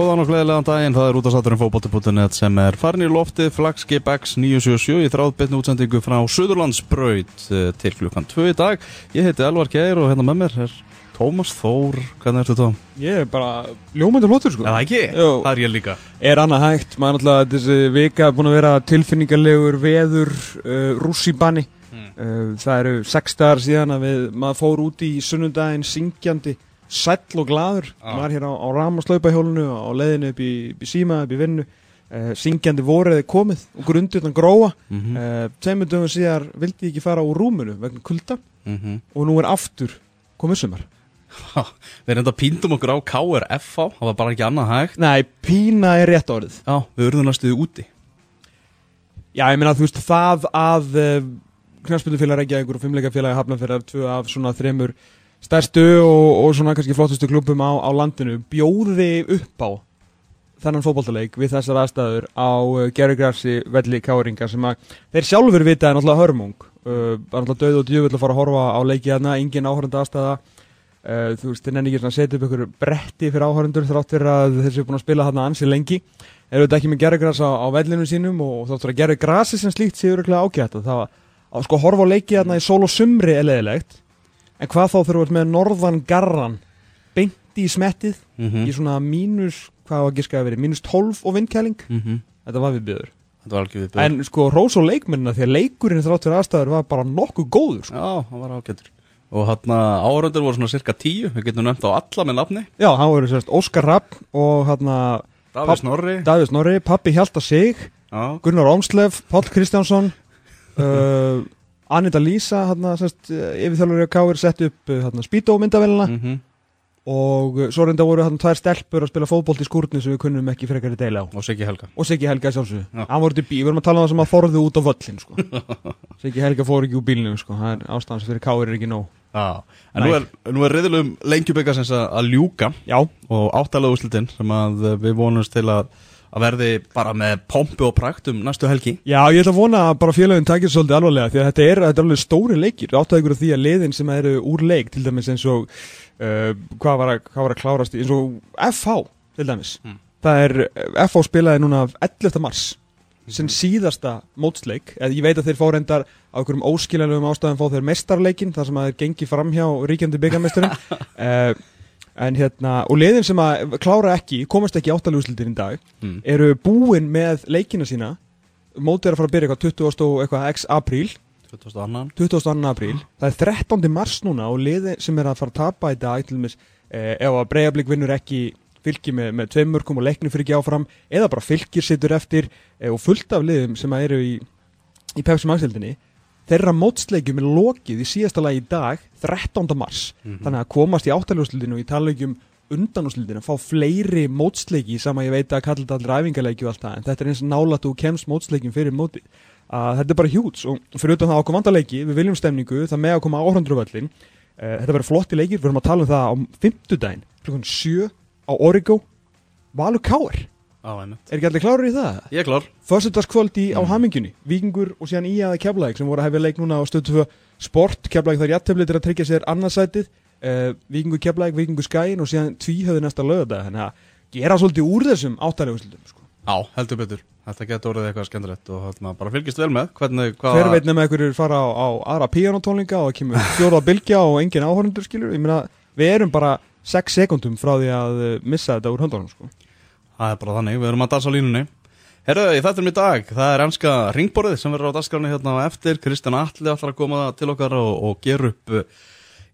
Góðan og gleðilegan daginn, það er út af satturinn fókbóti.net sem er farin í loftið Flagskip X 977 í þráðbytni útsendingu frá Suðurlandsbraut eh, til klukkan 2 í dag. Ég heiti Elvar Geir og hérna með mér er Tómas Þór. Hvernig ertu þá? Ég er bara ljómæntur hlóttur sko Er það ekki? Jú. Það er ég líka. Er annað hægt, maður náttúrulega þessi vika er búin að vera tilfinningalegur veður uh, rússibanni uh, Það eru sex dagar síðan að við, maður fór út í sunnudaginn syngjandi sæll og glaður Já. maður hér á, á ramaslaupahjólinu á leiðinu upp í, upp í síma, upp í vinnu uh, syngjandi voruði komið og grundirna gróa Mm mm. -hmm. uh, Tveimur dögum síðar vildi ég ekki fara úr rúminu vegna kulda Mhm. og nú er aftur komið sumar Við reynda píndum okkur á KRFV, það var bara ekki annað hægt. Nei, pína er rétt orðið Já, við urðum næstuði úti. Já, ég meina þú veist það að uh, knarspildufélag Reykjavíkur og fimmleikafélagi Hafnarfjörðar tvö af svona þremur stærstu og, og svona kannski flottustu klubum á, á landinu bjóði upp á þennan fótballtaleik við þessar aðstæður á uh, Gerrigrassi velli káringa sem að þeir sjálfur vita er náttúrulega hörmung. Uh, var náttúrulega döð og djöfull að fara að horfa á leiki hérna, engin áhörunda aðstæða uh, þú veist, þeir nenni ekki að setja upp ykkur bretti fyrir áhörundur þrátt fyrir að þeir séu búin að spila þarna ansi lengi. Eru þetta ekki með gerðugras á, á vellinu sínum og þáttur að gerðugrasi sem slíkt séu öruglega ágætt. Og það að sko horfa á leiki þarna í sól og sumri er leðilegt en hvað þá þurfum við með norðan garran beint í smettið Mm í svona mínus, hvað var giskaði verið mínus 12 og vindkæling, -hmm. þetta var við byður Þetta var alveg við en sko rós og leikmennina því að leikurinn þráttur aðstæður var bara nokkuð góður sko. Já, það var ágættur. Og hann áhörundur voru svona cirka tíu, við getum nefnt á alla með nafni. já, hann voru sérst Óskar Rapp og hérna Davíð Snorri. Pappi Hjalta Sig Já, Gunnar Ómslef, Páll Kristjánsson uh, Anita hérna, sérst, yfirþjálfur í Káir sett upp Spító myndavélina mhm. og uh, svo reynda voru hérna tvær stelpur að spila fótbolt í skúrni sem við kunnum ekki frekar í deila á og Siggi Helga. og Siggi Helga sjálfsög Já. hann voru til bí, við erum að tala um það sem að þorðu út á völlin sko. Siggi Helga fór ekki úr bílnum sko. það er ástæðans fyrir Káir er ekki nóg Já, en nú er, nú er reyðilegum lengjubikarsins að, að ljúka já, og áttalega úrslitin sem að eh, við vonumst til að, að verði bara með pompu og prakt um næstu helgi. já, ég ætla að vona að bara félagin takir svolítið alvarlega því að þetta er, þetta er alveg stóri leikir áttaði ykkur á því að liðin sem eru úr leik til dæmis eins og uh, hvað, var að, hvað var að klárast eins og FH til dæmis Mm. það er, FH spilaði núna 11. mars sem síðasta mótsleik, eða ég veit að þeir fá reyndar á einhverjum óskiljanlegum ástæðum fá þeir mestarleikin, þar sem að þeir gengi fram hjá ríkjandi byggamesturinn uh, en hérna, og liðin sem að klára ekki, komast ekki áttalúslitin í dag Mm. eru búin með leikina sína mótið er að fara að byrja eitthvað 20. og eitthvað x apríl 22. 22. apríl, það er 13. mars núna og liði sem er að fara að tapa í dag til dæmis, eh, ef að breyjablík vinnur ekki fylgir með, með tveim mörgum og leiknum fyrir ekki áfram eða bara fylgir sittur eftir eh, og fullt af liðum sem eru í, í Pepsi Max-deildinni þeirra mótsleikjum er lokið í síðasta lagi í dag 13. mars Mhm. þannig að komast í áttaljóðslutin og í talaugjum undanúslutin að fá fleiri mótsleiki sem að ég veit að kalla þetta allir æfingarleiki og allt það en þetta er eins nálat og kemst mótsleikin fyrir móti að þetta er bara hjúts og fyrir utan það að koma leiki, við viljum stemningu það með að koma áhrandruvallin uh, þetta verður flotti leikir, við erum að tala um það á fimmtudaginn, klukkan 7 á Origo Valur Káar, Einmitt. er ekki allir klárir í það? Ég er klár. Föstudagskvöldi á Mm. hamingjunni Víkingur og síðan í aða Keflæk sem voru að hefja leik núna á stöðu 2 sport Keflæk þar jættefli til að tryggja sér annarsætið uh, Víkingur Keflæk, Víkingur Skæin og síðan tvíhöðu næsta lögða þannig að gera svolítið úr þessum áttalegu sko. Já, heldur betur. Þetta getur orðið eitthvað skemmtilegt og hérna, bara fylgist vel með hvernig, hvað... hver veit nema einhverjur fara á, á aðra píanotónlinga og kemur fjóra bylgja og engin áhörundur skilur ég meina við erum bara 6 sekundum frá því að missa þetta úr höndunum sko. Það er bara þannig, við erum að dansa á línunni. Herðu, í þettum í dag, það er ennska ringborðið sem verður á dagskráni hérna eftir. Kristján Alli ætlar að koma til okkar og, og gera upp, uh,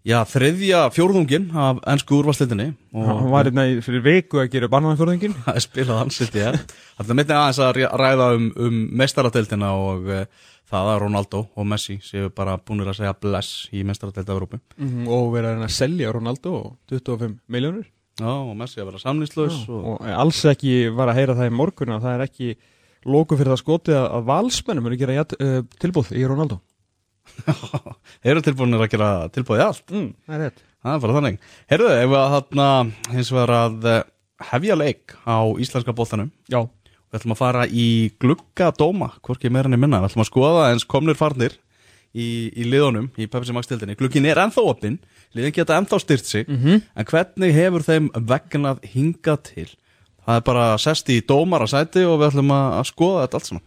já, þriðja fjórðungin af ennsku úrvarslitinni. hann var hérna fyrir viku að gera barnanfjörðingin Það er spilað ansitt, ég. Það er myndið aðeins að ræða um, um meistaradeildina og uh, það að Ronaldo og Messi séu bara búinir að segja bless í meistaradeild Evrópu. Mhm, og verið að selja Ronaldo og 25 miljónur Já, og Messi að vera samlýslaus og... og alls ekki var að heyra það í morgun að það er ekki lóku fyrir það skotið að, valsmennum eru að gera jætt, uh, tilbúð í Ronaldo. Eru tilbúinir að gera tilbúið í allt? Mm, Það er rétt. Það er bara þannig. Herðu, ef við að þarna hins vegar að eh, hefja leik á íslenska bóttanum Já, Við ætlum að fara í glugga dóma, hvorki meira enn í minna. Við ætlum að skoða eins komnir farnir í, í liðunum, í Pepsi Max tildinni. Glugginn er ennþá opinn, liðin geta ennþá styrt sig, Mhm. en hvernig hefur þeim vegnað hingað til? Það er bara sest í dómara sæti og við ætlum að, að skoða þetta allt saman.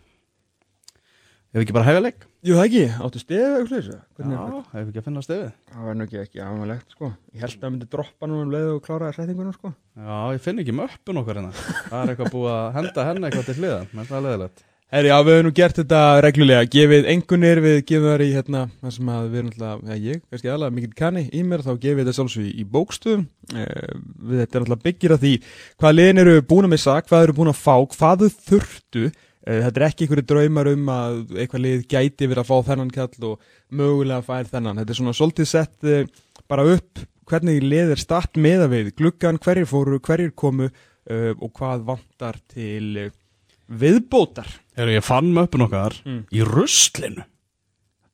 Ef við ekki bara hefja leik? jú það ekki, áttu stefið það? ef við ekki að finna stefið. Það var nú ekki ekki aðmælegt sko Ég held að það myndi droppa nú um leið og klára settinguna sko Já, ég finn ekki möppun okkar hérna. Það er eitthvað búið að henda henni eitthvað til hliðan, menn það er leðilegt. Herri, já, við hefum nú gert þetta reglulega, gefið engunir, við gefum það í hérna, það sem að við erum alltaf, já ég, kannski aðlega mikill kanni í mér, þá gefið þetta sjálfsög í, bókstöðum, eh, við þetta er alltaf byggir að því hvað liðin eru búin að missa, hvað eru búin að fá, hvað þau þurftu, eh, þetta er ekki einhverju draumar um að eitthvað lið gæti verið að fá þennan kall og mögulega fær þennan, þetta er svona svolítið sett eh, bara upp hvernig lið er statt meða við, gluggan, hverjir fóru, hverjir komu og hvað vantar til viðbótar. Heru, ég fann möppun okkar Mm. í ruslinu.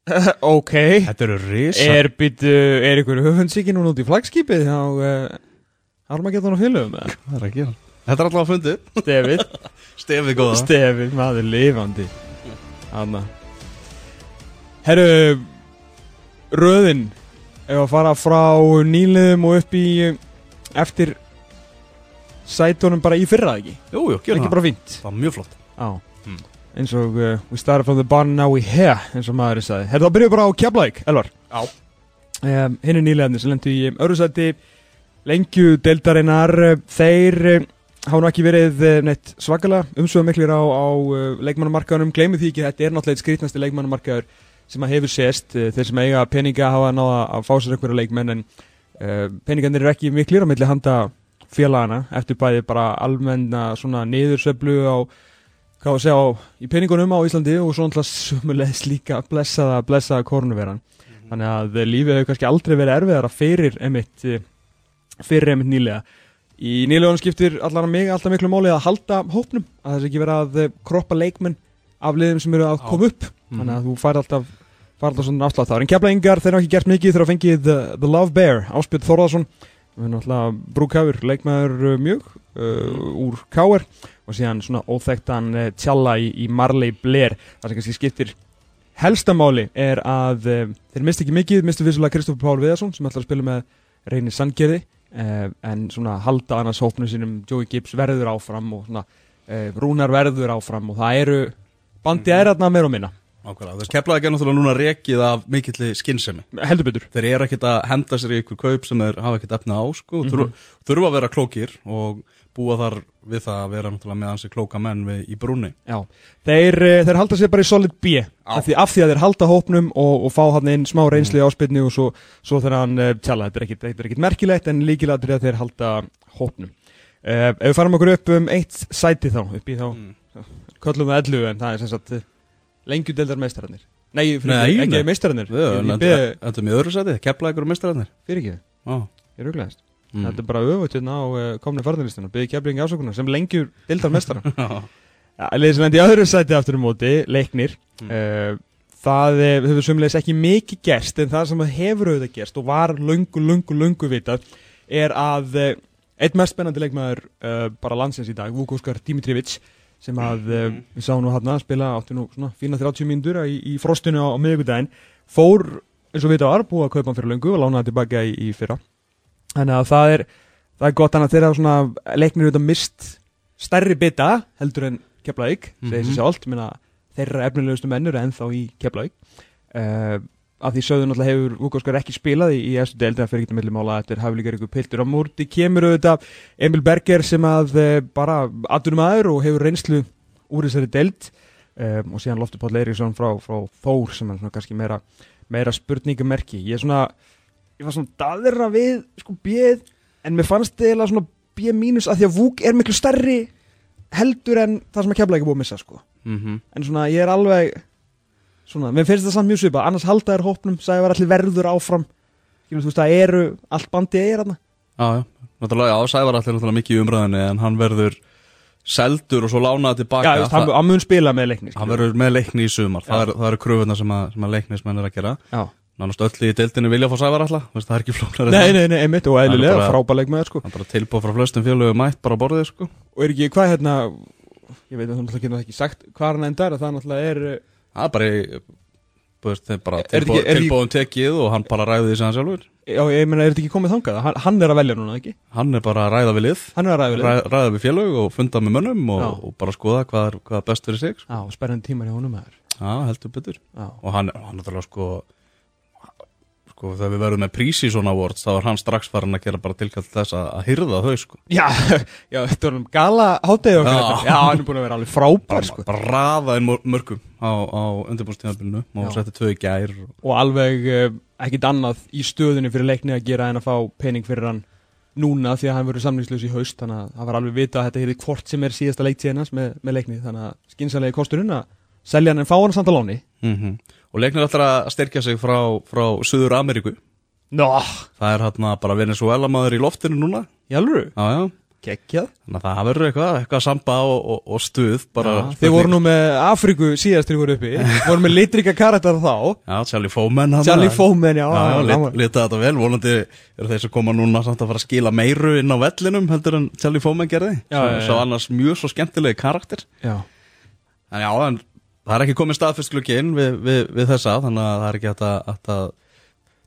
ok Þetta eru risa. Er býtu, er ykkur höfundsíki núna út í flagskipið á uh, Armageddon og fylgum? Hvað er að gera? Þetta er alltaf að fundið. Stefið Stefið góða. Stefið, maður lifandi Hanna Herru Röðin Ef að fara frá nýliðum og upp í eh, Eftir Sætunum bara í fyrra ekki Jú, jú, Það gjör ekki það. bara fínt Það var mjög flott. Já Mm. Eins og uh, We started from the bottom now we here eins og maður er sagði Herru þá byrjuðu bara á Keflæk, Elvar Já. um, hinn er nýlegaðni sem lendu í um, öðru sæti lengju deildarinnar þeir uh, hafa nú ekki verið uh, neitt svakalega umsögum miklir á, á uh, leikmannamarkaðunum gleymið því ekki, þetta er náttúrulega skrítnasti leikmannamarkaður sem að hefur sést uh, þeir sem eiga peninga hafa náða að fá sér einhverja leikmenn en uh, peningarnir eru ekki miklir á milli handa félagana eftir bæði bara almenna svona niðursöflu á hvað að segja á, í peningunum á Íslandi og svo náttúrulega sumulegis líka blessaða, blessaða korunveran þannig að eh, lífið hefur kannski aldrei verið erfiðara fyrir emitt eh, fyrir emitt nýlega. Í nýlegunum skiptir allar mig alltaf miklu máli að halda hópnum að þess ekki vera að eh, kroppa leikmenn af liðum sem eru að koma upp. Þannig að þú fær alltaf fær alltaf svona afslátt. Þá en keflaðingar þeir hafa ekki gert mikið þeir hafa fengið the, the Love Bear Áspjöld Þórðarsson við erum alltaf brúkafur leikmaður uh, mjög uh, úr Káer og síðan svona óþekktan uh, tjalla í, í Marley Blair. Það sem kannski skiptir helstamáli er að uh, þeir misti ekki mikið, misti vissulega Kristofur Pál Viðarsson sem að spila með Reyni Sandgerði en svona halda annars hópnu sínum Joey Gibbs verður áfram og svona Rúnar verður áfram og það eru bandi er þarna meira og minna Ákveðlega, þess keflaði ekki náttúrulega núna rekið af mikilli skinnsemi. heldur betur Þeir eru ekkert að henda sér í ykkur kaup sem þeir hafa ekkert efna á, sko, Mhm. þurfa, þurfa að vera klókir og búa þar við það að vera náttúrulega með hansi klóka menn við, í brúni. Já, þeir, eh, þeir halda sér bara í solid B af því, af því að þeir halda hópnum og, og fá hann inn smá reynsli mm. áspilni og svo, svo þegar hann uh, tjala, þetta er ekkit, þetta er ekkit merkilegt en líkilega er að þeir halda hópnum uh, Ef við farum okkur upp um eitt sæti þá, upp í þá Mm. köllum við 11 en það er sem sagt lengjudeldar meistararnir Nei, fyrir Nei, ekki, ekki meistararnir beði, endum í öðru sæti, keflaði ykkur mestararnir. fyrir ekki, Já. ég ruglaðist Mm. Þetta er bara öfut hérna á uh, komni farðarlistinu beði keflingi ásökunar sem lengjur deildar meistarar. Ja, liðið sem lendi í öðru sæti aftur um móti, leiknir Mm. uh, það eh, hefur sumleis ekki mikið gerst en það sem hefur auðvitað gerst og var lungu, lungu, lungu vitað er að uh, eitt mest spennandi leikmaður bara landsins í dag, Vukoskar Dimitrievich sem að uh, Mhm. við sáum nú hann að spila áttu nú svona fína 30 mínútur í, í frostinu á, á miðvikudaginn fór eins og vitað var búið að kaupa hann fyrir lungu og lána hann tilbaka í, í fyrra þannig að það er það er gott að þeirra svona leiknir auðvitað mist stærri bita heldur en Keflavík, segir Mhm. sér sjálft þeirra efnilegustu menn eru ennþá í Keflavík uh, af því sögðu náttúrulega hefur Vukoskar ekki spilað í, í eftir deild en það fyrir ekki millum ála eftir hafi líka ykkur piltur. Á múrti kemur auðvitað Emil Berger sem að uh, bara aðdunum aður og hefur reynslu úr þessari deild. Um, og síðan Loftur Páll Eiríksson frá, frá Þór sem er svona kannski meira, meira spurningamerki. Ég er svona ég var svona daðra við sko bjöð en mér fannst eða svona bjöð mínus að því að Vúk er miklu stærri heldur en það sem að kemla ekki búið að missa sko. Mhm. en svona ég er alveg svona, mér finnst það samt mjög svipað. Annars halda þér hópnum, sagði var allir verður áfram. Skilur, þú veist það eru allt bandið er þarna. Já, já. Náttúrulega, já, Sævar allir náttúrulega mikið í umræðinni en hann verður seldur og svo lánaði tilbaka Já, veist, hann, það, hann mun spila með leikni hann verður með leikni í sumar. Það Já. er- það eru kröfuna sem að, sem að leiknismenn er að gera. Já. Nánast öll í deildinu vilja fá sævar alltaf það er ekki flóknar Nei, nei, nei, einmitt og eðlilega, bara- frábæð leikmaður sko. það er bara tilbúð frá flestum félögum mætt bara á borðið sko. Og er ekki, hvað hérna Ég veit að það getur ekki sagt hvað hann endar Það náttúrulega er það er bara, þeir bara Er tilbúð, ekki- tilbúðum tekið og hann bara ræði því sem hann sjálfur. Já, ég meina, er þetta ekki komið þangað? Hann, hann er að velja núna, ekki? hann er bara að ræða við lið. Er að ræða ræða, ræða við félög og funda með mönnum og, og bara skoða hvað er, hvað er best fyrir sig sko. Já, spennandi tímar í honum Já, heldur betur. Já, og hann, er alveg sko sko þegar við verðum með Pre-Season Awards þá er hann strax farin að gera bara tilkall til þess að, að hyrða þau sko. Já, já þetta var um gala hátegi okkar. Já. Já, hann er búin að vera alveg frábær sko. bara raða inn mör- mörgum á, á undirbúrstíðanbylnu og setti tvö í gær og, Og alveg uh, ekkit annað í stöðunni fyrir leikni að gera en að fá pening fyrir hann núna því að hann verður samlingslaus í haust. Þannig að það var alveg vita að þetta hefði hvort sem er síðasta leiktíðinans með, með leikni. Þannig að skynsalegi kosturinn að selja hann en fá hann samt að láni. Mm og leiknir ætlar að styrkja sig frá, frá Suður Ameríku Nó, það er hann bara Venezuela maður í loftinu núna. Alveg, já, já. geggjað. Þannig að það verður eitthvað, eitthvað samba og, og, og stuð bara Já, Þið voru nú með Afríku síðast þegar þið voru uppi. Voru með litrika karakter þá. Já, Charlie Foman Charlie Foman, já, Já, já, lita þetta vel, vonandi eru þeir sem koma núna samt að fara að skila meiru inn á vellinum heldur en Charlie Foman gerði. Já, já, já. Svo annars mjög svo skemmtilegi karakter. Já. En já, en það er ekki komið inn við, við, við þessa Þannig að það er ekki hægt að, hægt að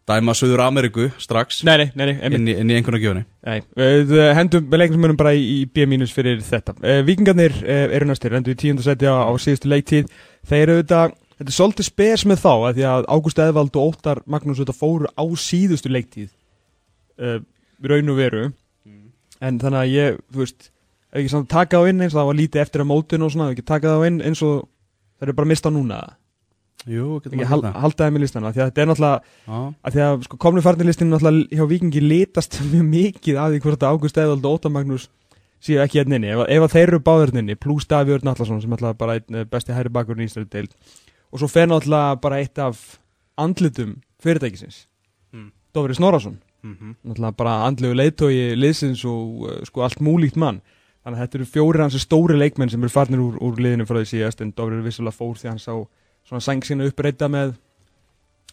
dæma Suður Ameríku strax Nei, nei, nei, inn, í, í einhverja nei. Við eh, hendum með leiknismönum bara í, B- fyrir þetta. Uh, Víkingarnir uh, eru næstir, endur í tíundasæti á, á síðustu leiktíð. Þeir eru þetta, þetta er svolítið spes með þá að Því að Ágúst Eðvald og Óttar Magnús þetta fóru á síðustu leiktíð uh, Raun og veru. En þannig að ég, þú veist ef ekki samt taka á inn eins og það var lítið eftir að mótun og svona, ef ekki taka það á inn eins og það eru bara að mista núna. Jú, getur maður það. halda þeim í listana því að þetta er náttúrulega að því að sko, komnu farnirlistin náttúrulega hjá Víkingi litast mjög mikið af því hvort að Ágúst Eðvald og Óta Magnús séu ekki hérna inni. Ef, ef að þeir eru báður hérna pluss Daví Örn Allarsson sem náttúrulega bara einn eh, besti hæri bakur í Ísland deil og svo fer náttúrulega bara eitt af andlitum fyrirtækisins. Mm. Dófri Snorarsson mhm. náttúrulega bara andlegu leiðtói liðsins og uh, sko allt múlíkt mann þannig að þetta eru fjórir hans stóri leikmenn sem eru farnir úr, úr liðinu frá því síðast en Dófri er vissulega fór því hann sá svona sæng sína uppreita með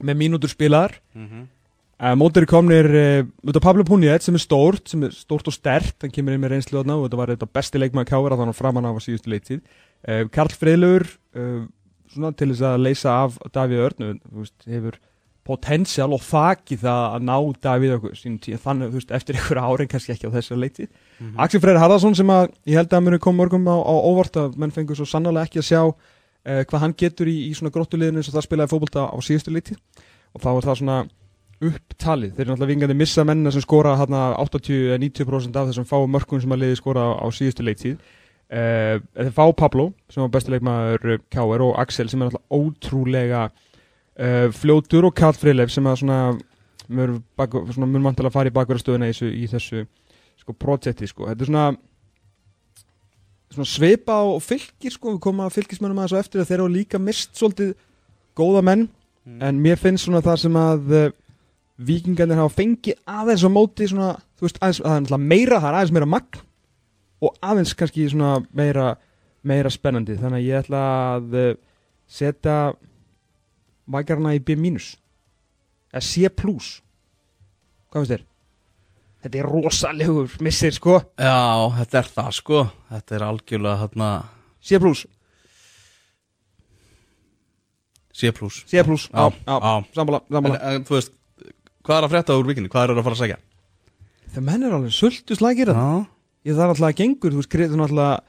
með mínútur spilaðar Mhm. Uh, mótur er komnir uh, út af Pablo Puniet sem er stórt, sem er stórt og stert hann kemur inn með reynslu og þetta var þetta besti káver að þannig framan af á síðustu leittíð uh, Karl Freylaur uh, svona til þess að leysa af Davíð Örn hefur potensial og þakki það að ná Davíð okkur sín tíð, þannig þú veist, eftir einhverja árin kannski ekki á þessar leittíð Mhm. Axel Freyr Harðarsson sem að ég held að muni koma mörgum á, á óvart að menn fengur svo sannlega ekki að sjá uh, hvað hann getur í, í svona gróttuliðinu eins og það spilaði fótbolta á síðustu leittíð og þá er það svona upptalið, þeir eru náttúrulega vingandi missa mennina sem skora hérna 80-90% af þessum fáu mörkum sem að liði skora á, á síðustu leiktíð uh, þeir fá Pablo sem var besti leikmaður K.R. og Axel sem er náttúrulega ótrúlega uh, fljótur og Karl Freyleif sem að svona mjög, til að fara í bakverðastöðuna í þessu, í þessu sko projekti sko, þetta er svona svona svipa og fylgir sko, við komum að fylgismennum aðeins á eftir að þeir eru líka mist svolítið góða menn. En mér finnst svona það sem að uh, vikingarnir hafa fengið aðeins á móti svona, þú veist, aðeins, aðeins meira, það er aðeins meira magn og aðeins kannski svona meira meira spennandi, þannig að ég ætla að uh, setja vægarna í B- eða C+. Hvað finnst þér? Þetta er rosalegur missir, sko. Já, þetta er það sko Þetta er algjörlega hérna C+. C+. plus C+. Já, já, já. sammála, En, sammála. en þú veist, hvað er að frétta úr vikinni? Hvað er að fara að segja? Það menn er alveg sultu slækir þetta. Já, Ég þarf alltaf að gengur, þú veist, þú náttúrulega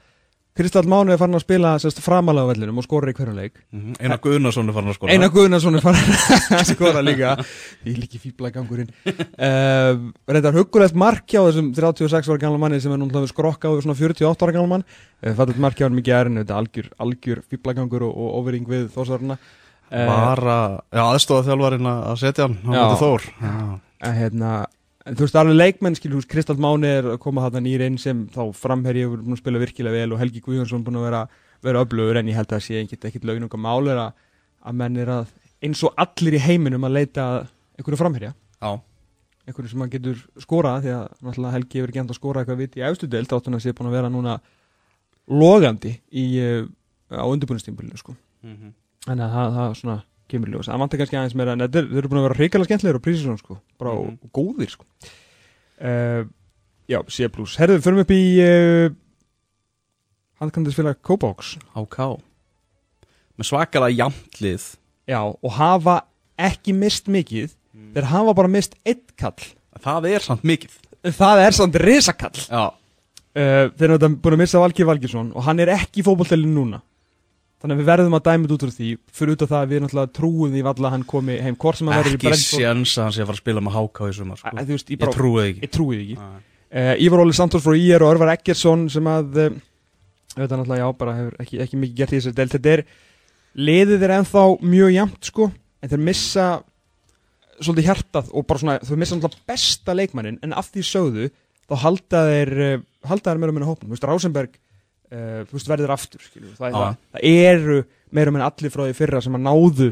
Kristall Mánu er farin að spila sérst, framalega á vellinum og skora í hverjum leik. Mhm. Einar Guðnason er farin að skora. Einar Guðnarsson er farin að skora líka. Því líki fýbla gangurinn uh, Reyndar huggulegt mark hjá þessum 36 ára gamla manni sem er núna skrokka á svona 48 ára gamla mann. Uh, Fattigt mark hjá hann mikið erinn Þetta er algjör, algjör fýbla gangur og, og ofering við þósarna uh, Var að, já, aðstofa þjálfarinn að setja hann á Já. móti Þór. Já, að hérna en þú veist, alveg leikmenn, skilur, Kristall Máni er að koma þarna nýr inn sem þá framherji og búin að spila virkilega vel og Helgi Guðjónsson búin að vera, vera öflugur en ég held að það sé ekkit, ekkit laununga mál er að, að menn er að eins og allir í heiminum að leita einhverju framherja, já, einhverju sem að getur skorað því að náttúrulega Helgi hefur enda að skora eitthvað viti í efstu deild áttan að sé búin að vera núna logandi í, uh, á undirbúinustímbilinu sko. Mhm. þannig að það, það svona kemur ljós. Það vantar kannski aðeins meira en þeir, þeir eru búin að vera reykjala skemmtilegir og prísisón sko. bara Mhm. og góðir sko. uh, já, C+. Herðu, förum upp í uh, handkandisfélag Kópáks HK með svakalega jamtlið já, og hafa ekki mist mikið. Þeir hafa bara mist eitt kall. Það er samt mikið. Það er samt risakall. Uh, þeir eru búin að missa Valgir Valgirsson og hann er ekki í fótbolltelinu núna þannig að við verðum að dæma þetta út úr því fyrir út af það að við náttúrulega trúum því valla að hann komi heim hvort sem hann verður í ekki Brentford. séns að hann sé að fara að spila með HK í sumar sko. Þú veist, ég, ég trúi ekki. ég trúi því ekki. Uh, Ívar Óli Santos frá IR og Örvar Eggersson sem að uh, þetta náttúrulega já, bara hefur ekki, ekki mikið gert í þessari del þetta er, liðið er ennþá mjög jæmt sko, en þeir missa svolítið hjartað og bara svona þau missa náttúrulega besta leikmannin en af því sögðu, þá halda þeir uh, halda þeir þú veist, verður aftur það, Já. það, það eru meira minna allir frá því fyrra sem að náðu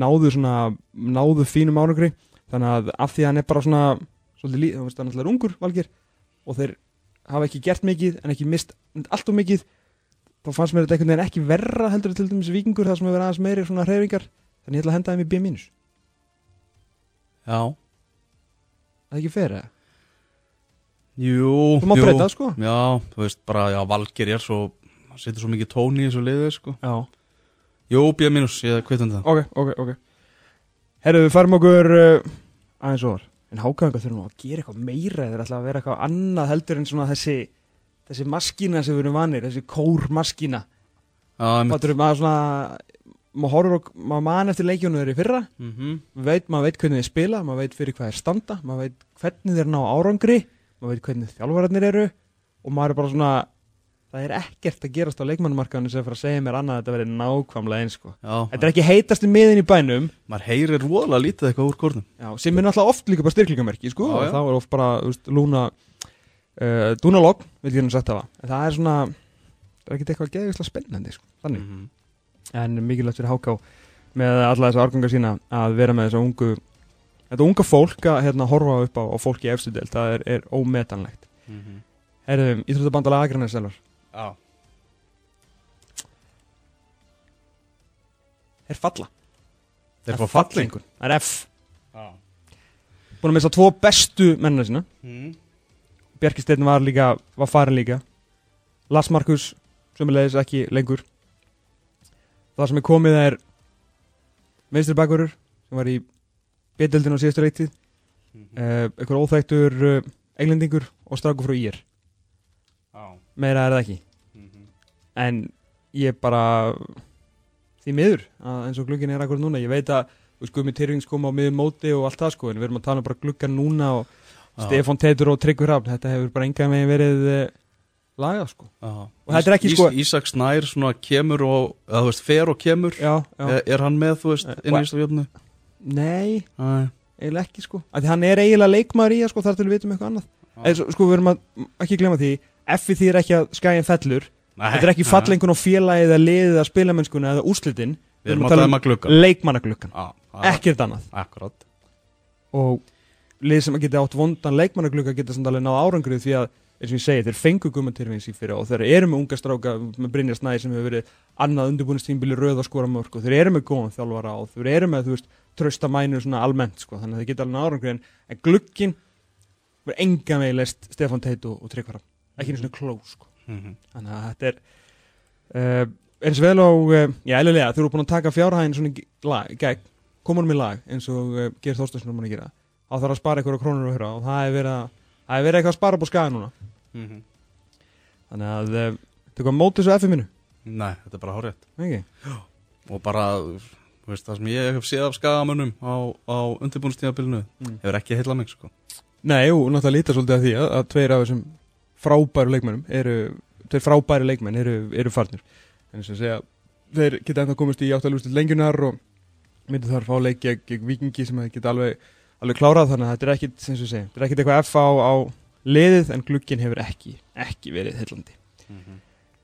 náðu svona, náðu fínum ánugri þannig að af því að hann er bara svona svolítið, lí- þú veist, hann er alltaf ungur valgir og þeir hafa ekki gert mikið en ekki mist allt og mikið þá fannst mér þetta einhvern veginn ekki verra heldur til dæmis vikingur þar sem hefur aðeins meiri svona hreyfingar. Þannig ég ætla að henda þeim í B já, það er ekki fyrir það jú þú má jú. breyta sko já, þú veist bara, já, Valgir er svo setur svo mikið tóni í þessu liðu sko. já. jú, B minus, ég hveit um það ok, ok, ok herru við farum okkur uh, aðeins over en hákaðingar þurfum að gera eitthvað meira eða ætla að vera eitthvað annað heldur en svona þessi þessi maskína sem við erum vanir þessi kórmaskína. Fattur, maður svona maður horfir og maður man eftir leikjónu þeirri fyrra Mhm. veit, maður veit hvernig þeir spila maður veit fyrir hvað þeir standa maður veit hvernig þeir ná árangri maður veit hvernig þjálfararnir eru og maður er bara svona það er ekkert að gerast á leikmannumarkaðinu sem fyrir að segja mér annað að þetta verði nákvæmlega eins sko. já, þetta er ekki heitast í miðin í bænum. Maður heyrir voðalega lítið eitthvað úr kórnum. Já, sem er náttúrulega oft líka bara styrklingamerki sko, og þá er oft bara úst, lúna uh, dúnalogg, vil ég hérna sagt hafa en það er svona það er ekkert eitthvað geðislega spennandi sko, þannig. Mhm. en mikilvægt fyrir HK með alla þessa árganga sína að vera með þessa ungu þetta unga fólk að hérna, horfa upp á, á fólki í efstu deild, það er, er ómetanlegt. Mhm. Herðum, Íþróttabandala Akranes selvar já, er falla. Þeir fá falling fallingur. það er F, já. Búin að missa tvo bestu mennina sína. Bjarki Steinn var líka, var farin líka. Lars Markus sömulegis ekki lengur. Það sem er komið er meistri bakverður sem var í bedeldin á síðustu reytið Mhm. uh, einhver óþægtur uh, englendingur og strákur frá IR já meira er það ekki Mhm. en ég bara því miður að eins og glukkin er akkur núna ég veit að þú veist Guðmi Tyrfings kom á miðum móti og allt það sko en við erum að tala um bara glukkan núna og Já. Stefán Teitur og Tryggvi Rafn þetta hefur bara enga megin verið uh, lagað sko Já. Og þetta er ekki, Ís- sko- Ísak Snær svona kemur og, eða þú veist, fer og kemur já, já. er, er hann með, þú veist, Eh, inn í Ísafjöfnu? Nei, Nei. Eiginlega ekki sko. Að því hann er eiginlega leikmaður í það sko þar til við vitum eitthvað annað. Svo- sko við erum að ekki glemma því F-i því er ekki að skæin fellur. Þetta er ekki fallengun á félagið eða liðið eða spilamennskuna eða úrslitin. Við erum að tala um að það er- ekkert annað. Akkurat. Og lið sem geti átt vondan leikmannaglukka geta samt alveg náð árangrið því að eins og ég segi, þeir fengu gummatyrfins í fyrir og þeir eru með unga stráka með Brynjar Snæði sem hefur verið annað undirbúinistýmbili röð og skora mörg og þeir eru með góðan þjálfara og þeir eru með, þú veist, trösta mænu svona almennt, sko, þannig að þeir geta alveg árangrið en, en glukkin verður enga með leist Stefán Teit og, og Tryggvara ekki einu svona kló, sko Mhm. þannig að þetta er uh, eins vel og uh, já, eðlilega, þú eru búin að taka fjárhæðin svona í lag, gegn, komunum í lag eins og uh, Geir Þorsteinsson er búin að gera þá þarf að spara eitthvað krónur og höra og það hefur verið, að- það hefur verið eitthvað að spara á skaga núna Mhm. þannig að þetta er hvað mótið svo F-inu Nei, þetta er bara ekki? Og bara, veist, það sem ég hef séð af skagamönnum á, á undirbúinstíðabilinu Mm. hefur ekki heilla mig, sko Nei, jú, náttúrulega líta svolítið að því að, að tveir af þessum frábæru leikmennum eru, tveir frábæru leikmenn eru, eru farnir en þess að segja, þeir geta ennþá komist í áttalústil lengjunar og myndu þar fá leik gegn vikingi sem þeir geta alveg, alveg klárað þannig að þetta er ekkit, sem ég segi, þetta er ekkit eitthvað F á, á liðið en glukkin hefur ekki, ekki verið heillandi.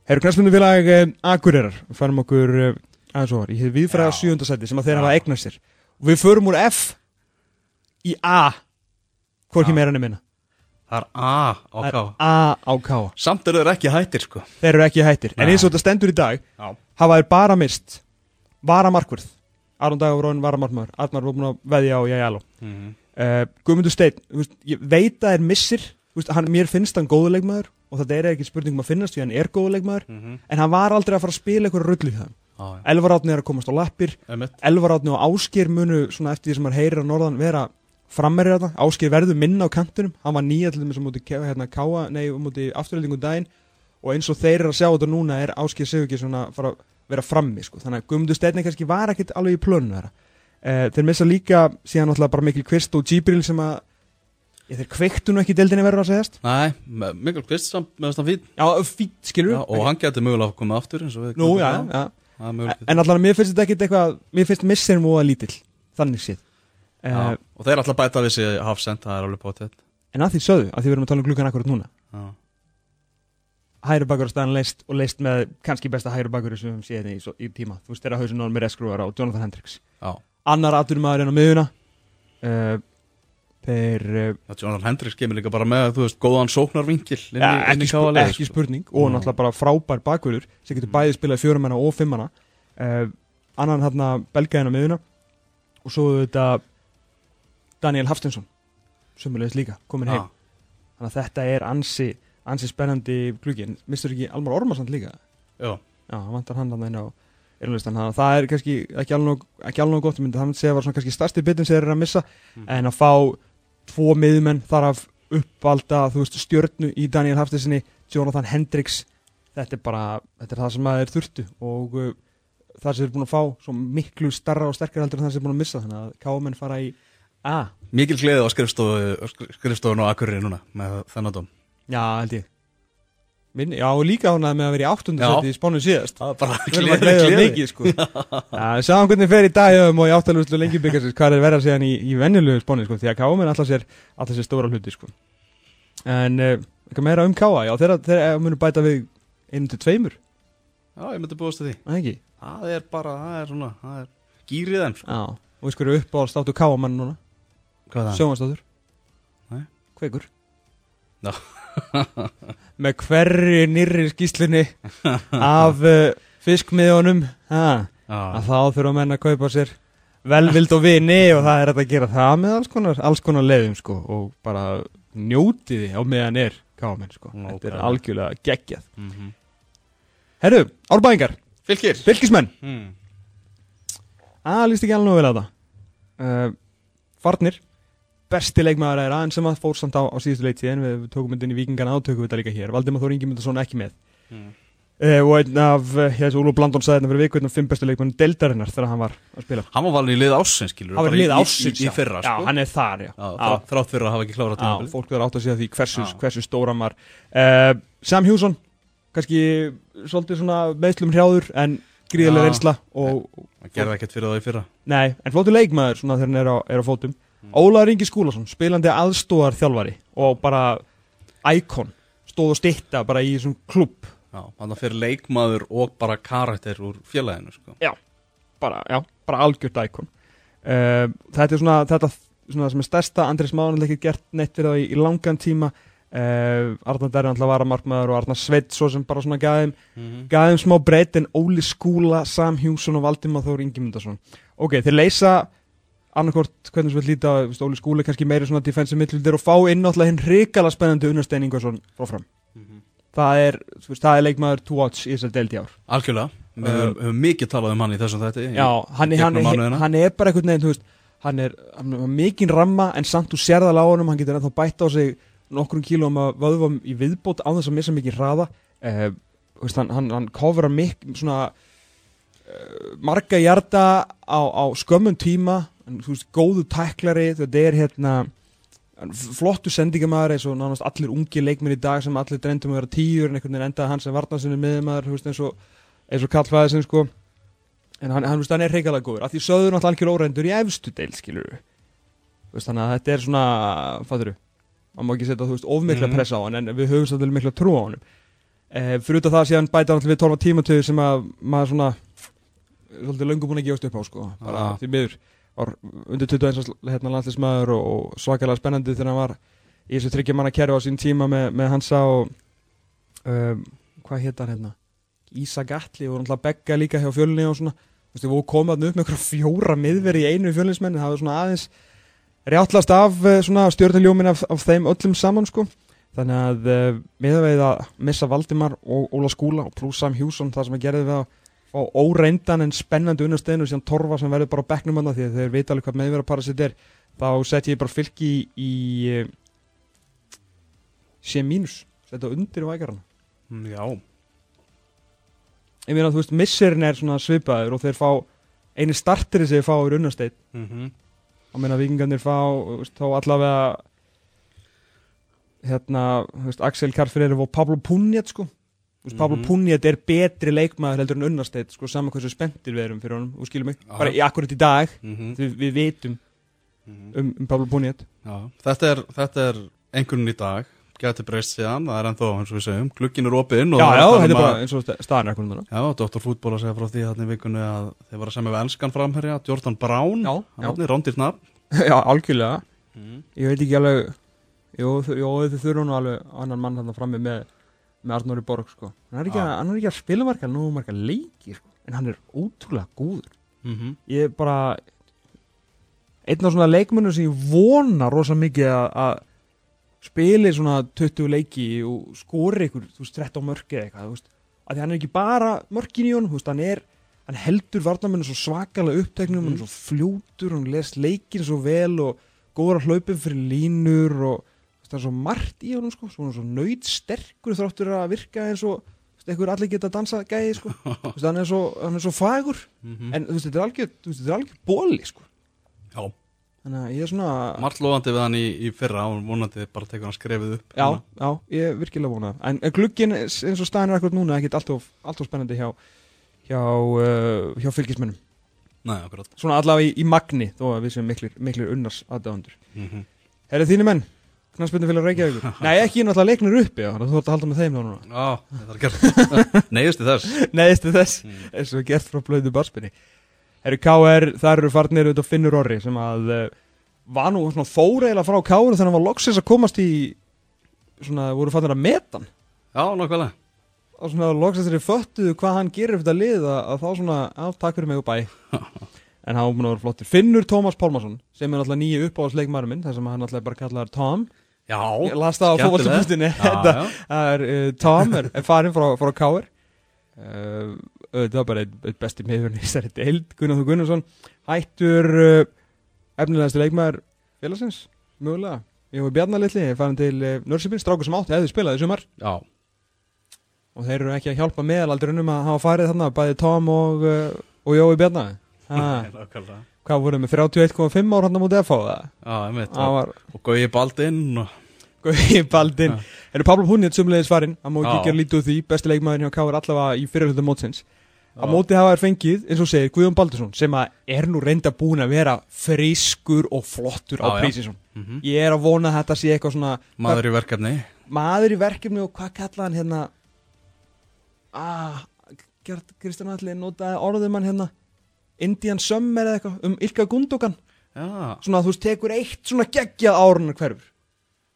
Herru knæspundu eh, Akureyrar, farum okkur eh, aðeins ofar, í hefði viðfræða Já. sjöundasæti sem að þeir Já. hafa eignast sér. Og við förum úr F í A hvorki meira enn minna. Það er A á K. A á K. Samt eru þeir ekki hættir sko. Þeir eru ekki hættir. En eins og þetta stendur í dag Já. hafa þeir bara mist varamarkvörð. Aron Dagur Róin varamarkvörð Arnar var búin að veðja á Jæjalo Mhm. uh, Guðmundur Steinn ég veit að þeir missir. Þú veist, hann, mér finnst hann góðuleikmaður og þetta er ekki spurning um að finnast því hann er góðuleikmaður Mhm. en hann var aldrei að fara að spila eitthvað rullu í það Já, já. Elvar Átni er að komast á lappir. Einmitt. Elvar Átni og Áskir munu eftir því sem maður heyrir á norðan vera frammerið þetta Áskir verður minna á kantinum. Hann var nýja til þess að múti hérna, káa nei, múti afturhaldingum daginn. Og eins og þeir eru að sjá þetta núna er Áskir Sigurki svona að fara að vera frammi sko. þannig að Guðmundur Steinn kannski var ekkit alveg í plönu þeirra. Uh, þeir missa líka síðan náttúrulega bara Mikil Kvist og Gibril sem að ég, þeir kveiktu nú ekki deildinni verður að segjast. Nei, Mikkel Kvist samt með þess að fín já, fít, skilur Já, og hann getur mögulega að koma aftur eins og við nú, já, já en allavega mér finnst þetta ekkit eitthvað mér finnst missir múa lítill þannig séð. Uh, og þeir að bæta við sig hafsend, það er alveg potið En að því sögðu, að því við erum að tala um glukkan akkurat núna. Já, Hæri bakur á staðan leist og leist með kannski besta hæri bakur sem við höfum séð í, í tíma. Þú veist þeirra hausin náður með reskrúar á Jonathan Hendricks. Já. Annar aturumæður en á miðuna uh, Þeir Það Jonathan Hendricks kemur líka bara með, þú veist, góðan sóknarvinkil inn í- ja, inn í ekki, spur, ekki sko. spurning. Og Já. náttúrulega bara frábær bakurur sem getur bæðið spilað fjórumenna og fimmana uh, Annan hérna belgæðin á miðuna og svo þetta Daniel Hafstensson Sumulegis líka, komin heim. Já, Þannig að þetta er ansi, ansi spennandi gluggi En mistur ekki Almar Ormarsson líka? Já, Já, vantar hann hann inn á þannig að það er kannski ekki alveg, gott ég myndi það að var kannski stærsti bitin sem þeir eru að missa Mhm. en að fá tvo miðmenn þar af uppvalda þú veist stjörnu í Daniel Haftesinni Jonathan Hendricks. Þetta er bara, þetta er það sem að þeir þurftu og uh, það sem eru búin að fá svo miklu starra og sterkar heldur en það sem eru búin að missa þannig að káamenn fara í A. Mikil gleði á skrifstofu, skrifstofun og akkurir núna með þennan dóm. Já, held ég Minn, Já, líka hún með að vera í áttundu Já. seti í spánu síðast. Er bara að gleiða mikið sko. Já, sjáum hvernig fer í dagjum og í áttalúslu lengi byggjast hvað er verið að segja hann í, í venjulegu spáni sko, því að Káa minn alltaf sér, alltaf sér stóra hluti sko. en uh, eitthvað meira um Káa já, þeirra, þeirra munum bæta við einu til tveimur, Já, ég myndi búast að því. Það ekki? Það er bara, það er svona, það er gýrið þeim sko. Já, og við með hverri nýrri skýslunni af uh, fiskmiðunum ha, Já, að þá þurfa menn að kaupa sér velvild og vini og það er að gera það með alls konar, alls konar leiðum sko, og bara njótiði á meðan er kámen sko. þetta er algjörlega geggjað. Mhm. Herru, árbæðingar, Fylgir. Fylgismenn. Mm. að líst ekki alveg vel að það uh, Farnir besti leikmaður er aðeins sem að fór samt á, á síðustu leitíðin við, við tókum myndin í vikingana og tökum við þetta líka hér. Valdimar Þór Ingemyndarsson ekki með. Mm. uh, og einn af, uh, hér sem Úlf Blandón sagði þetta fyrir viku einn af fimm bestu leikmann deildarinnar þegar hann var að spila. Hann var valin í lið ásins, skilur hann var í- lið ásins í, í fyrra, já, sko. hann er þar já, Já, þrá- þrátt fyrir að hafa ekki klárað Já, tímabilið. fólk verður átt að segja því hversu, Já. hversu stóran var. Uh, Sam Hjússon kannski svolítið svona meðslum hrjáður en gríðarlega Já. reynsla og, Hann gerði ekkert fyrir það í fyrra. Nei, en flóttu leikmaður svona þegar hann er á, er á fótum. Ólaður Ingi Skúlason, spilandi aðstóðar þjálfari og bara íkon, stóð og stitta bara í þessum klubb Já, hann það fyrir leikmaður og bara karakter úr félaginu, sko. Bara, já, bara algjört íkon. Uh, þetta er svona þetta svona sem er stærsta, Andrés Mánan ekki gert neitt fyrir það í, í langan tíma. Uh, Arnar Derri alltaf var að markmaður og Arnar Sveit svo sem bara svona gæðum Mhm. gæðum smá breytt en Óli Skúla, Sam Hjússon og Valdimar Þór Ingimundarsson ok, þeir leysa annarkort hvernig sem við líta þú Óli Skúla er kannski meiri svona defensive midfielder og fá inn náttúrulega hinn hrikala spennandi Unnar Ingarsson frá fram Mhm. það er, þú veist, það er leikmaður to watch í þessar deild í ár. Algjörlega, við Uh, höfum höfum mikið talað um hann í þessum þætti Já, hann, er- hann, mánuðina. hann er bara einhvern veginn, þú veist hann er, hann er mikinn ramma en samt úr sérðal á honum, hann getur ennþá bætt á sig nokkrum kílóum að vöðvam í viðbót á þess að missa mikið hraða. Uh, veist, hann, hann, hann kofra mikk svona uh, marga hjarta á, á skömmun tíma. hann, þú veist, góðu tæklari þetta er hérna hann flottu sendingamæður eins og nánast allir ungi leikmenn í dag sem allir drendum að vera tíur en einhvern veginn endaði hann sem varnarsinni miðumæður þú eins og, eins og Karl Fæðisinn sko. En hann, hann, hann er reyngalega góður. Af því söður náttúrulega algjör óreindur í efstu deil skilur veist, þannig að þetta er svona fattur maður má ekki setja þú ofmikla Mhm. pressa á hann en við höfum svolítið mikla trú á hann eh, fyrir út af það síðan bæta hann við 12 tímatöðu sem að maður svona svolítið löngu búin að gefast upp á sko bara Ah. því miður var undir 21 árs, hérna landslismæður og, og svakalega spennandi þegar hann var í þessu tryggja manna kerfi á sín tíma með, með Hansa og um, hvað hétt hann hérna? Ísa Gatli og náttúrulega Begga líka hjá fjölunni og svona. Þú veist, vorum komaðan upp með einhverja fjóra miðveri í einu fjölunismenni, það var svona aðeins rjáttlast af eh, svona stjórnuljómin af, af þeim öllum saman sko. Þannig að uh, miðveið að missa Valdimar og Óla Skúla og pluss Sam Hjússon það sem að gerði við að fá óreindan en spennandi unnasteginu síðan Torfa sem verður bara á bekknum hann því að þeir veit alveg hvað meðverða para sitt er þá sett ég bara fylki í, í uh, sé mínus. Setja undir í vækarana Mm, Já, ég meina þú veist misserinn er svona svipaður og þeir fá eini starteri sem þeir fá er unnasteit mm og meina vikingarnir fá veist, þá allavega hérna þú veist, Axel Karfreyri og Pablo Punjet sko veist, Pablo Mhm. Punjet er betri leikmaður heldur en unnasteit sko saman hversu spenntir við erum fyrir honum og skilum mig, bara í akkurat í dag Mhm. við, við vitum Mhm. um, um Pablo Punjet Já, þetta er, þetta er einhvern í dag, gæti breyst síðan, það er ennþá, eins og við segjum, glukkin er opinn og já, já, þetta er bara eins og sta- staðan akkurat núna Já, Dr. Fútból að segja frá því þarna í vikunni að þeir var að semja við enskan framherja, Jordan Brown, hann er rándýrt nafn. já, algjörlega Mm. ég veit ekki alveg jú, jú þau þurfa nú alveg annan mann þarna frammi með, með Arnóri Borg sko. hann, er ekki að, er ekki að spila marga marga leiki sko. en hann er ótrúlega góður Mm -hmm. ég er bara einn af svona leikmönnum sem ég vona rosa mikið að, að spili svona 20 leiki og skori ykkur, þú veist, 13 mörki eða eitthvað, þú veist, að því hann er ekki bara mörkin í honum, þú veist, hann er hann heldur varnamennu svo svakalega uppteknum hann er svo fljótur, hann les leikin svo vel og góður að hlaupin fyrir línur og það er svo margt í honum, sko, svona svo nöyt sterkur þráttur að virka eins og einhver allir geta að dansa gæði, sko hann er svo, hann er svo fagur Mhm. en þú veist, þetta er algjör, þetta er algjör bóli, sko Já, Þannig að ég er svona margt lofandi við hann í, í fyrra og vonandi bara tekur hann skrefið upp. Já, já, ég er virkilega vonað En, en glugginn eins og staðin er akkurat núna ekkert allt of, allt of spennandi hjá hjá, uh, hjá fylgismennum Nei, akkurat. Svona allavega í, í magni þó að við sem miklir, miklir unnars aðdáðandur Mm -hmm. Herðu þínu menn, knarspindu fyrir Reykjavíkur Nei, ekki náttúrulega leiknir uppi já, Þú ert að halda með þeim þá núna Já, þetta er gert. Neiðusti þess. Neðistu þess, Mm. eins og gert frá blöðu barspinni Herru KR, þar eru farnir auðvitað Finnur Orri sem að uh, var nú svona fóreila frá KR þannig að hann var loksins að komast í svona, voru farnir að meta hann Já, nokkvælega. og svona loksast þeirri föttuðu hvað hann gerir fyrir þetta lið að, að þá svona, á, takk fyrir mig og bæ en hann var að flottur Finnur Tómas Pálmarsson sem er náttúrulega nýju uppáhaldsleikmaður minn þar sem hann náttúrulega bara kallaður Tom Já, ég las það á þetta já. er uh, Tom er, er farin frá, frá Káir uh, þetta var bara einn ein besti meðurinn í þessari deild Gunnar Þú Gunnarsson. Hættur uh, efnilegasti leikmaður félagsins mögulega. Ég var Bjarnar Lilli, ég er farin til uh, Nörsipin strákur sem átti, hefði spilað í sumar. Já, og þeir eru ekki að hjálpa meðalaldurinnum að hafa farið þarna, bæði Tom og, og Jói Bjarnar ha, nokkvælega. Hvað voru með 31,5 ára hann á móti FH það Já, einmitt. það var Og Gauði Baldinn og... í baldin. Ja. eru Pablo Húnið sumleiðis farinn? Hann má ekki gera lítið úr því, besti leikmaðurinn hjá Káar allavega í fyrirhluta mótsins. Á Já. móti hafa þær fengið, eins og segir, Guðjón Baldursson sem að er nú reynda búin að vera frískur og flottur á prísinsson Mm ég er að vona að þetta sé eitthvað svona Maður í verkefni. maður í verkefni og hvað kallaði hann hérna? Ah, Kristján Alli notaði orðum hann hérna Indian Summer eða eitthvað um Ilka Gundogan. Já, svona þú veist tekur eitt svona geggjað árunar hverfur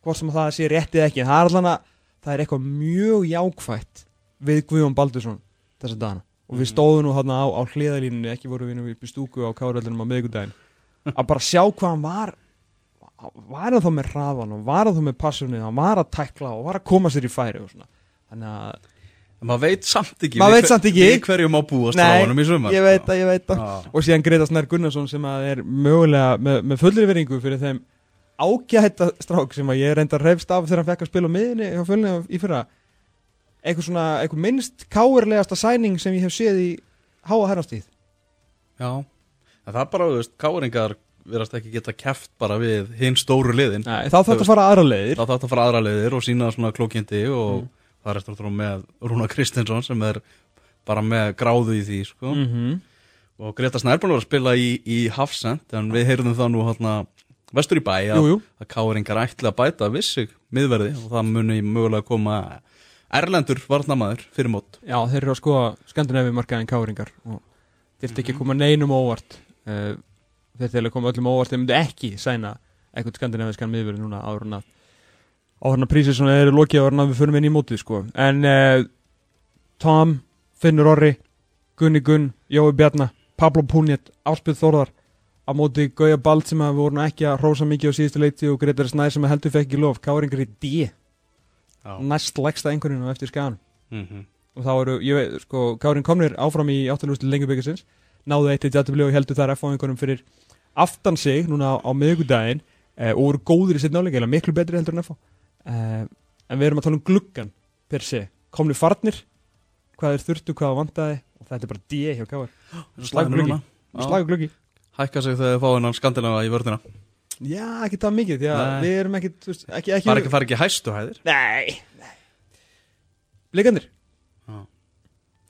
hvort sem það sé réttið ekki en það er allan að það er eitthvað mjög jákvætt við Guðjón Baldursson þessa dagana. Og við Mhm. stóðum nú þarna á, á hliðalínunni ekki voru við nú upp í stúku á káröldunum á miðgudaginn að bara sjá hvað hann var var hann þá með hraðan og var hann þá með passunni hann var að tækla og var að koma sér í færi og svona. Þannig að maður veit samt ekki við veit samt ekki. Við hverju má búast Nei, honum í sumar ég veit að ég veit að Já. og síðan Greta Snær Gunnarsson sem er mögulega með, með fullri veringu fyrir þeim ágæta strák sem ég reynda reyfst af þegar hann fekk að spila á miðinni hjá fjölni í fyrra. Eitthvað svona, eitthvað minnst káirlegasta sæning sem ég hef séð í háa herrastíð. Já, það er bara, þú veist, káringar verðast ekki geta keft bara við hinn stóru liðin. Nei, þá þarf þetta að fara aðra leiðir. Þá þátt að fara aðra liðir og sína svona klókindi og Mm. Það er að þrjá með Rúna Kristinsson sem er bara með gráðu í því sko. -hmm. og Greta Snærbjörn var að spila í, í Hafsend en við heyrðum það nú hérna vestur í bæ að, að káringar ætli að bæta við sig miðverði og það muni mögulega koma Erlendur varnamaður fyrir mót já þeir eru að skoða skandinavi markaðin káringar og þeir ekki að koma neinum óvart uh, þeir til að koma öllum óvart þeir myndu ekki sæna eitthvað skandinaviskan miðverði núna áður en að á hérna prísið svona eru lokið á hérna við förum inn í mótið sko. En uh, Tom, Finnur Orri Gunni Gunn, Jói Bjarnar Pablo Puniet, Áspjöð Þórðar. Á móti Gauja Bald sem að við vorum ekki að rósa mikið á síðustu leiti og Gretar Snæ sem að heldur fekk ekki lof, Káringar í D. Næst lægsta einhverjum eftir skan Mhm. og þá eru, ég veit, sko, Kárin komnir áfram í áttalústu lengjubyggisins náðu eitt í jættubli og heldur þar F á einhverjum fyrir aftan sig núna á, á miðugudaginn eh, og voru góður í sitt náleika, eða miklu betri heldur en F eh, en við erum að tala um gluggan per se, komni farnir hvað er þurftu, hvað vantaði og þetta er bara D hjá Káar Slagur gluggi. Hækka sig þegar þið fá hennan skandinava í vörðina. Já, ekki það mikið, við erum ekki, veist, ekki, ekki, Fara ekki, fara ekki hæstu hæðir? Nei, nei. Blikandir,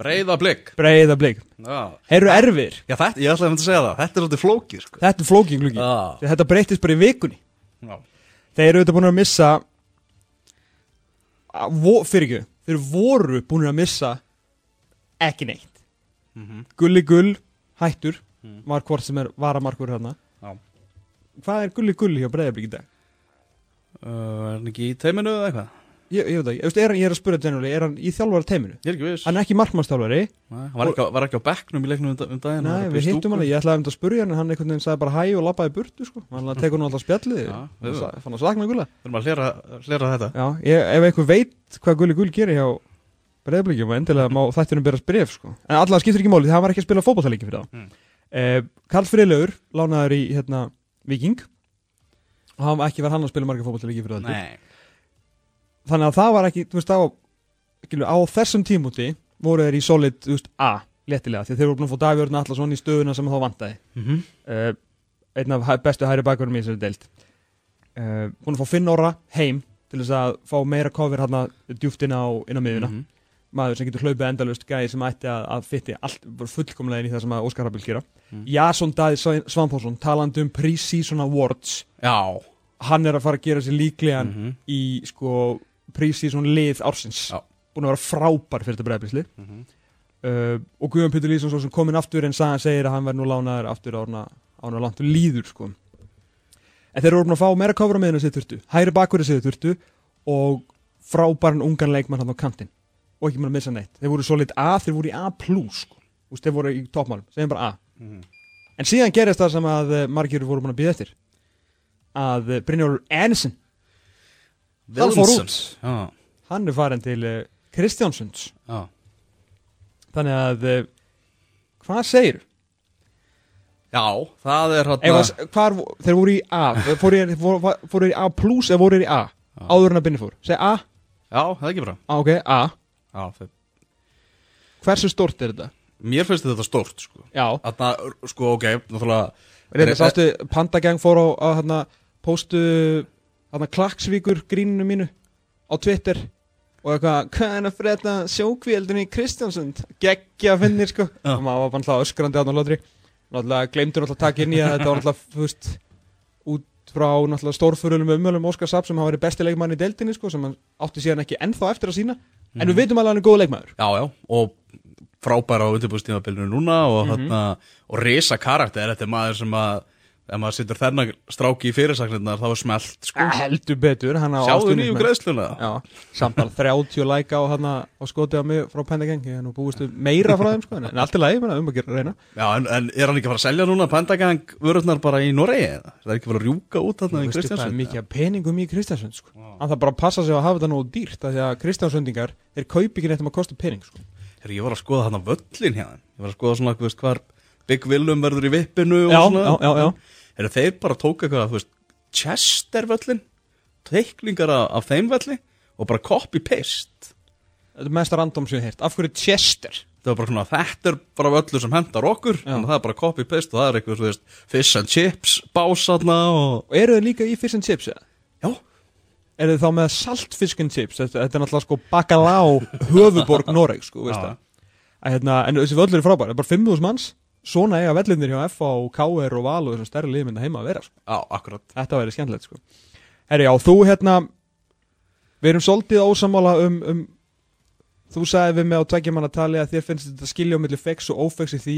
Breiða blik. Breiða blik. Já, Þeir eru erfir, Já þetta, ég ætlaði að segja það. Þetta er svolítið flókið sko. þetta er flóking gluggi. Þetta breytist bara í vikunni. Já. Þeir eru auðvitað búin að missa vo- Fyrir ekki, þeir voru búin að missa Ekki neitt Mhm. Gulli Gull, hættur Mhm. Var hvort sem er varamarkur hérna Já. Hvað er Gulli Gull hjá breiðablík í dag? Uh, Er hann ekki í teiminu eða eitthvað? Ég, ég veit ekki, veist, er, ég er að spura generally Er hann í þjálfara teiminu? Ég er ekki viss. Hann er ekki markmannstjálfari Hann var ekki, var ekki á bekknum í leiknum um, um daginn Nei, við hittum hann, ég ætlaði um þetta að spurja hann en hann einhvern veginn sagði bara hæ og lappaði burtu sko. hann tekur nú alltaf spjallið. Sa- fann að sakna gulla Við erum að hlera, hlera þetta. Já, ég, ef einhver veit hvað gulli gull gerir hjá breyðblikjum endilega má þættinum berast bref sko. en allavega skiptir ekki máli því hann var ekki að spila fótballtaleiki fyrir það þannig að það var ekki, þú veist, á, skilu, á þessum tímúti voru þeir í solid, þú veist, A léttilega, því þeir voru búin að fá Davjörn Allarsson í stöðuna sem þá vantaði mm -hmm. uh, einn af bestu hæri bakverðum í þessari deild uh, búin að fá Finn Orra heim til þess að fá meira cover hérna djúft inn á, á miðuna Mhm. maður sem getur hlaupið endalust gæði sem ætti að, að fytti allt bara fullkomlega inn í það sem að Óskar Rabil gera Mhm. Jason Daði Svanþórsson talandi um pre-season awards Já hann er að fara að gera sér líklegan Mhm. í sko pre-season lið ársins Já. búin að vera frábær fyrir þetta breyðblisli Mhm. uh, og Guðjón Pétur Lýsson svo sem kominn aftur en sagði, segir að hann verði nú lánaður aftur árna, árna langt og líður sko. en þeir eru búin að fá meira kofra með henni sér þurftu, hæri bakverði sér þurftu og frábæran ungan leikmann hann á kantinn og ekki mér að missa neitt þeir voru svo lit A, þeir voru í A plus sko. Þeir voru í toppmálum, segjum bara A Mhm. en síðan gerist það sem að eh, margir voru búin að býða eftir að eh, Brynjólfur Ensen hann fór út Já, hann er farin til uh, Kristjánsunds já. Þannig að uh, hvað segir Já, það er hann vo- þeir voru í A fóru í, fóru, fóru í A plus eða voru í A Já. áður en að byrni fór? Segi A, Já, það er ekki bra A ok, A. Já, þeir... hversu stort er þetta? Mér finnst þetta stórt sko. Já, Þarna, sko, ok, náttúrulega sástu Pandagang fór á, á hana, postu hana, Klaksvíkur gríninu mínu á Twitter og eitthvað, hvað er að frétta sjókvíeldin í Kristjánsund? Geggja finnir sko. Og maður var bara alltaf öskrandi á hann lótri náttúrulega gleymdur alltaf að taka inn í að þetta var alltaf, þú veist út frá náttúrulega stórfurulum umölum Óskar Sapp sem hafa verið besti leikmann í deildinni sko sem hann átti síðan ekki ennþá eftir að sína en við veitum alveg að hann er góð leikmaður. Já, já, og frábæra á undirbúðstímabilinu núna og, mm Mhm. og risa karakter Þetta er maður sem að ef maður situr þennan stráki í fyrirsagnirnar þá er smelt sko. heldur betur Sjáðu nýju greiðsluna samt bara 30 læka á, hana, á skoti á mig frá Pendagang ég er nú búist við meira frá þeim sko, en, en allt er lægi, um að gera reyna Já, en, en er hann ekki að fara að selja núna Pendagang vörurnar bara í Noregi? eða? Er það ekki að fara að rjúka út þarna í er Kristjánsson? mikið peningum í Kristjánsund sko. Vá. hann þarf bara að passa sig að hafa þetta nógu dýrt af því að Kristjánsundingar, þeir kaupi ekki neitt um að kosta pening sko. Herri, ég var að skoða var að þeir bara tók eitthvað, þú veist, Chester völlin Teiklingar af, þeim völli Og bara copy-paste Þetta er mest random sem ég hef heyrt Af hverju Chester? Það var bara svona, þetta er bara völlur sem hendar okkur að það er bara copy-paste og það er eitthvað, þú veist Fish and chips, básaðna og Og eru þið líka í fish and chips? eða? Já, Eru þið þá með salt fish and chips? Þetta, þetta er náttúrulega sko bakalá höfuborg Noreg sko, veist það Að, hérna, En þessi völlur er frábær, það er bara 5.000 manns Svona eiga vellinir hjá FA og KR og Val og þessum stærri liðmynda heima að vera sko. já, akkurat. Þetta væri skemmtilegt sko. Herri, já, þú hérna Við erum svolítið ósamála um, um Þú sagði við mig á tveggja manna tali að þér finnst þetta skilja á milli fex og ófex í því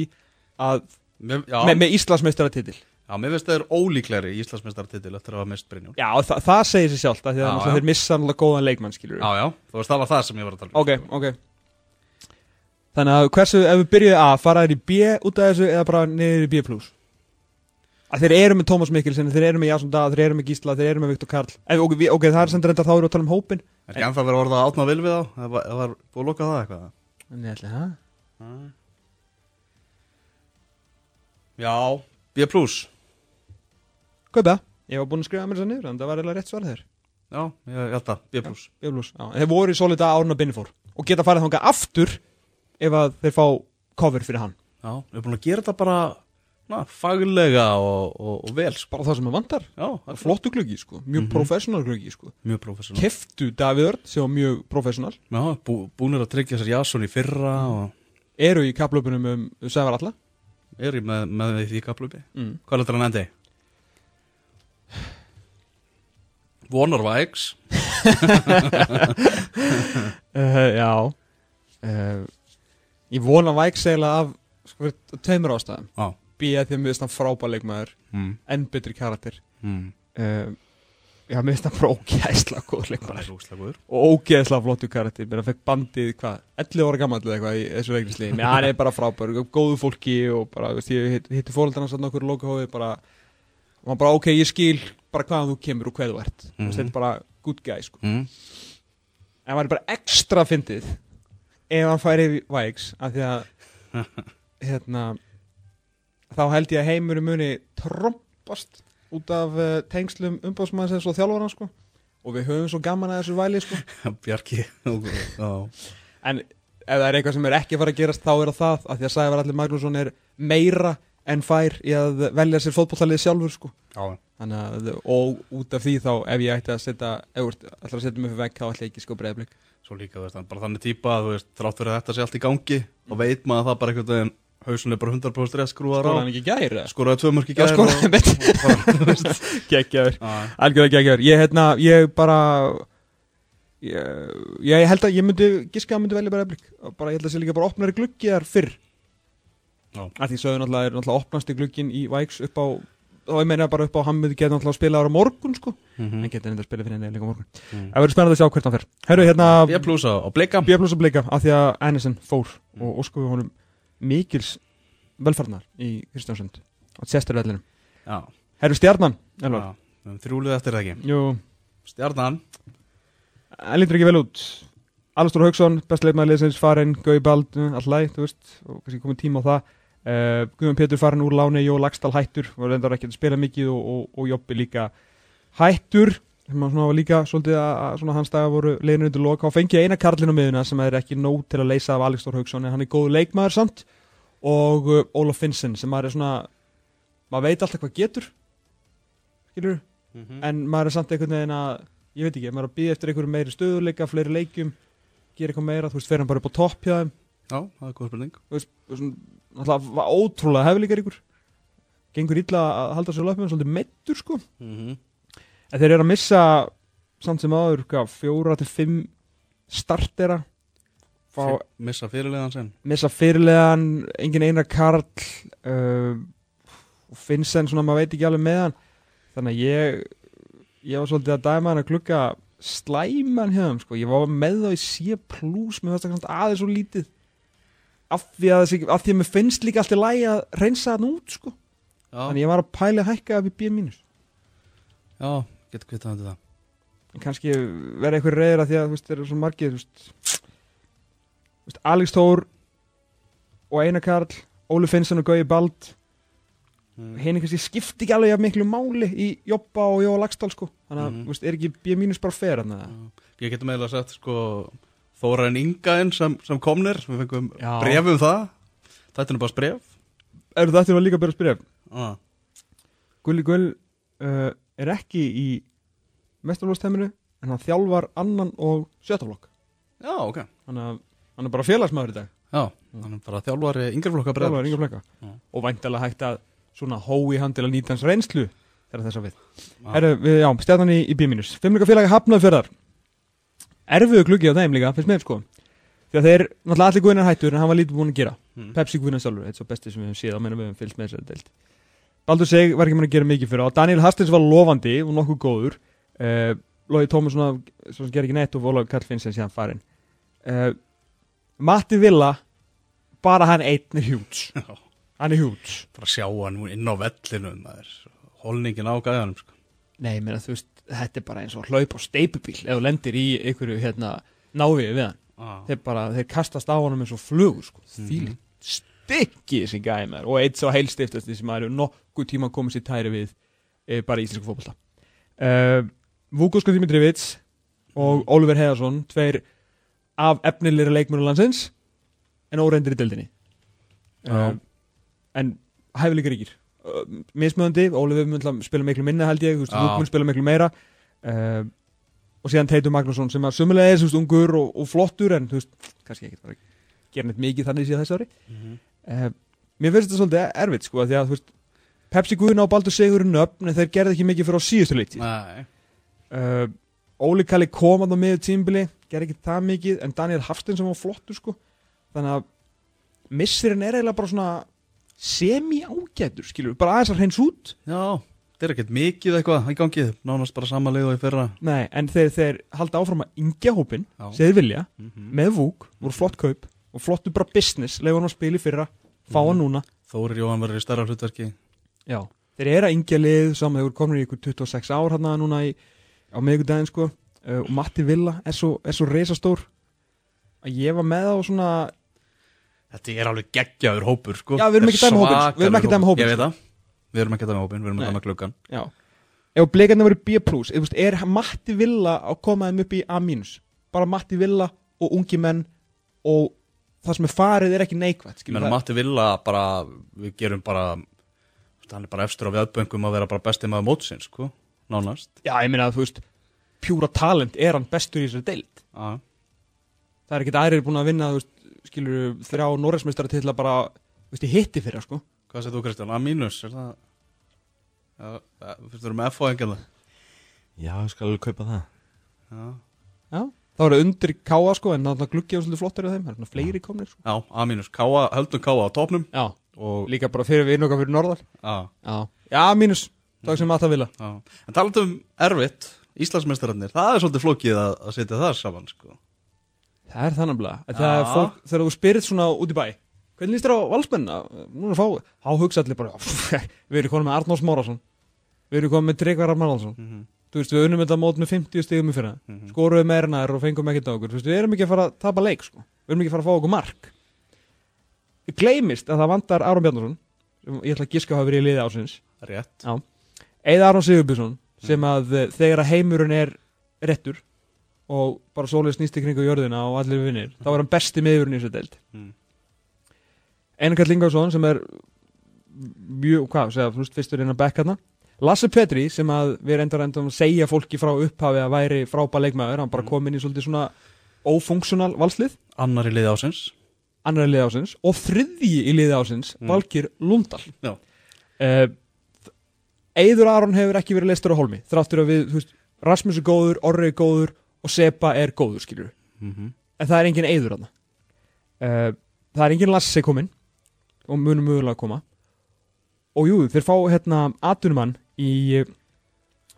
að Mér, já, með, með Íslandsmeistaratitil. Já, mér finnst þeir ólíklegri í Íslandsmeistartitil eftir að hafa mist Brynjón Já, þa það segir sér sjálft að því að Já, náttúrulega já. þeir missa náttúrulega góðan leikmann, skilur Já, já, þú veist það var það sem ég var að tala um. Ok, ok Þannig að hversu, ef við byrjuðum A, fara þeir í B út af þessu eða bara niður í B+. Að þeir eru með Tómas Mikkelsen, þeir eru með Jason Dað, þeir eru með Gísla, þeir eru með Viktor Karl. En, ok, við, ok, það er sem reyndar þá eru að tala um hópin Er ekki ennþá verið að orða að átna vil við þá? Það var, það var búið að loka það eitthvað. En ég ætla, hæ? Já, B plus. Kaupa það, ég var búinn að skrifa mér þess að niður en það var eiginlega rétt svar þeir Já, ég, held að, B plus. B+, já, ef að þeir fá cover fyrir hann. Já, við erum búin að gera þetta bara na, faglega og, og, og vel sko. bara það sem það vantar, Já, flottu gluggi sko. Mjög Mhm. professional gluggi sko. Mjög professional. Keftu Davíð Örd sem var mjög professional. Já, bú, búinir að tryggja sér Jason í fyrra og eru í kaplöpunum um Sævar Alla er ég með, með því kaplubi mm. Hvað er þetta hann endi? Vonar Vægs. Uh, já. Uh, ég vona væk segla af sko, tveimur ástæðum. Já. B að því að mér finnst hann frábær leikmaður mm. enn betri karakter. Mm. uh, já, mér finnst hann bara ógeðslega góð Það leikmaður góður. Og ógeðslega flottu karakter. Mér fekk bandið, hvað, 11 ára gammal eða eitthvað í þessu leiknisli, menn hann er bara frábær góðu fólki og bara, veist, ég hitt- hitti fóröldarna satt nokkur lokahófi bara, og hann bara, ok, ég skil bara hvaðan þú kemur og hvað þú ert. Mm Mhm. þetta er bara good guy, sko. Mm. en hann væri bara ekstra fyndið ef hann færi Vægs af því að hérna þá held ég að heimurinn muni trompast út af uh, tengslum umbásmannsins og þjálfara sko. Og við höfum svo gaman að þessu væli sko. Bjarki en ef það er eitthvað sem er ekki að fara að gerast þá er það af því að Sævar Allir Magnússon er meira en fær í að velja sér fótbollalið sjálfur sko. Að, og út af því þá ef ég ætti að setja, ef ég ætla að setja mig fyrir vegg þá ætla ég ekki sko breyðblik Svo líka, þú veist, hann er bara þannig típa að, þú veist, þrátt fyrir að þetta sé allt í gangi og veit maður að það bara einhvern veginn hausun er bara 100% stress skrúðar á. Skóla hann ekki gæri það? Skoraði tvö mörk í Já, gær skólaði og- mitt. Gekkjaður, já, algjörlega gekkjaður Ég, hérna, ég bara ég, ég held að ég myndi giska myndi velja bara bara, Ég held að sé líka bara opnari gluggi þar fyrr. Já. því sögðu náttúrulega er náttúrulega opnasti glugginn í Væks upp á og ég meina bara upp á myndi geta náttúrulega að spila ára morgun sko, Mhm. en geta enda að spila fyrir henni líka morgun. Mm. Það verður spennandi að sjá hvert hann fer. Herru, hérna, B plus á bleika B plus að blika af því að Andersen fór og óskuðu honum mikils velfarnar í Kristjánsund á Tjesturvellinum Já, Herru, stjarnan, þrjúlið eftir það ekki? Jú, Stjarnan. Hann lítur ekki vel út. Alstór Hauksson, bestleikmaður liðsins farin Gauði Bald, allæg, þú veist og kannski komið tíma á það uh, Guðjón Pétur farin úr láni, Jó Lagstall hættur og reyndar ekki að spila mikið og, og, og Jobbi líka hættur. Sem að svona var líka svolítið að, hans dagar voru leiðinu undir loka og fengi eina karlinu miðuna sem er ekki nóg til að leysa af Alex Stór Hauksson en hann er góð leikmaður samt. Og uh, Ólaf Finnsen sem maður er svona maður veit alltaf hvað getur skilur mm. en maður er samt einhvern veginn að ég veit ekki, maður er að býða eftir einhverju meiri stöðuleika fleiri leikjum, gera eitthvað meira þú veist, fer hann bara upp á topp hjá þeim. Já, það er góð spurning. Þú veist, náttúrulega ótrúlega hefðleikar ykkur. Gengur illa að halda sér löpum svolítið meittur sko. Mm -hmm. en þeir eru að missa samt sem hvað, fjóra til fimm startera. Fá, Missa fyrirlegan sen missa fyrirlegan, engin einar karl uh, og Finnsen svona, maður veit ekki alveg með hann. Þannig að ég ég var svolítið að dæma hann að klukka slæman þeim, sko, ég var með þá í C+, mér fannst það kannski aðeins svo lítið af því að, af því að mér finnst líka alltaf lægi að reynsa hann út, sko. Þannig ég var að pæla að hækka upp í B- já getur kvitað undir það. En kannski vera eitthvað reyður að því að þú veist, þeir eru svo margir Alex Þór og Einar Karl Óli Finnsson og Gauði Bald. Mm. henni kannski skipti ekki alveg miklu máli í Jobba og Jóa Lagstall sko. Þannig að, veist, er ekki B- bara fer? Ég getur meðlega sagt sko Þórainn Ingaðinn sem, sem komnir Við fengum Já. bref um það. Þetta er bara bref Eru þetta líka bara spyrja ah. Gulli Gull uh, er ekki í mestarlóðstæminu en hann þjálfar annan og sjötaflokk Já, ok. Þannig að hann er bara félagsmaður í dag. Já, hann er bara þjálfari yngreflokka bref. Þjálfar yngur flekka Já. og væntalega hægt að svona hói hann til að nýta hans reynslu þegar þess að við. Já. Herru, við, já, stjarnan í, í B-minus. Fimmleika félagi hafnaði fyrir þar Erfiðu gluggi á þeim líka, finnst mér sko. Því að þeir, náttúrulega allir guðinar hættur en hann var lítið búin að gera. Mm. Pepsi guðinar sjálfur, þetta er svo besti sem við höfum séð á meðan við höfum fylgst með þessari deild. Baldur Seg var ekki mér að gera mikið fyrir á. Daniel Hastins var lofandi og nokkuð góður. Uh, Lóði Tómas svona, svona ger ekki neitt og Ólaug Karl Finnsen síðan farin uh, Matti Villa bara hann einn er hjúts hann er hjúts bara sjá hann inn á vellinu holningin á gæðanum sko. Nei, menn að þú veist, þetta er bara eins og hlaup á steipubíl ef þú lendir í einhverju hérna náviði við hann ah. þeir bara, þeir kastast á honum eins og flugur sko. Mhm. fílið stykki þessi gæði maður og eitt svo heilstiftast sem hefur nokkuð tíma komið sér tæri við e, bara í íslensku fótbolta uh, Vukosko Dimitrievits og Oliver Heðarsson tveir af efnilegri leikmjönu landsins en óreindir í deildinni uh, Já. en hæfileikar ríkir uh, mismöðandi, Oliver mun til að spila miklu minna held ég, mun spila miklu meira. Uh, og síðan Teitur Magnússon sem að sumulega er ungur og, og flottur en þú veist, kannski ekki bara gera neitt mikið þannig síðan þessu ári. Mhm. uh, mér finnst þetta svolítið erfitt sko, því að þú veist, Pepsi Guðna og Baldur Sigurinn upp en þeir gerði ekki mikið fyrir á síðustu leiti Nei, uh, Óli Kalli kom að það með tímbili gerði ekki það mikið en Daniel Hafstein sem var flottur sko. Þannig að missirinn er eiginlega bara svona semi-ágætur skilur, bara aðeins að hreins út. Já, þetta er ekkert mikið eitthvað í gangið, nánast bara sama leið og í fyrra. Nei, en þeir, þeir halda áfram að yngja hópin þeir vilja, mm með vúk voru flott kaup og flottu bara business leiði hann að spila í fyrra, fá hann Mhm. núna. Þórir Jóhann verður í starra hlutverki. Já, þeir eru að yngja lið saman, þeir voru komin í ykkur 26 ár hann núna í, á miðgudaginn sko. Uh, og Matti Villa er svo, svo reisastór að ég var með á svona Þetta er alveg geggjaður hópur sko. Já, við erum er ekki að dæma hópinn, við erum ekki svakalegur hópinn, Ég veit það, við erum ekki að dæma hópin, við erum að dæma klukkan Já. Ef blikarnir voru B+, eða, þú veist, er Matti Villa að koma þeim upp í A-, bara Matti Villa og ungi menn og það sem er farið er ekki neikvægt það- Matti Villa bara, við gerum bara þú veist, hann er bara efstur á viðböngum að vera bara besti maður mótsins, sko, nánast. Já, ég meina að þú veist, pjúra talent er hann bestur í þessari deild. Já, Það er ekkert aðrir búin að vinna, þú veist, skilur þrjá Norræsmeistara til að bara, þú veist, hitti fyrir sko. Hvað segir þú Kristján? A mínus, er það Já, fyrst við erum með F og enginn það Já, ég skal alveg kaupa það. Já, Já Það voru undir káa sko, en það gluggi á svolítið flottar í þeim, það er svona fleiri komnir sko. Já A mínus, Káa, höldum Káa á topnum Já, og, líka bara fyrir við okkar fyrir norðar já, Já, já mínus, það sem að það vilja já. En talandi um erfitt, Íslandsmeistararnir það er svolítið flókið að, að setja það saman, sko Það er þannig að það er fólk, þegar þú spyrir svona út í bæ Hvernig líst þér á valsmennina? Núna fá, þá hugsa allir bara Við erum konum með Arnórs Mórásson Við erum konum með Tryggvar Arnórsson mm -hmm. Þú veist, við unnum þetta mót með 50 stigum í fyrra. Mhm. Skoruðum meira en þær og fengum ekkert á okkur. Þú veist, við erum ekki að fara að tapa leik sko. Við erum ekki að fara að fá okkur mark. Við gleymist að það vantar Aron Bjarnarsson Ég ætla að giska að hafa verið í liði og bara sólið snýst í kringu jörðina og allir vinnir, þá er hann besti miðurinn í þessu deild. mm. Einar Karl Ingarsson sem er mjög, hvað, segja, veist, fyrstur inn að bekka þarna. Lasse Petri sem að við reyndar að segja fólki frá upphafi að væri frábæð leikmaður, hann bara Mm. kom inn í svolítið svona ófunksjonal valslið, Annar í liði ásins annar í liði ásins og þriðji í liði ásins, Mm. Valgir Lundal. Uh, Eiður Aron hefur ekki verið leistur á holmi, þráttur að við, þú veist, Rasmus er góður, Orri er góður og Sepa er góður, skilur mm -hmm. en það er engin Eiður þarna. Uh, það er engin Lasse kominn. Og munum mögulega að koma. Og jú, þeir fá hérna atunumann í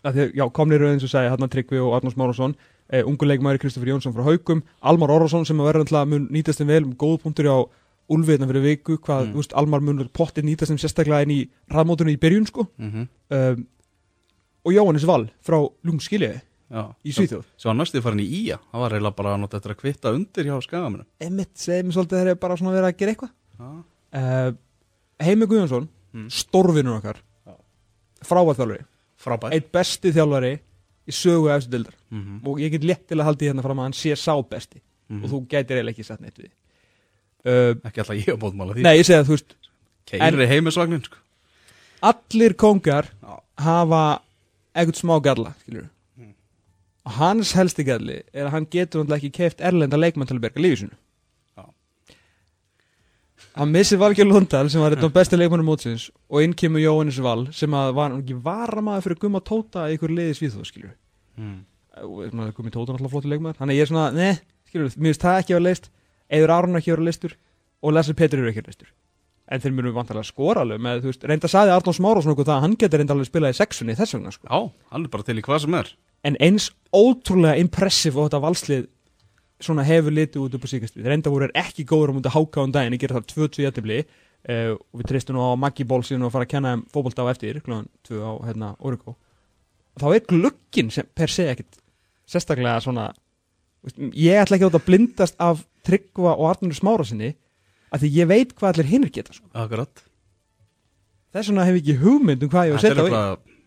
að þeir, já, komnir eins og segja hérna Tryggvi og Arnars Márásson uh, ungu leikmaður Kristoffer Jónsson frá Haugum Almar Orrason sem að verða alltaf mun nýtast þeim vel. Góð punktur á Úlfiðna fyrir viku. Hvað, Mm. veist, Almar mun pottið nýtast þeim sérstaklega inn í rafmótunni í byrjun sko. Mm -hmm. um, og Jóhannes Val frá Lungskiljaði Já, í Svíþjóð? Svo hann næstu farin í Ía. Það var eiginlega bara nota eftir að kvitta undir hjá skagaminu Emmett segir mér svolítið þeir eru bara svona verið að gera eitthvað. Uh, Heimi Guðjónsson Mm. stórvinur okkar Já. frábæð þjálfari, frábær. Eitt besti þjálfari í sögu eftir dildar mm -hmm. og ég get létt til að halda í hérna fram að hann sé sá besti. Mhm. og þú gætir eiginlega ekki satt neitt við. Uh, Ekki alltaf ég að bóðmála því. Nei, ég segi að þú veist Keiri hans helsti galli er að hann getur ekki keift erlenda leikmann til að berga lífi sinu Já. hann missir Valgjör Lundal sem var einn af besti leikmannum mótsins og inn kemur Jóhannes Val sem að var ekki varamaður fyrir Gumma Tóta í ykkur liði svíþóð skilur mm. Gummi Tóta er náttúrulega flottur leikmaður þannig að ég er svona, ne, skilur, mér finnst það ekki að vera leist Eður Aron ekki að vera leistur og Lasse Petri eru ekki að vera leistur en þeir munu vantarlega skora alveg með, þú veist, reynda sagði Arnór Smárásson okkur það að hann getur reynda alveg spilað í sexunni þess vegna sko. Já, hann er bara til í hvað sem er en eins ótrúlega impressiv og þetta valslið svona hefur litið út upp á síkastlið reynda voru er ekki góður á mútið háka á um daginn ég gera það 2-2 jættibli uh, og við treystum nú á Maggi Ból síðan og fara að kenna þeim fótbolta á eftir klúan 2 á hérna Origo þá er glukkin sem per se ekkit sérstaklega svona ég ætla ekki átt að blindast af Tryggva og Arnur Smára sinni af því ég veit hvað allir hinnir geta sko. Akkurat. Þess vegna hef ég ekki hugmynd um hvað ég að setja er á í.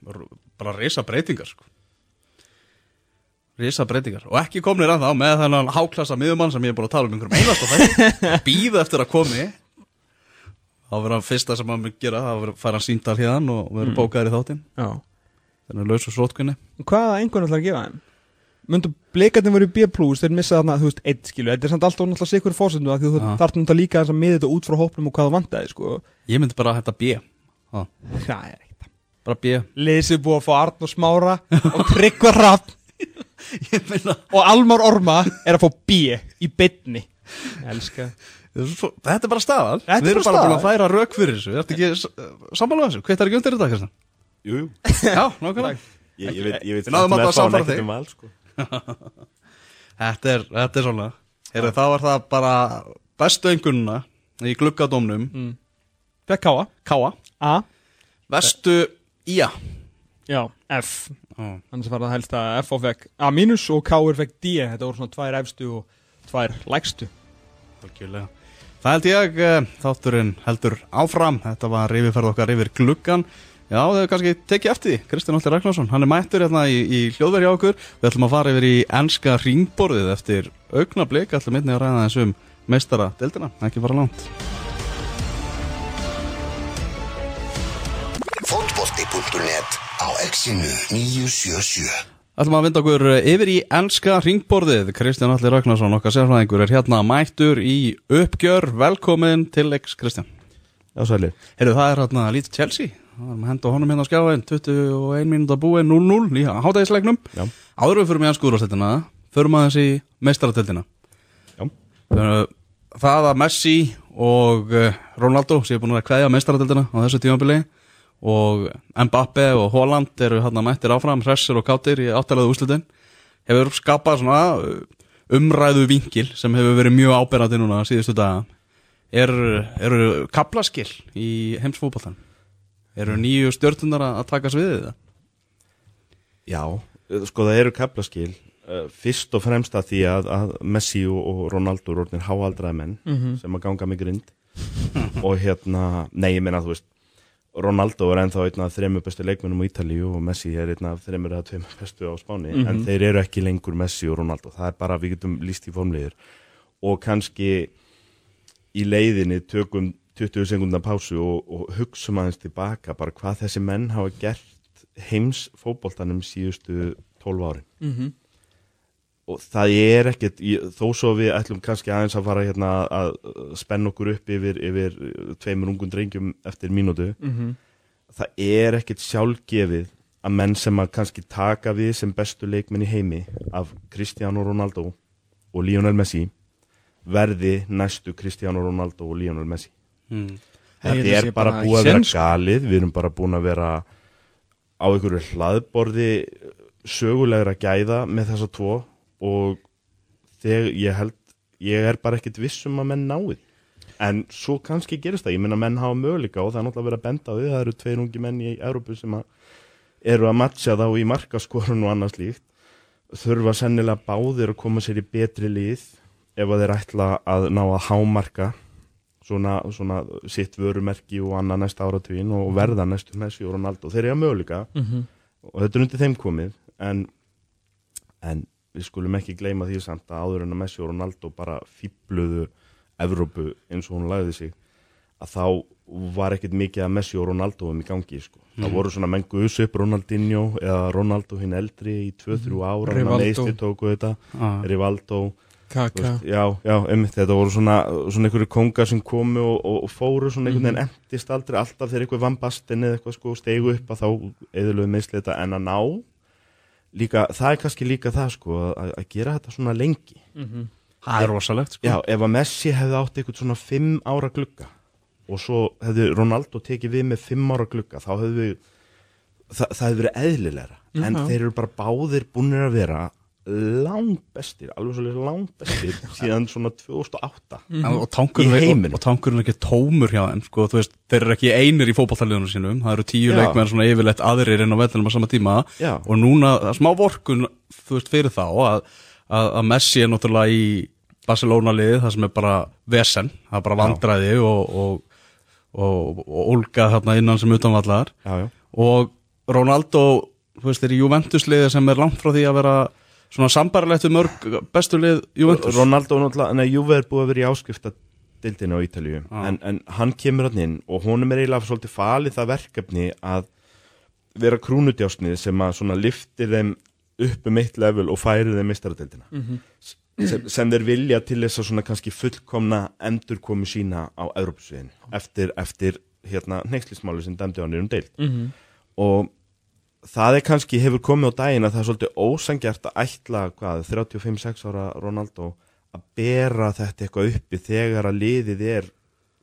bara, bara risa breytingar sko. Risa breytingar. Og ekki komnir að þá með þennan háklassa miðumann sem ég er búin að tala um einhverjum einast og það Býða eftir að komi. Þá verður hann fyrsta sem hann mun gera að fara hann síntal hérna og verður Mm. bókaður í þáttinn. Já. Þannig að lausa srótkunni hvaða einhvern ætlar að gefa þeim? Myndu blikarnir verið B+, þeir missa þarna, þú veist, eitt skilu, þetta er samt alltaf náttúrulega sikur fórsöndu að þú þarf náttúrulega líka þess að miða þetta út frá hópnum og hvað það vantaði, sko. Ég myndi bara að hætta B. Já, það er ekkert Bara B. Liðsið búið að fá Arnur Smára og Tryggva Rapp Ég og Almar Orma er að fá B í bytni elska. Þetta er bara staðan. Er Við erum bara búin að færa rök fyrir þessu. Þetta ekki sammála þessu? Hvað er ekki undir þetta, Kristján? Jú, jú. Já, nákvæmlega. Ég, ég veit, ég veit Við náðum að ekkert þig. um val, sko. Þetta er, þetta er svona. Heyrðu, þá var það bara bestu einhvernuna í gluggadómnum. Mm. fekk Káa Káa A. Vestu Ía já F Já. annars var það helst að F á fekk A mínus og K er fekk D þetta voru svona tvær efstu og tvær lægstu. Algjörlega. Það held ég eh, þátturinn heldur áfram. Þetta var reyfiferð okkar yfir gluggan Já, þau hefur kannski tekið eftir því. Kristján Allir Ragnarsson, hann er mættur hérna í, í hljóðveri á okkur. Við ætlum að fara yfir í enska ringborðið eftir augnablik. Ætlum einnig að ræða þessum meistara deildina, ekki fara langt. Fótbolti.net á exinu 977 ætlum að vinda okkur yfir í enska ringborðið. Kristján Allir Ragnarsson, okkar sérfræðingur er hérna mættur í uppgjör. Velkomin til X Kristján. Já, sælir. Heyrðu, það er hérna lítið Chelsea. Það er að henda honum hérna á skjáin 21 mínúta búið 0-0 í hátægisleiknum Já. Áður við fyrir með skúrastættina Förum aðeins í meistarateldina Já. Það að Messi og eh, Ronaldo séu búin að kveðja meistarateldina á þessu tímabili og Mbappe og Holland eru hérna mættir áfram hressir og káttir í áttalega úslitin hefur skapað svona uh, umræðu vinkil sem hefur verið mjög áberandi núna síðustu daga. Er, eru kaplaskil í heimsfótbollan eru nýju stjórnunar að taka sviðið það Já, sko það eru kaplaskil uh, fyrst og fremst að því að, að Messi og, og Ronaldo eru orðnir háaldraði menn Mhm. sem að ganga mig grind. Og hérna, nei ég meina þú veist Ronaldo er ennþá einn af þreymur bestu leikmennum á Ítalíu og Messi er einn af þreymur eða tveimur bestu á Spáni Mhm. en þeir eru ekki lengur Messi og Ronaldo það er bara við getum líst í formlegir og kannski í leiðinni tökum 20 sekundar pásu og, og hugsum aðeins tilbaka bara hvað þessi menn hafa gert heims fótboltanum síðustu 12 árin mm -hmm. Og það er ekkert, þó svo við ætlum kannski aðeins að fara hérna að spenna okkur upp yfir, yfir tveimur ungum drengjum eftir mínútu. Mhm. það er ekkert sjálfgefið að menn sem að kannski taka við sem bestu leikmenn í heimi af Cristiano Ronaldo og Lionel Messi verði næstu Cristiano Ronaldo og Lionel Messi. Mm. Þetta að er bara bara búið að séns, vera galið. Við erum bara búin að vera á einhverju hlaðborði sögulegra gæða með þessa tvo og þegar ég held ég er bara ekkit viss um að menn náið en svo kannski gerist það. Ég minna menn hafa möguleika og það. Er náttúrulega verið að benda á því það eru tveir ungi menn í Európu sem að eru að matcha þá í markaskorun og annars líkt þurfa sennilega báðir að koma sér í betri lið ef að þeir ætla að ná að hámarka svona, svona sitt vörumerki og annað næsta áratugin og verða næstu Messi og Ronaldo. Þeir eru að möguleika. Mhm. og þetta er undir þeim komið. En, en við skulum ekki gleyma því samt að áður en að Messi og Ronaldo bara fýbluðu Evrópu eins og hún lagði sig að þá var ekkert mikið að Messi og Ronaldo um í gangi sko. það Mhm. voru svona menn guðs upp Ronaldinho eða Ronaldo hinn eldri í 2-3 ára Rivaldo. meðsli tóku þetta ah. Rivaldo Kaka já, já, einmitt, þetta voru svona, svona einhverju kongar sem komu og, og, og fóru svona einhvern veginn endist aldrei alltaf þegar eitthvað vann bastin eða eitthvað sko steigu upp að þá eðurlegu meðsli þetta en að ná líka, það er kannski líka það sko að, að gera þetta svona lengi Mhm. Það er rosalegt sko já, ef að Messi hefði átt eitthvað svona fimm ára glugga og svo hefði Ronaldo tekið við með fimm ára glugga þá hefði það, það hefði verið eðlilegra en Já. þeir eru bara báðir búinir að vera langt bestir, alveg svolítið langt bestir síðan svona 2008 En- og tankurinn Í er- heiminum. og, og tankurinn er ekki tómur hjá þeim sko, þú veist, þeir eru ekki einir í fótballtaliðunum sínum það eru tíu leikmenn svona yfirleitt aðrir inn á vellinum á sama tíma. Já. og núna, það er smá vorkun þú veist, fyrir þá að, að, að Messi er náttúrulega í Barcelona liðið það sem er bara vesen það er bara vandræði og, og, og, og Olga þarna innan sem utanvallar og Ronaldo þú veist, er í Juventus liðið sem er langt frá því að vera svona sambarilegt við mörg bestu lið Juventus. Ronaldo, náttúrulega- nei, Juve er búið að vera í áskrifta dildinu á Ítalíu. Já. en, en hann kemur hann inn og honum er eiginlega svolítið falið það verkefni að vera krúnudjásnið sem að svona liftir þeim upp um eitt level og færi þeim mistaradildina sem, sem þeir vilja til þess að svona kannski fullkomna endurkomu sína á Európusviðinu eftir, eftir hérna neykslismáli sem dæmdi á nýrum deild. Mhm. og það er kannski hefur komið á daginn að það er svolítið ósangjart að ætla hvað, 35-6 ára Ronaldo að bera þetta eitthvað uppi þegar að liðið er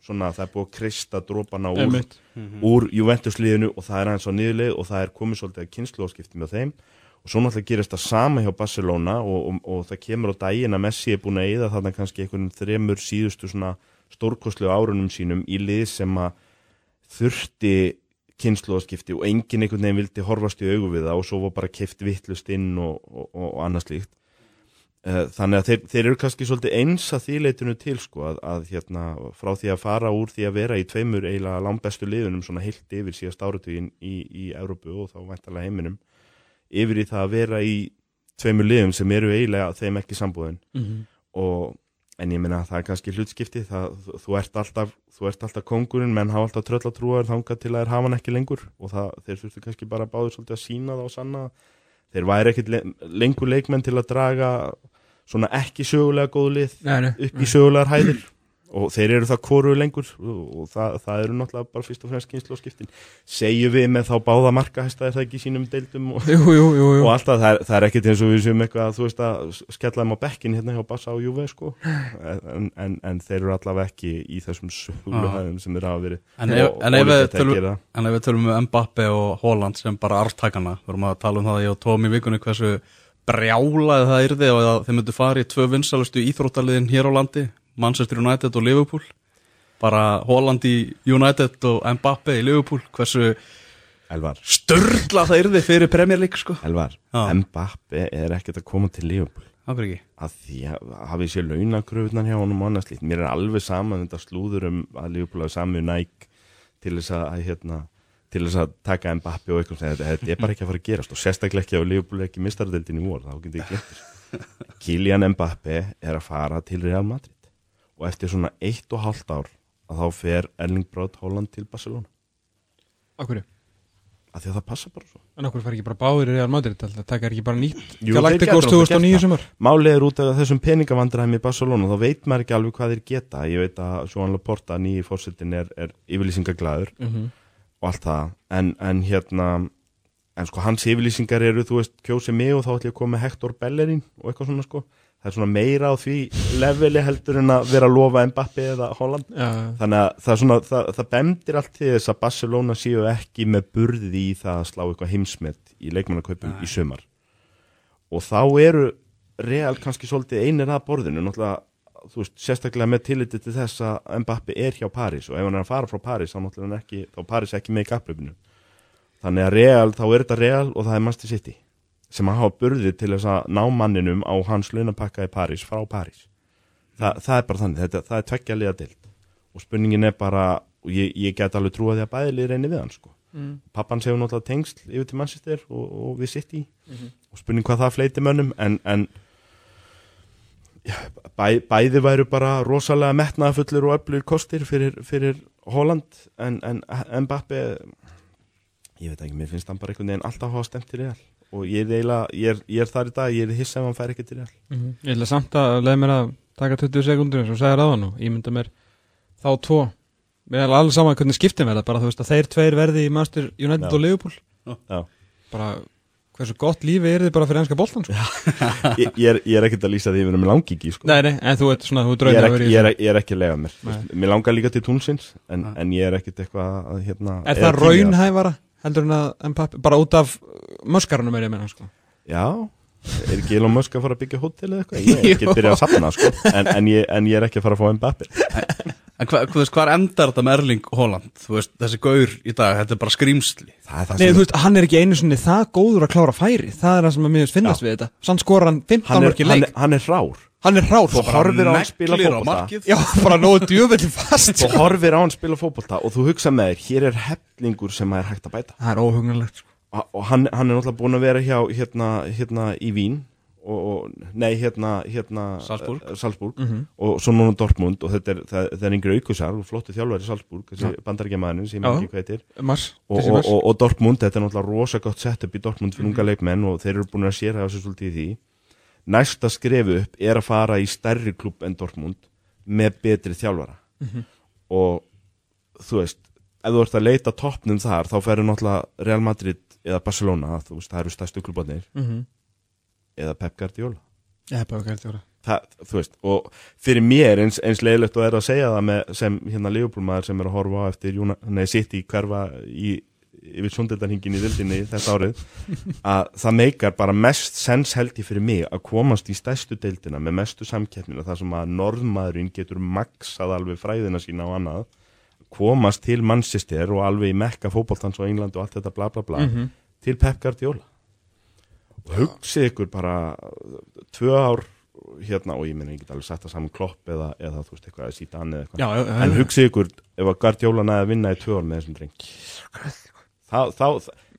svona það er búið að krista drópana úr, Einmitt. úr Juventus liðinu og það er aðeins á niðurlið og það er komið svolítið að kynsluáskipti með þeim og svo náttúrulega gerist það sama hjá Barcelona og, og, og það kemur á daginn að Messi er búin að eyða þarna kannski einhvern þremur síðustu svona stórkoslu árunum sínum í lið sem að þurfti kynnslóðskipti og enginn einhvern veginn vildi horfast í augu við það og svo var bara keift vittlust inn og, og, og, annað slíkt Eh, þannig að þeir, þeir eru kannski svolítið eins að því leitinu til sko að, að hérna frá því að fara úr því að vera í tveimur eiginlega langbestu liðunum svona heilt yfir síðast áratugin í, í Európu og þá væntalega heiminum yfir í það að vera í tveimur liðum sem eru eiginlega þeim ekki sambúðin Mhm. og en ég meina það er kannski hlutskipti það, þú, ert alltaf, þú ert alltaf kongurinn menn hafa alltaf tröllatrúar þangað til að þeir hafa hann ekki lengur og það, þeir þurftu kannski bara báður svolítið að sína það og sanna þeir væri ekkit le lengur leikmenn til að draga svona ekki sögulega góð lið Nei, nei. upp í sögulegar hæðir og þeir eru það koru lengur. Og það, það eru náttúrulega bara fyrst og fremst kynslu og skiptin segjum við með þá báða markahæsta er það ekki sínum deildum og Jú, jú, jú, og alltaf það. Er, það er ekkert eins og við séum eitthvað þú veist að skella þeim á bekkin hérna hjá Bassa og Juve sko. En, en, en þeir eru allavega ekki í þessum sögulegum sem þeir hafa verið En Og- en, og ef að tölum, ef við tölum um Mbappe og Holland sem bara arftakana, við erum að tala um það að ég og Tómi vikunni hversu brjálaði það yrði og að þeir myndu fara í tvö vinsalustu íþróttaliðin hér á landi, Manchester United og Liverpool. Bara Holland í United og Mbappe í Liverpool, hversu Elvar, störla það yrði fyrir Premier League sko. Elvar Já. Mbappe er ekkert að koma til Liverpool. Ekki? Að því að hafið sér launakröfunar hjá honum og annað slíkt, mér er alveg sama þetta slúður um að Liverpool hafa sami næk til þess að hérna, til þess að taka Mbappi og eitthvað þetta, þetta er bara ekki að fara að gerast og sérstaklega ekki ef Liverpool er ekki mistardeldin í vor þá getur ég glemt þess Kylian Mbappi er að fara til Real Madrid og eftir svona eitt og halvt ár að þá fer Erling Braut Holland til Barcelona. Akkur, að því að það passa bara svo. En okkur fær ekki bara báðir í Real Madrid? Það takar ekki bara nýtt Galacticos þeir gætu náttúrulega 2009 gert sumar? Málið er út af þessum peningavandræðum í Barcelona þá veit maður ekki alveg hvað þeir geta. Ég veit að Joan Laporta, nýji fórsetin er, er yfirlýsingaglæður Mhm. og allt það. En, en hérna en sko hans yfirlýsingar eru þú veist kjósi mig og þá ætlum ég að koma Hector Bellerin og eitthvað svona sko það er svona meira á því leveli heldur en að vera að lofa Mbappi eða Holland Já, þannig að það, svona, það, það bendir allt til þess að Barcelona séu ekki með burði í það að slá eitthvað heimsmet í leikmannakaupum í sumar. Og þá eru real kannski svolítið einir að borðinu. Náttúrulega þú veist, sérstaklega með tilliti til þess að Mbappi er hjá Paris og ef hann er að fara frá Paris þá náttúrulega hann ekki, þá Paris ekki með í kapplöfinu þannig að real, þá er þetta real og það er Manchester City sem að hafa burði til þess að ná manninum á hans launapakka í Paris frá Paris Þa, það er bara þannig, þetta, það er tveggja liða dild og spurningin er bara og ég, ég get alveg trúa því að bæðilið reynir við hann sko. mm. pappans hefur náttúrulega tengsl yfir til Manchester og, og við sitt í og spurning hvað það fleiti mönnum en, en já, bæ, bæði væru bara rosalega metnaðafullur og öflur kostir fyrir, fyrir Holland en, en Mbappe ég veit ekki, mér finnst hann bara einhvern veginn alltaf hafa stemt til real og ég er, eiginlega, ég, er, ég er þar í dag, ég er hissa ef hann fær ekki til real Mhm. Ég ætla samt að leið mér að taka 20 sekundur eins og segja ráðan og ég mynda mér þá tvo Mér er alveg saman hvernig skiptin verða bara þú veist að þeir tveir verði í Master United Já. og Liverpool Já. bara Hversu gott lífi er þið bara fyrir ennska boltan sko? ég, ég, er, ég er ekkert að lýsa því að við erum með langi sko. Nei, nei, en þú ert svona, þú ég, draunar er að ekki, vera í ég, er, þessu. ég er ekki að lega mér. Mér langar líka til túnsins En, en ég er ekkert eitthvað að hérna Er það raunhæfara heldur en að Mbappe, bara út af möskarunum er ég að menna sko? Já, er ekki Elon Musk að fara að byggja hótel eða eitthvað? Ég er ekki að byrja að safna sko. en, en, ég, en ég er ekki að fara að fá Mbappi En hva, hvað endar þetta með Erling Haaland? Þú veist, þessi gaur í dag, þetta er bara skrýmsli Það er það Nei, þú veist, hann er ekki einu sinni það góður að klára færi Það er það sem að mér finnast við þetta Sann skora hann 15 hann er, mörki hann, leik er, hann er rár Hann er rár Þú horfir á hann spila markið. Já, bara nógu djöfelli fast Þú horfir á hann spila fótbolta og þú hugsa með þér Hér er heflingur sem er hægt að bæta Það er óhugnulegt sko. og og hann, hann er náttúrulega búin að vera hjá hérna, hérna í Vín og, og nei, hérna, hérna Salzburg. eh, Salzburg Mhm. og svo núna Dortmund og þetta er, það, það er yngri aukusar og flottu þjálfari í Salzburg þessi Já. bandarækjamaðurinn sem ég ekki hvað heitir og, og, og, og Dortmund, þetta er náttúrulega rosa gott setup í Dortmund fyrir Mhm. unga leikmenn og þeir eru búin að sér næsta skrefu upp er að fara í stærri klubb en Dortmund með betri þjálfara Mhm. og þú veist ef þú ert að leita toppnum þar þá ferur náttúrulega Real Madrid eða Barcelona þú veist, það eru stærstu klubbarnir Mhm. eða Pep Guardiola bara gælt jóra það, þú veist, og fyrir mér eins, eins leiðilegt og er að segja það með, sem hérna Leopoldmaður sem er að horfa á eftir nei, sitt í hverfa í, yfir sundeldarhingin í vildinni þetta árið, að það meikar bara mest sens held ég fyrir mig að komast í stærstu deildina með mestu samkeppnina þar sem að norðmaðurinn getur maksað alveg fræðina sína og annað komast til Manchester og alveg í mekka fótboltans og England og allt þetta bla bla bla Mhm. til Pep Guardiola. Og hugsið ykkur bara tvö ár hérna og ég meina ég get alveg það saman klopp eða, eða þú veist eitthvað sítan eða eitthvað. Já, já, já, en hugsið ykkur ef að Guardiola næði að vinna í tvö ár með þessum dreng þá, þá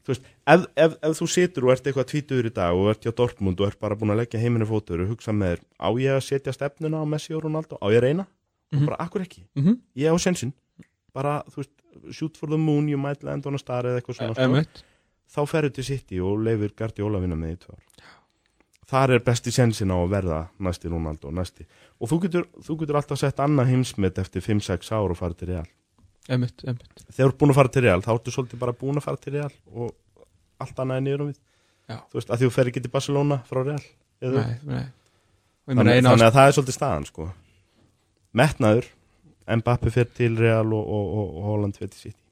þú veist, ef, ef, ef þú situr og ert eitthvað tvítuður í dag og ert hjá Dortmund og ert bara búin að leggja heiminu fótur og hugsa með þér, á ég að setja stefnuna á Messi og Ronaldo, á ég að reyna Mhm. bara akkur ekki, Mhm. ég á sensin bara, þú veist, shoot for the moon you might land on a star eða eitthvað svona sko Einmitt. þá ferðu til City og leifir Guardiola að vinna með í tvö ár þar er besti sensin á að verða næsti Ronaldo næsti. og þú getur, þú getur alltaf sett annað heimsmet eftir 5-6 ár og farið til Real Einmitt, einmitt þegar þú ert búin að fara til Real þá ertu svolítið bara búin að fara til Real og allt annað er niður um við Já. þú veist, að því þú fer ekki til Barcelona frá Real Nei, nei þannig, þannig að það er svolítið staðan sko. metnaður Mbappe fer til Real og, og, og, og Holland fer til City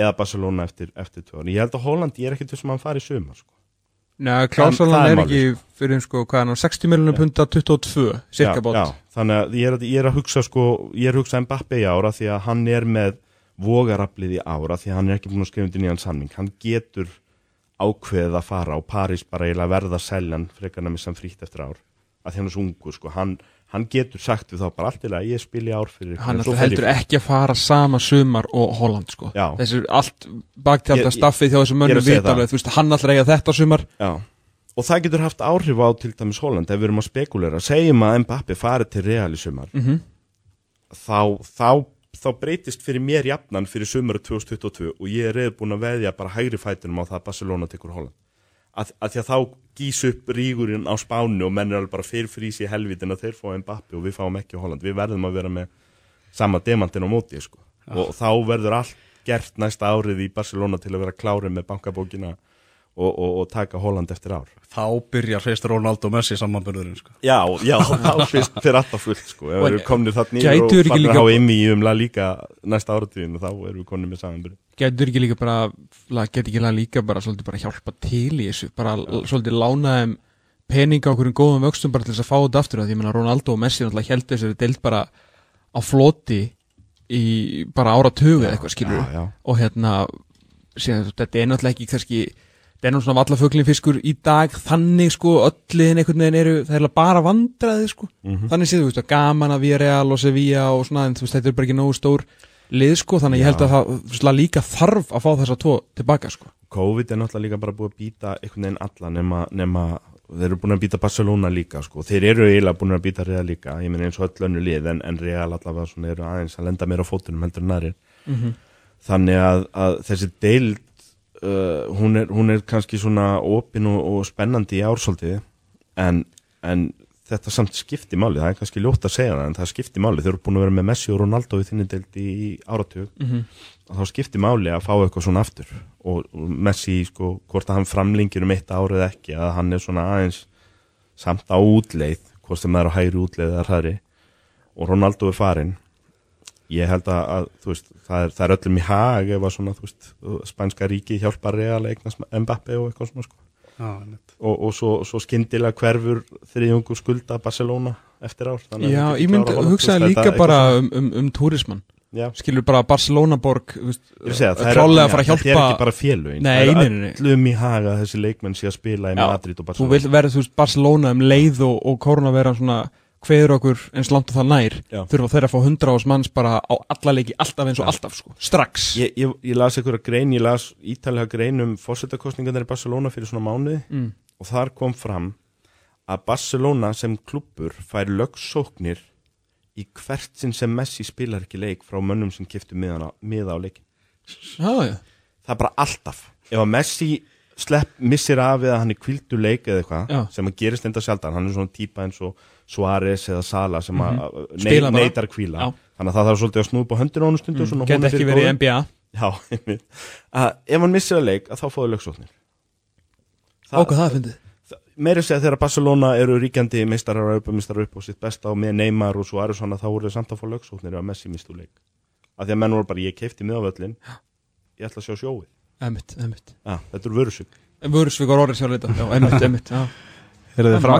eða Barcelona eftir, eftir ár ég held að Holland, ég er ekkert þessum að hann fari í sumar sko. Nei, Það Klásalan er ekki fyrir sko, hvað er hann, 60 miljonum punta 22, cirka bótt já, þannig að ég er, að ég er að hugsa sko, ég er að hugsa Mbappe í ára því að hann er með vogaraflið í ára því að hann er ekki búin að skrifa undir nýjan samning. Hann getur ákveðið að fara á París bara eiginlega verða seljan frekar nefnir sem frítt eftir ár að því hann er svo ungur sko, hann, hann getur sagt við þá bara allt í lagi, ég spil í ár fyrir Hann heldur ekki að fara sama sumar og Holland sko. Já. Þessi allt baktjálta staffið að segja vita alveg, það. þú veist, hann alltaf eiga þetta sumar. Já, og það getur haft áhrif á til dæmis Holland ef við erum að spekulera, segjum að Mbappe fari til Real í sumar. Mm þá, þá, þá breytist fyrir mér jafnan fyrir sumari 2022 og ég er reyður búin að veðja bara hægri fætunum á það að Barcelona tekur Holland að, að því að þá gís upp rígurinn á spánu og menn er alveg bara fyrir frís í helvitin að þeir fá Mbappe og við fáum ekki Holland. Við verðum að vera með sama demantin á móti sko. og þá verður allt gert næsta árið í Barcelona til að vera klárið með bankabókina og, og, og taka Holland eftir ár Þá byrjar fyrst Ronaldo og Messi samanbyrðurinn sko. Já, já, þá fyrst fyrir alltaf fullt sko. ef Og- við erum komnir þarna Gætu yfir og líka- að hafa ymmi í umla líka næsta áratíðin þá erum við konir með samanbyrð Getur ekki líka bara la- Getur ekki líka bara svolítið bara hjálpa til í þessu Bara l- svolítið lána þeim peninga okkur um góðum vöxtum bara til þess að fá þetta aftur að Því ég meina Ronaldo og Messi náttúrulega held þessari deilt bara á floti í bara áratugu eða eitthvað skilur já, já. og hérna síðan, þetta er náttúrulega ekki kannski þetta er náttúrulega svona vallafuglin fiskur í dag þannig sko, öll liðin einhvern veginn eru það er bara vandraði sko Mhm. þannig séð, þú veist, að gaman að Villarreal og Sevilla og svona, en þú veist, þetta er bara ekki nógu stór lið sko, þannig að ég held að það veist, líka þarf að fá þessa tvo tilbaka sko COVID er náttúrulega líka bara búið að býta einhvern veginn alla nema, nema þeir eru búin að býta Barcelona líka sko. þeir eru eiginlega búin að býta Real líka ég meina eins og öll önnu lið en, en Real allavega svona eru aðeins að lenda meira á fótunum heldur en aðrir Mhm. þannig að, að þessi deild uh, hún, er, hún er kannski svona opin og, og spennandi í ársóldi en, en þetta samt skipti máli, það er kannski ljótt að segja það en það skipti máli, þeir eru búin að vera með Messi og Ronaldo í þinni deildi í áratug. Mhm. þá skipti máli að fá eitthvað svona aftur. Og, og Messi, sko, hvort að hann framlingir um eitt árið ekki, að hann er svona aðeins samt á útleið hvort sem það er á hægri útleið eða hræri og Ronaldo er farinn ég held að, að þú veist, það er, það er öllum í hag ef að svona, þú veist, spænska ríki hjálpar real eignast Mbappe og eitthvað svona sko. Já, einmitt. og, og svo, svo skyndilega hverfur þriðjungu skulda Barcelona eftir ár Já, ég myndi hugsaði þú veist, líka bara um, um, um túrismann Já, skilur bara Barcelona borg er að er fara að þetta er hjálpa ekki bara félögin Nei, það er nei, nei, nei. öllum í haga þessi leikmenn sé að spila í Madrid og þú Barcelona vil verða þú veist Barcelona um leið og, og koruna vera svona hveður okkur eins langt og það nær Já. þurfa þeirra að fá hundra ás manns bara á alla leiki alltaf eins og Já. alltaf sko, strax ég, ég, ég las einhverja grein, ég las ítalega grein um fórsetakostningarnir í Barcelona fyrir svona mánuði mm. og þar kom fram að Barcelona sem klubbur fær lögsóknir í hvert sinn sem Messi spilar ekki leik frá mönnum sem kiftu miða á leikin Já, já, það er bara alltaf ef að Messi slepp, missir af eða hann er kvildu leik eða Já. eitthvað sem að gerist enda sjaldan, hann er svona típa eins og Suárez eða Sala sem að mm. Spila bara. neytar kvíla Já. þannig að það þarf svolítið að snúða upp á höndinu á honum stundu mm. get ekki verið í NBA Já, að ef hann missir að leik að þá fóðu lögsóknir. Ókvað það er fyndið. Meiri segja þegar Barcelona eru ríkjandi meistarar og uppamistarar upp á sitt besta og með Neymar og Suárez svona þá voru þeir samt að fá lögsóknir að Messi mistu leik. Af því að menn voru bara, ég keifti miðavöllin ég ætla að sjá sjóið Emitt, emitt ah, þetta eru vörusug Vörusvík og Rorri Heyrðu frá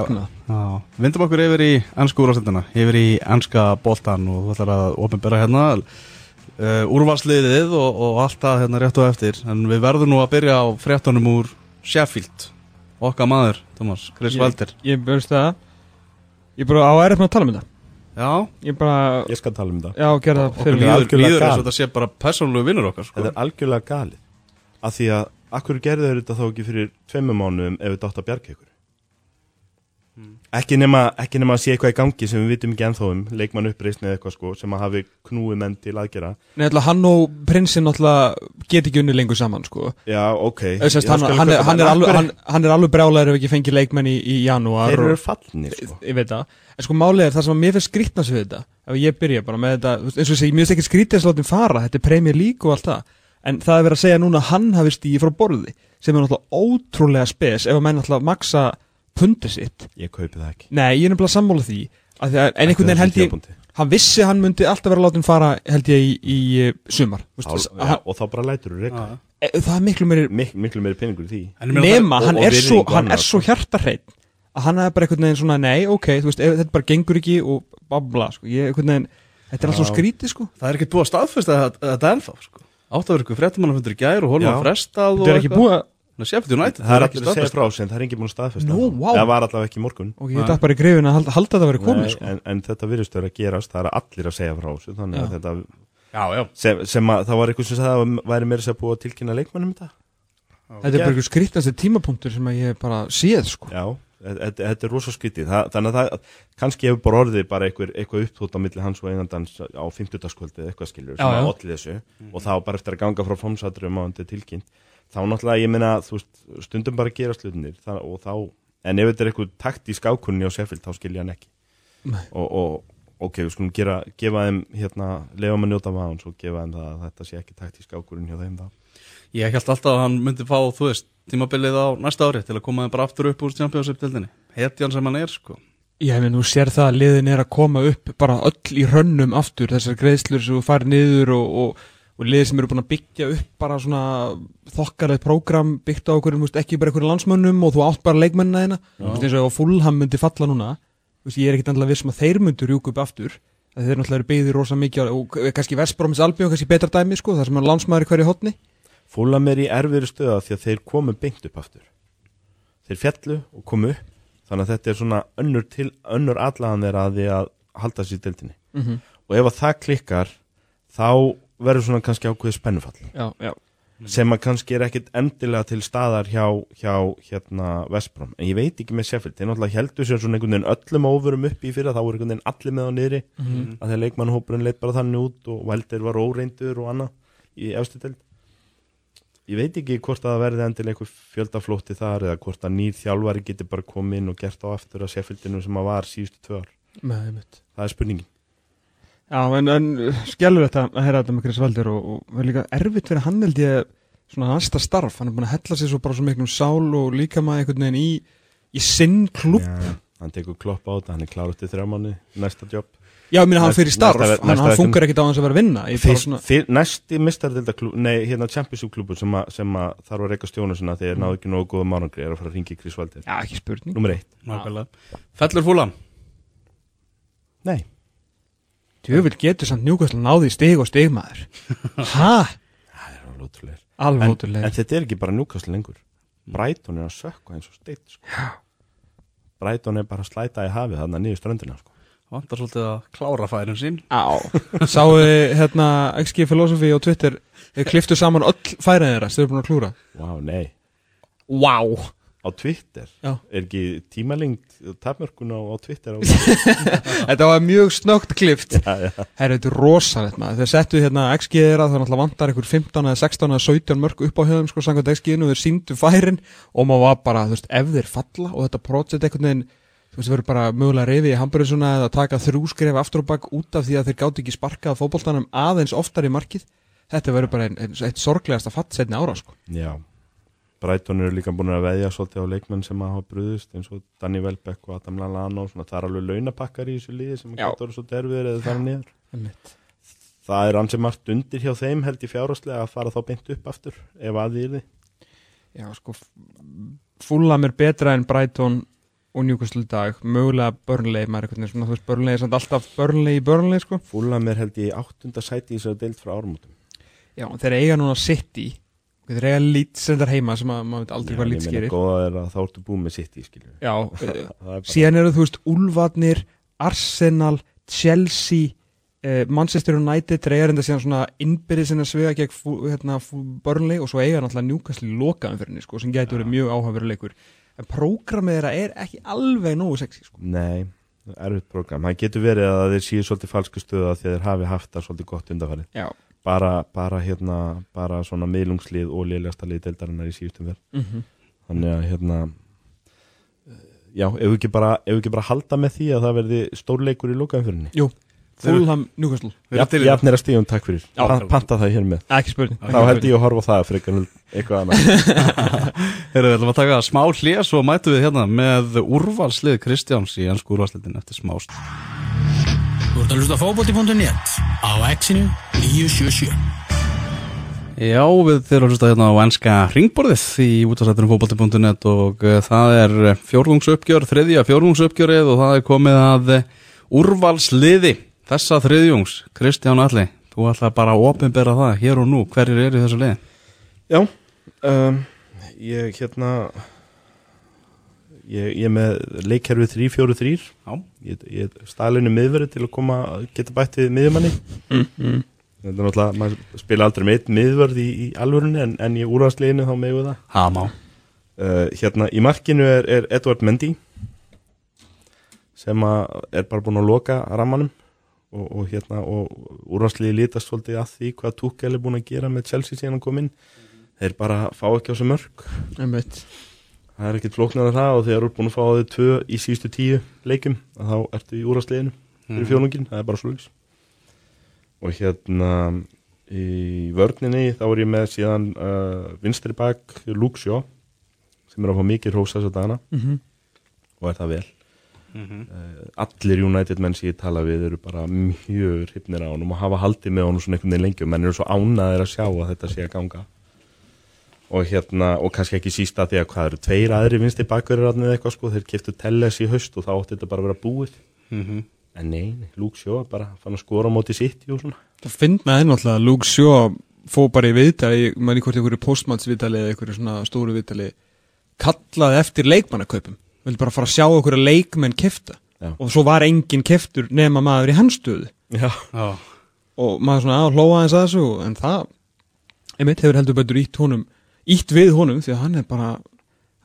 Já, vindum okkur yfir í ennsku úrvastendina, yfir í ennska boltan og þú ætlar að ofinbera hérna uh, úrvalsliðið og, og allt það hérna rétt og eftir. En við verðum nú að byrja á fréttunum úr Sheffield, okkar maður Thomas, Chris Ég- Walter. Ég veist það. Ég bara á með að tala um þetta? Já, Ég bara, ég skal tala um það já, gera það fyrir er líður eins gal. og þetta sé bara persónulegu vinnur okkar sko. þetta er algjörlega galið. Af því að akkur gerðu þeir þetta þá ekki fyrir tveimur mánuðum ef við dátt að bjarga ykkur ekki, nema, ekki nema að sé eitthvað í gangi sem við vitum ekki ennþá um leikmann uppreisni eða eitthvað sko sem að hafi knúið menn til aðgera Nei, ætla, hann og prinsinn náttúrulega get ekki unni lengur saman sko. já, ok. Ég hann, hann, er, hann, er alveg, hann, er alveg brjálæður ef ekki fengið leikmenn í, í janúar þeir eru fallnir sko. ég veit það, en sko málið er það sem að mér finnst skrítna sig við þetta, ef ég byrja bara með þetta eins og ég segi, mér finnst ekki skrítið að láta hann fara þetta er Premier League og allt það. En það er verið að segja núna að hann hafi stíði frá borði sem er náttúrulega ótrúlega spes ef að menn náttúrulega maksa pundið sitt. Ég kaupi það ekki. Nei, ég er nefnilega sammála því að því að, en einhvern veginn held ég, hann vissi hann myndi alltaf vera hann fara held ég í, í eh, sumar. Já, hann, og þá bara lætur þú reyka e, það er miklu meiri Mik miklu meiri peningur í því. Nema, og- hann og er svo, virðingu hann er svo hjartarhreinn að hann er bara einhvern veginn svona, nei, ok, þú veist, ef þetta bara gengur ekki og babla, sko, ég einhvern veginn þetta er alltaf skrítið, sko. Það er ekki búið að staðfesta þetta, ennþá sko. Átt að vera ykkur fréttamannafundur í gær og hólma frestað og þetta er ekki búið að, Sheffield United, það er ekki allir að segja staðfest. frá sem það er ekki búin að staðfesta Nú, það. vá. það var allavega ekki í morgun og ég dætt bara í grifin að halda, halda þetta að vera komið, sko en, en þetta virðist vera að gerast það er allir að segja frá þessu þannig að Já. þetta Já, já sem, sem að það var eitthvað sem sagði að væri meira sér búið að tilkynna leikmannum þetta þetta er bara einhver skrítnasti tímapunktur sem að ég bara séð, sko já, þetta þetta er rosa það, þannig að það kannski hefur bara orðið bara eitthvað, eitthvað uppþótt á milli hans og eigandans á 50. skvöldi eitthvað skilur sem að olli þessu og þá bara eftir að ganga frá fómsatrum á undir tilkynnt þá náttúrulega ég veist, stundum bara gera slutinir og þá, en ef þetta er eitthvað taktísk ákunni á Sheffield þá skilja hann ekki Nei. og, og ok, við skulum gera, gefa þeim hérna, lefa maður njóta maður og gefa þeim það að þetta sé ekki taktísk ákunni hjá þeim þá Ég held alltaf að hann myndi fá, þú veist, tímabilið á næsta ári til að koma þeim bara aftur upp úr Championship-tildinni. Hetjan sem hann er, sko. ég hef nú sér það að liðin er að koma upp bara öll í rönnum aftur þessar greiðslur sem þú farir niður og, og, og liðir sem eru búin að byggja upp bara svona þokkarlega prógram byggt á okkur, veist, ekki bara okkur landsmönnum og þú átt bara leikmennina þeina eins og ef Fulham myndi falla núna veist, ég er ekkit endla viss um að þeir myndu rjúka upp aftur. Þeir náttúrulega eru byggðir rosa mikið og kannski Vestbrómis Albi og kannski betra dæmi sko, þar sem er landsmaður í hverju hotni Fúlam er í erfiðri stöða því að þeir komu beint upp aftur. Þeir fjallu og komu upp þannig að þetta er svona önnur, til, önnur allagan þeirra að að halda sér í deildinni. Mm -hmm. og ef að það klikkar þá verður svona kannski ákveðið spennufall. Já, já. sem að kannski er ekkit endilega til staðar hjá, hjá hérna Vestbrom en ég veit ekki með Sheffield, þeir náttúrulega heldur sér svona einhvern veginn öllum óverum upp í fyrir þá voru einhvern veginn allir með á niðri. Mm að þegar leikmannhópurinn leitt bara þannig út og Velder var óreindur og annað í efstu deild. Ég veit ekki hvort að það verði endilega einhver fjöldaflótti þar eða hvort að nýr þjálfari geti bara komið inn og gert á aftur að Sheffieldinu sem að var síðustu tvö ár. Einmitt. Það er spurningin Já, en, en skellur þetta að heyra þetta með Chris Valdir og, og verður líka erfitt fyrir hann held ég svona næsta starf, hann er búin að hella sér svo bara svo miklum sál og líka maður einhvern veginn í, í sinn klúb Já, hann tekur klopp á þetta, hann er klár til þrjá manni næsta jobb. Já, ég meina hann Næst- fyrir starf, næsta- hann, næsta hann funkar ekkit á hans að vera að vinna. Fyrst, svona, fyr, næsti mistardeldaklub nei, hérna Championship klubur sem, a, sem að þarf að reyka stjónu þegar mm. náðu ekki nógu góða mánangri er að fara að ringi Chris Valdir Já, ekki spurning. Númer eitt. Nákvæmlega. Fellur fúlan? Nei, Djöfull getur samt njúkastlega náði stig og stigmaður Hæ? það er alveg ótrúlega Alveg en, ótrúlega en þetta er ekki bara njúkastlega lengur. Brighton er að sökka eins og steitt sko. Brighton er bara að slæta í hafið þarna niður ströndina sko. Vantar svolítið að klára færin sín. Á. Sáu þið hérna XG Philosophy og Twitter kliftu saman öll sem þið eru búin að klúra Vá, nei. Vá Á Twitter, Já. er ekki tímalengt tapmörkun á, á Twitter á... Þetta var mjög snögt klift. Þetta er rosalegt maður. Þeir settu hérna XG þeirra Það náttúrulega vantar einhver 15 eða 16 eða 17 mörg upp á höfum sko Sannkvæmt XG-inu Þeir síndu færin Og maður var bara, þú veist, ef þeir falla Og þetta project einhvern veginn Þú veist, verður bara mögulega reyfi í hamburðisuna Eða taka þrjú skref aftur og bak út af því að þeir gátt ekki sparkað fótboltanum aðeins oftar í markið Þetta verður bara ein, ein, eitt sorglegasta fatt setni ára sko. já Brighton eru líka búin að veðja svolítið á leikmenn sem að hafa brúðist eins og Danny Welbeck og Adam Lallana og svona, það er alveg launapakkar í þessu liði sem getur svo derfið eða fara niður. það er ansið margt undir hjá þeim held ég fjárháslega að fara þá beint upp aftur ef að því er því Já, sko Fúlam er betra en Brighton og Newcastle í dag, mögulega Burnley maður er veginn svona, þú veist, Burnley er samt alltaf Burnley í Burnley, sko. Fúlam er held ég í áttunda sæti í þess að deilt frá ármútum Já, þeir eiga núna City. þeir Leeds sem þar heima sem að maður veit aldrei hvað að þá ertu búið með sitt í skilju Já, eh, er síðan eru þú veist Ulfarnir, Arsenal Chelsea eh, Manchester United, þeir eiga reynda síðan svona innbyrðið sinna svega gegn fú, hérna, fú, Burnley og svo eiga náttúrulega Newcastle í lokaðum fyrir henni, sko, sem gæti verið mjög áhafveruleikur en prógramið þeirra er ekki alveg nógu sexy, sko. Nei, erfitt program. Það getur verið að þeir séu svolítið falsku stöða að þeir hafi haft það svolítið gott undarfarið. Bara, bara hérna, bara svona miðlungslið og liðlegasta lið deildarinnar í síðustum verð. mm Þannig að hérna, já, ef við ekki bara, ef við ekki bara halda með því að það verði stórleikur í lokaumfyrinni. Jú, í það. Jafnir að stíðum, takk fyrir. Já. Pa- Panta það hér með. Ekki spurning Þá held ég að horfa það frekar eitthvað annað. Heyrðu, við ætlum að taka smá hlýja svo mætum við hérna með úrvalslið Kristjáns í ennsku úrvalsliðin eftir smá stund. Þú ert að hlusta á fótbolti.net á exinu 977 Já, við þurfum að hlusta hérna á ennska ringborðið í útastættunum fótbolti.net og uh, það er fjórðungsuppgjör, þriðja fjórðungsuppgjörið og það er komið að uh, úrvalsliði þessa þriðjungs. Kristján Alli, þú ætla bara að opinbera það hér og nú, hverjir eru í þessu liði? Já, um, ég hérna, ég, ég er með leikkerfið 3-4-3. Já. ég, ég stælinu miðverði til að koma geta bætt við miðjumanni mm. þetta er náttúrulega, maður spila aldrei með einn miðverð í, í alvörunni en, en í úrvarsliðinu þá megu það Hamá. uh, hérna í markinu er, er Edvard Mendy sem að er bara búin að loka rammanum og, og hérna og úrvarsliði lítast svolítið að því hvað Tuchel er búin að gera með Chelsea síðan hann kom inn þeir bara fá ekki á sig mörg Einmitt. Það er ekkit flóknar en það og þegar þú er búin að fá þau tvö í síðustu tíu leikum að þá ertu í úrvarsliðinu fyrir fjólungin, það er bara slúks og hérna í vörninni þá er ég með síðan uh, vinstri bak Shaw sem er að fá mikið rósa þess að dana Mm og er það vel. Mhm. uh, allir United menn sem ég tala við eru bara mjög hrifnir á honum og hafa haldið með honum svona einhvern veginn lengi menn eru svo ánaðir að sjá að þetta sé að ganga og hérna og kannski ekki sísta því að hvað eru tveir aðri vinstri bakverðir eða eitthvað sko þeir keftu Telles í haust og þá átti þetta bara að vera búið. Mm en nei, nei, Luke Shaw bara fann að skora á móti sitt og svona. Það finn með náttúrulega að Luke Shaw fó bara í viðtali, ég maður í hvort einhverju postmannsviðtali eða einhverju svona stóru viðtali kallaði eftir leikmannakaupum vildi bara fara að sjá okkur að leikmenn kefta Já. og svo var engin keftur nema maður í hans stöðu Já, Já. og maður svona að hlóa eins að þessu. En það, einmitt hefur heldur betur ítt honum, ítt við honum því að hann er bara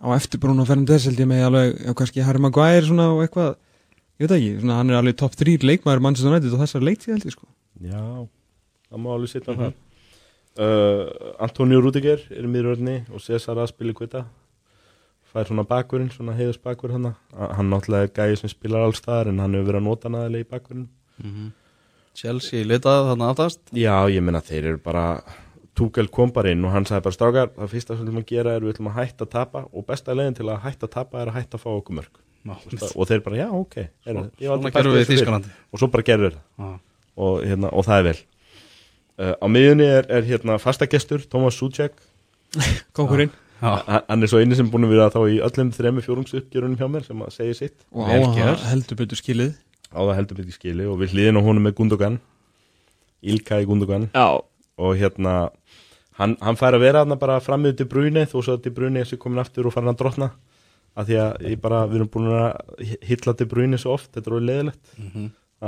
á eftir Bruno Fernandes held ég með alveg, já kannski Harry Maguire svona og eitthvað, ég veit ekki svona hann er alveg topp 3 leikmaður Manchester United og þessar leiktíð held ég sko. Já það má alveg sitja mm -hmm. uh, Antonio Rudiger er í miðurörni og Cesar Aspili Kvita fær svona bakurinn, svona heiðus bakur hann hann náttúrulega er gæði sem spilar alls staðar en hann hefur verið að nota hann aðeins í bakurinn. Chelsea litaði þarna aftast. Já, ég meina þeir eru bara Túkel kom bara inn og hann sagði bara strákar það fyrsta sem við ætlum að gera er við ætlum að hætta að tapa og besta leiðin til að hætta að tapa er að hætta að fá okkur mörg og þeir bara já ok er. Þýskalandi. Og svo bara gerur það. Já. og, hérna, og það er vel. Uh, á miðjunni er, er hérna fastagestur Thomas Suchek. Konkurinn Já. hann hann er svo eini sem búin að vera þá í öllum þremi fjórumsuppgjörunum hjá mér sem að segja sitt. Og á að gert. heldur betur skilið. Á það heldur mikið skili og við hliðin á honum með Gundogan Ilka í Gundogan. Já. Og hérna hann, hann fær að vera þarna bara frammiðu til bruni þó svo að til bruni er sér komin aftur og farin að drotna. Af því að ég bara, við erum búin að hitla til bruni svo oft, þetta er orðið leðilegt Mhm.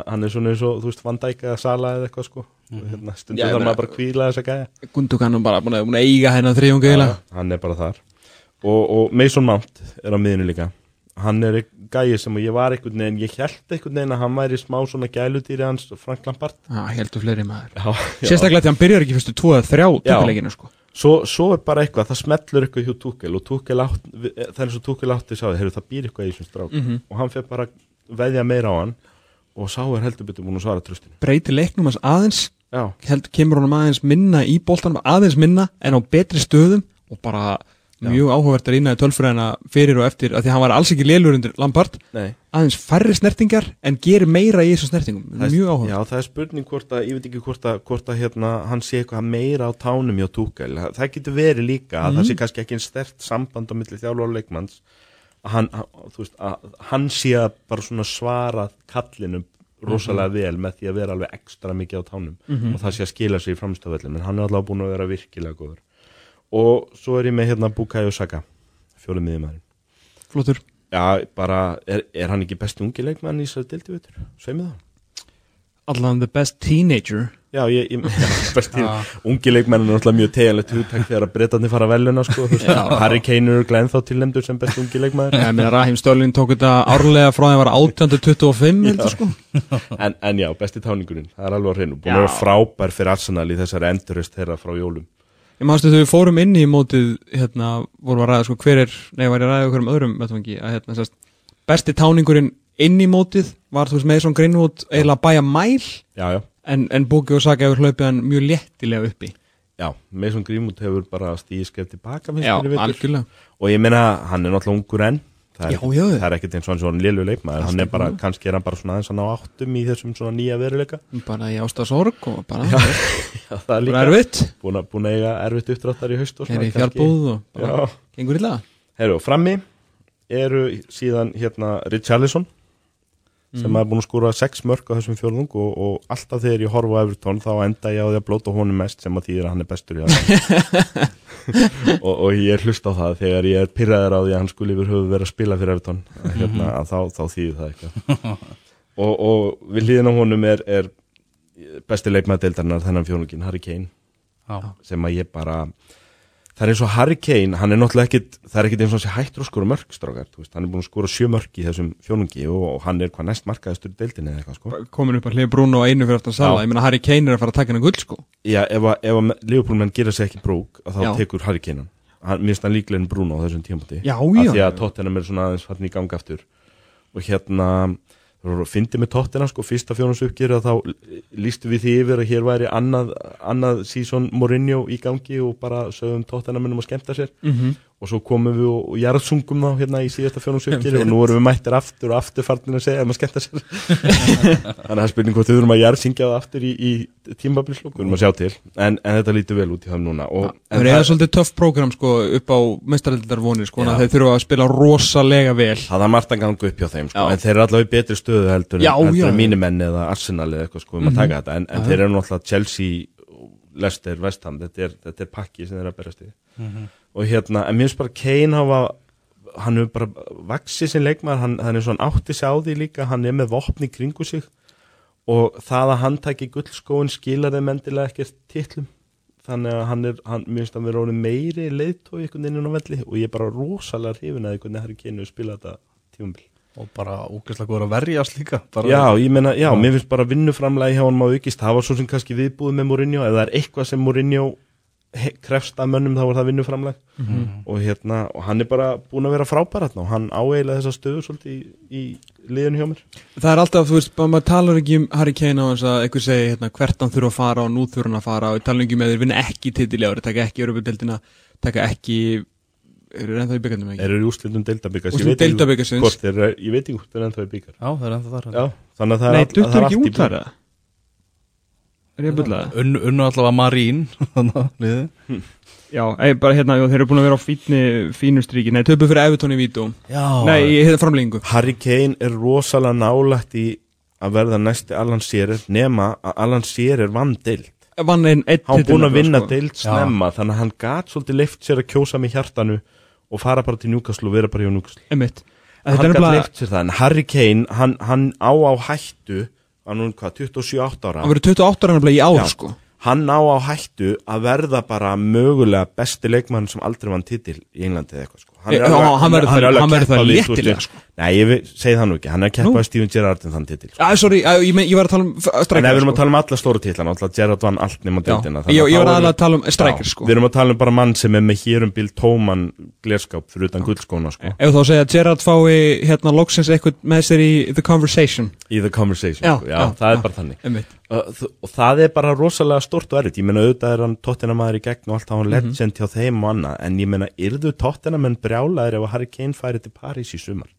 hann er svona eins og, þú veist, Van Dijk eða Sala eða eitthvað sko. Og hérna, stundum Já, ég þarf maður bara að kvíla þess að gæja Gundogan er bara búin að, búin að eiga hennar þriðjunga eiginlega. Hann er bara þar. Og, og Mason Mount er á miðinu líka. Hann er gæi sem ég var einhvern veginn ég held einhvern veginn að hann væri smá svona gæludýri hans Frank Lampard. Já, heldur fleiri maður. Já, Sérstaklega því hann byrjar ekki fyrstu tvo eða þrjá Já. tökuleikinu sko. Svo, svo er bara eitthvað, það smellur eitthvað hjá Túkel og Túkel átt, það er eins og Túkel átti sáði, það býr eitthvað í þessum strák. Mhm. og hann fyrir bara að veðja meira á hann og sá er heldur betur búin að svara tröstinu Breyti leiknum hans aðeins já, held, Kemur honum aðeins minna í boltanum Aðeins minna en á betri stöðum Og bara mjög áhugavert að rýna í tölfræðina Fyrir og eftir að því að hann var alls ekki lélur undir Lampard. Nei. Aðeins færri snertingar en gerir meira í þessum snertingum. Er- Mjög áhugavert. Já, það er spurning hvort að, ég veit ekki hvort að, hvort að hérna, hann sé eitthvað meira á tánum hjá Túkel. Það, getur verið líka að Mhm. það sé kannski ekki einn stert samband á milli þjálfur og leikmanns. Að hann, veist, að hann sé að bara svona svara kallinum rosalega vel með því að vera alveg ekstra mikið á tánum. Mhm. og það sé að skila sig í framstöðvellin en hann er allavega búin að vera virkilega góður og svo er ég með hérna Bukayo Saka fjórum miðjumæður Flottur. Já, bara, er, er hann ekki besti ungi leikmann í þessari dildi vitur? Sveið mig það. Allan the best teenager. Já, ég, ég já, besti, Já. ungi leikmenn er náttúrulega mjög teganlegt hugtæk þegar að breytandi fara veluna sko, Harry Kane er glænþá tilnæmdur sem besti ungi Ég meina Rahim Störling tók þetta árlega frá því að var 1825 heldur sko. En, en já, besti táningurinn, það er alveg á hreinu. Búin að vera frábær fyrir Arsenal í þessari endurist þeirra frá jólum Ég mástu þegar við fórum inn í mótið hérna, vorum að ræða sko hver er nei, var ég að ræða okkur um öðrum vettvangi að hérna, sérst, besti táningurinn inn í mótið var þú veist Mason Greenwood eiginlega bæja mæl Já, já, en, en Bóki og Saka hefur hlaupið hann mjög léttilega uppi já, Mason Greenwood hefur bara stíði skref tilbaka finnst Já, algjörlega. Og ég meina, hann er náttúrulega ungur enn það er, Já, já, já. það er ekkert eins og hann svona lélu leikmaður. Hann er bara, í kannski er hann bara svona aðeins hann á áttum í þessum svona nýja veruleika. Bara í ástasorg og bara, Já, það er líka erfitt. búin að, búin að eiga erfitt uppdráttar í haust er í fjarbúð og bara Já, gengur illa? Herru, og frammi eru síðan hérna Richarlison sem Mhm. er búin að skúra sex mörg á þessum fjórðung og, og alltaf þegar ég horfa á Everton þá enda ég á því að blóta honum mest sem að þýðir að hann er bestur í það og, og ég hlust á það þegar ég er pyrraður á því að hann skuli yfir höfu vera að spila fyrir Everton hérna, að þá, þá þýðir það eitthvað og, og við hlýðin á honum er, er besti leikmaðdeildarinnar þennan fjórðungin, Harry Kane Já. sem að ég bara það er eins og Harry Kane, hann er náttúrulega ekkit það er ekkit eins og hann sé hættur að skora mörg strákar, þú veist, hann er búin að skora sjö mörg í þessum fjónungi og, og hann er hvað næst markaðistur í deildinni eða eitthvað sko komin upp að hlið Bruno einu fyrir aftan Sala Já. ég meina Harry Kane er að fara að taka hennar gull sko Já, ef að, ef að Leopold menn gera sér ekki brók þá Já. tekur Harry Kane hann, hann minnst hann líklega en Bruno á þessum tímpúti Já, af já. því að Tottenham er svona aðeins farin í gang aftur og hérna fyndi með Tottenham sko, fyrsta fjónus uppgjör að þá lístu við því yfir að hér væri annað, annað sísón Mourinho í gangi og bara sögum Tottenham um að skemmta sér mm -hmm. Og svo komum við og, og jarðsungum þá hérna í síðasta fjónusökjir og nú erum við mættir aftur og aftur farnir að segja að maður skemmta sér. Þannig að það er spurning hvort við erum að jarðsingja það aftur í, í tímabilslokk við erum að sjá til, en, en þetta lítur vel út í það núna. Og, Það er eða svolítið töff prógram sko upp á mestaröldarvonir sko þeir þurfa að spila rosalega vel. Það er margt að ganga upp hjá þeim sko, Já. en þeir eru allavega í betri stöðu heldur, Já, en- heldur já, en já. mínir menn eða Arsenal eða eitthvað sko um að Mhm. taka þetta Já, já. í og hérna, en mér finnst bara Kane hafa hann hefur bara vaksið sin leikmaður hann, hann er svona átti sig á því líka hann er með vopni kringu sig. Og það að hann tæki gullskóin skilar þeim endilega ekkert titlum. Þannig að hann er, hann, mér finnst að vera meiri leiðtói einhvern veginn á velli. Og ég er bara rosalega hrifin að einhvern veginn Harry Kane hefur spilað þetta tífumbil og bara úkvæslega góður að verjast líka bara, Já, ég meina, já, mér finnst bara vinnuframlega hjá hann má aukist, það var svo sem kannski viðbúið með Mourinho, ef það er eitthvað sem Mourinho krefst að mönnum þá er það vinnuframlag Mhm. og hérna, og hann er bara búin að vera frábær þarna og hann áeiginlega þessa stöðu svolítið í, í liðinu hjá mér Það er alltaf, þú veist, bara maður talar ekki um Harry Kane á þess að einhver segi hérna, hvert hann þurfa að fara og nú þurfa hann að fara og talar ekki um að þeir vinna ekki ári, taka ekki Europadeildina, taka ekki eru þeir ennþá í byggandum ekki? er eru í úrslitum deildabikars Úrslit deildabikarsins. hvort þeir, eru- ég veit ekki hvort þeir eru ennþá í byggar Já, það er ennþá þar já, þannig að það Nei, er, duttur það er ekki allt í út þar eða? Er ég að bylla það? Unnu unnu allavega Marín liði Já, ei, bara hérna, jú, þeir eru búin að vera á fínni, fínu stríki, nei, töpu fyrir Evertón í Vító. Já. Nei, ég hefði framlengingu. Harry Kane er rosalega nálægt í að verða næsti Alan Shearer nema að Alan Shearer vann deild. Vann einn hann var búin að vinna sko. deild snemma þannig að hann gat svolítið leift sér að kjósa með hjartanu og fara bara til Newcastle og vera bara hjá Newcastle. Þetta hann gat nefnilega, leift sér það en Harry Kane, hann, hann á á hættu hann er hvað, 27-8 ára hann verður 28 ára nefnilega í ár, Já. sko hann á á hættu að verða bara mögulega besti leikmann sem aldrei vann titil í Englandi eða eitthvað sko. Hann er alveg hann að verður það keppa við, léttilega, sko. Nei, ég segi það nú ekki, hann er að keppa við Steven Gerrard en þann titil. Sko. Sorry, ég, ég var að tala um f- En við erum sko. að tala um alla stóru titlan Alltaf Gerrard vann allt nema Já, deildina ég, ég var að tala um Já, strækjar sko. Við erum að tala um bara mann sem er með hérum bíl tóman glerskáp fyrir utan gullskóna sko, Ef þá segja að Gerard fái hérna loksins eitthvað með sér í The Conversation. Í the conversation Já, sko. það er bara þannig. Og það er bara rosalega stort og erfitt. Ég meina auðvitað er hann tóttina maður í gegn og allt á hann Mhm. legend hjá þeim og annað. En ég meina yrðu tóttina menn brjálaðir ef að Harry Kane færi til París í sumar.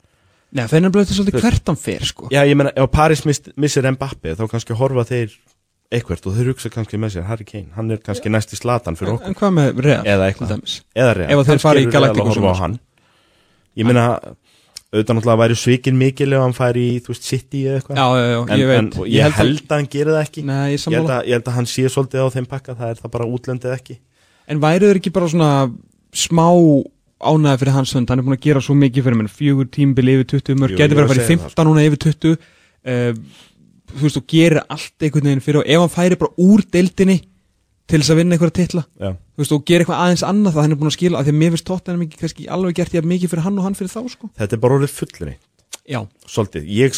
Nei, það er nefnilega svolítið hvert hann fer sko. Já ég meina ef París missir Mbappe þá kannski horfa þeir eitthvert og þeir hugsa kannski með sér Harry Kane, hann er kannski næst í slatan fyrir okkur. En hvað með Real? Eða eitthvað. eða reyð, Ef þeir fara í Galacticos ég meina auðvitað náttúrulega væri svikin mikil ef hann færi í þú veist City eða eitthvað. Já, já, já, en, ég veit. en, og ég, held að hann gerir það ekki. Nei, ég ég að, ég held að hann sé svolítið á þeim pakka það er það bara útlendið ekki. En væru þeir ekki bara svona smá ánæði fyrir hans hönd. Hann er búin að gera svo mikið fyrir mér Fjögur tímbil yfir 20 mörg ég verið að fara að í segja 15 núna yfir 20 uh, Þú veist, og gerir allt einhvern veginn fyrir Og ef hann færi bara úr deildinni Til þess að vinna einhverja titla já. Þú veist, og gera eitthvað aðeins annað Það hann er búin að skila af Því að mér finnst tóttan mikið kannski alveg gert Ég mikið fyrir hann og hann fyrir þá, sko. Þetta er bara orðið fullri, Já, svolítið. Ég,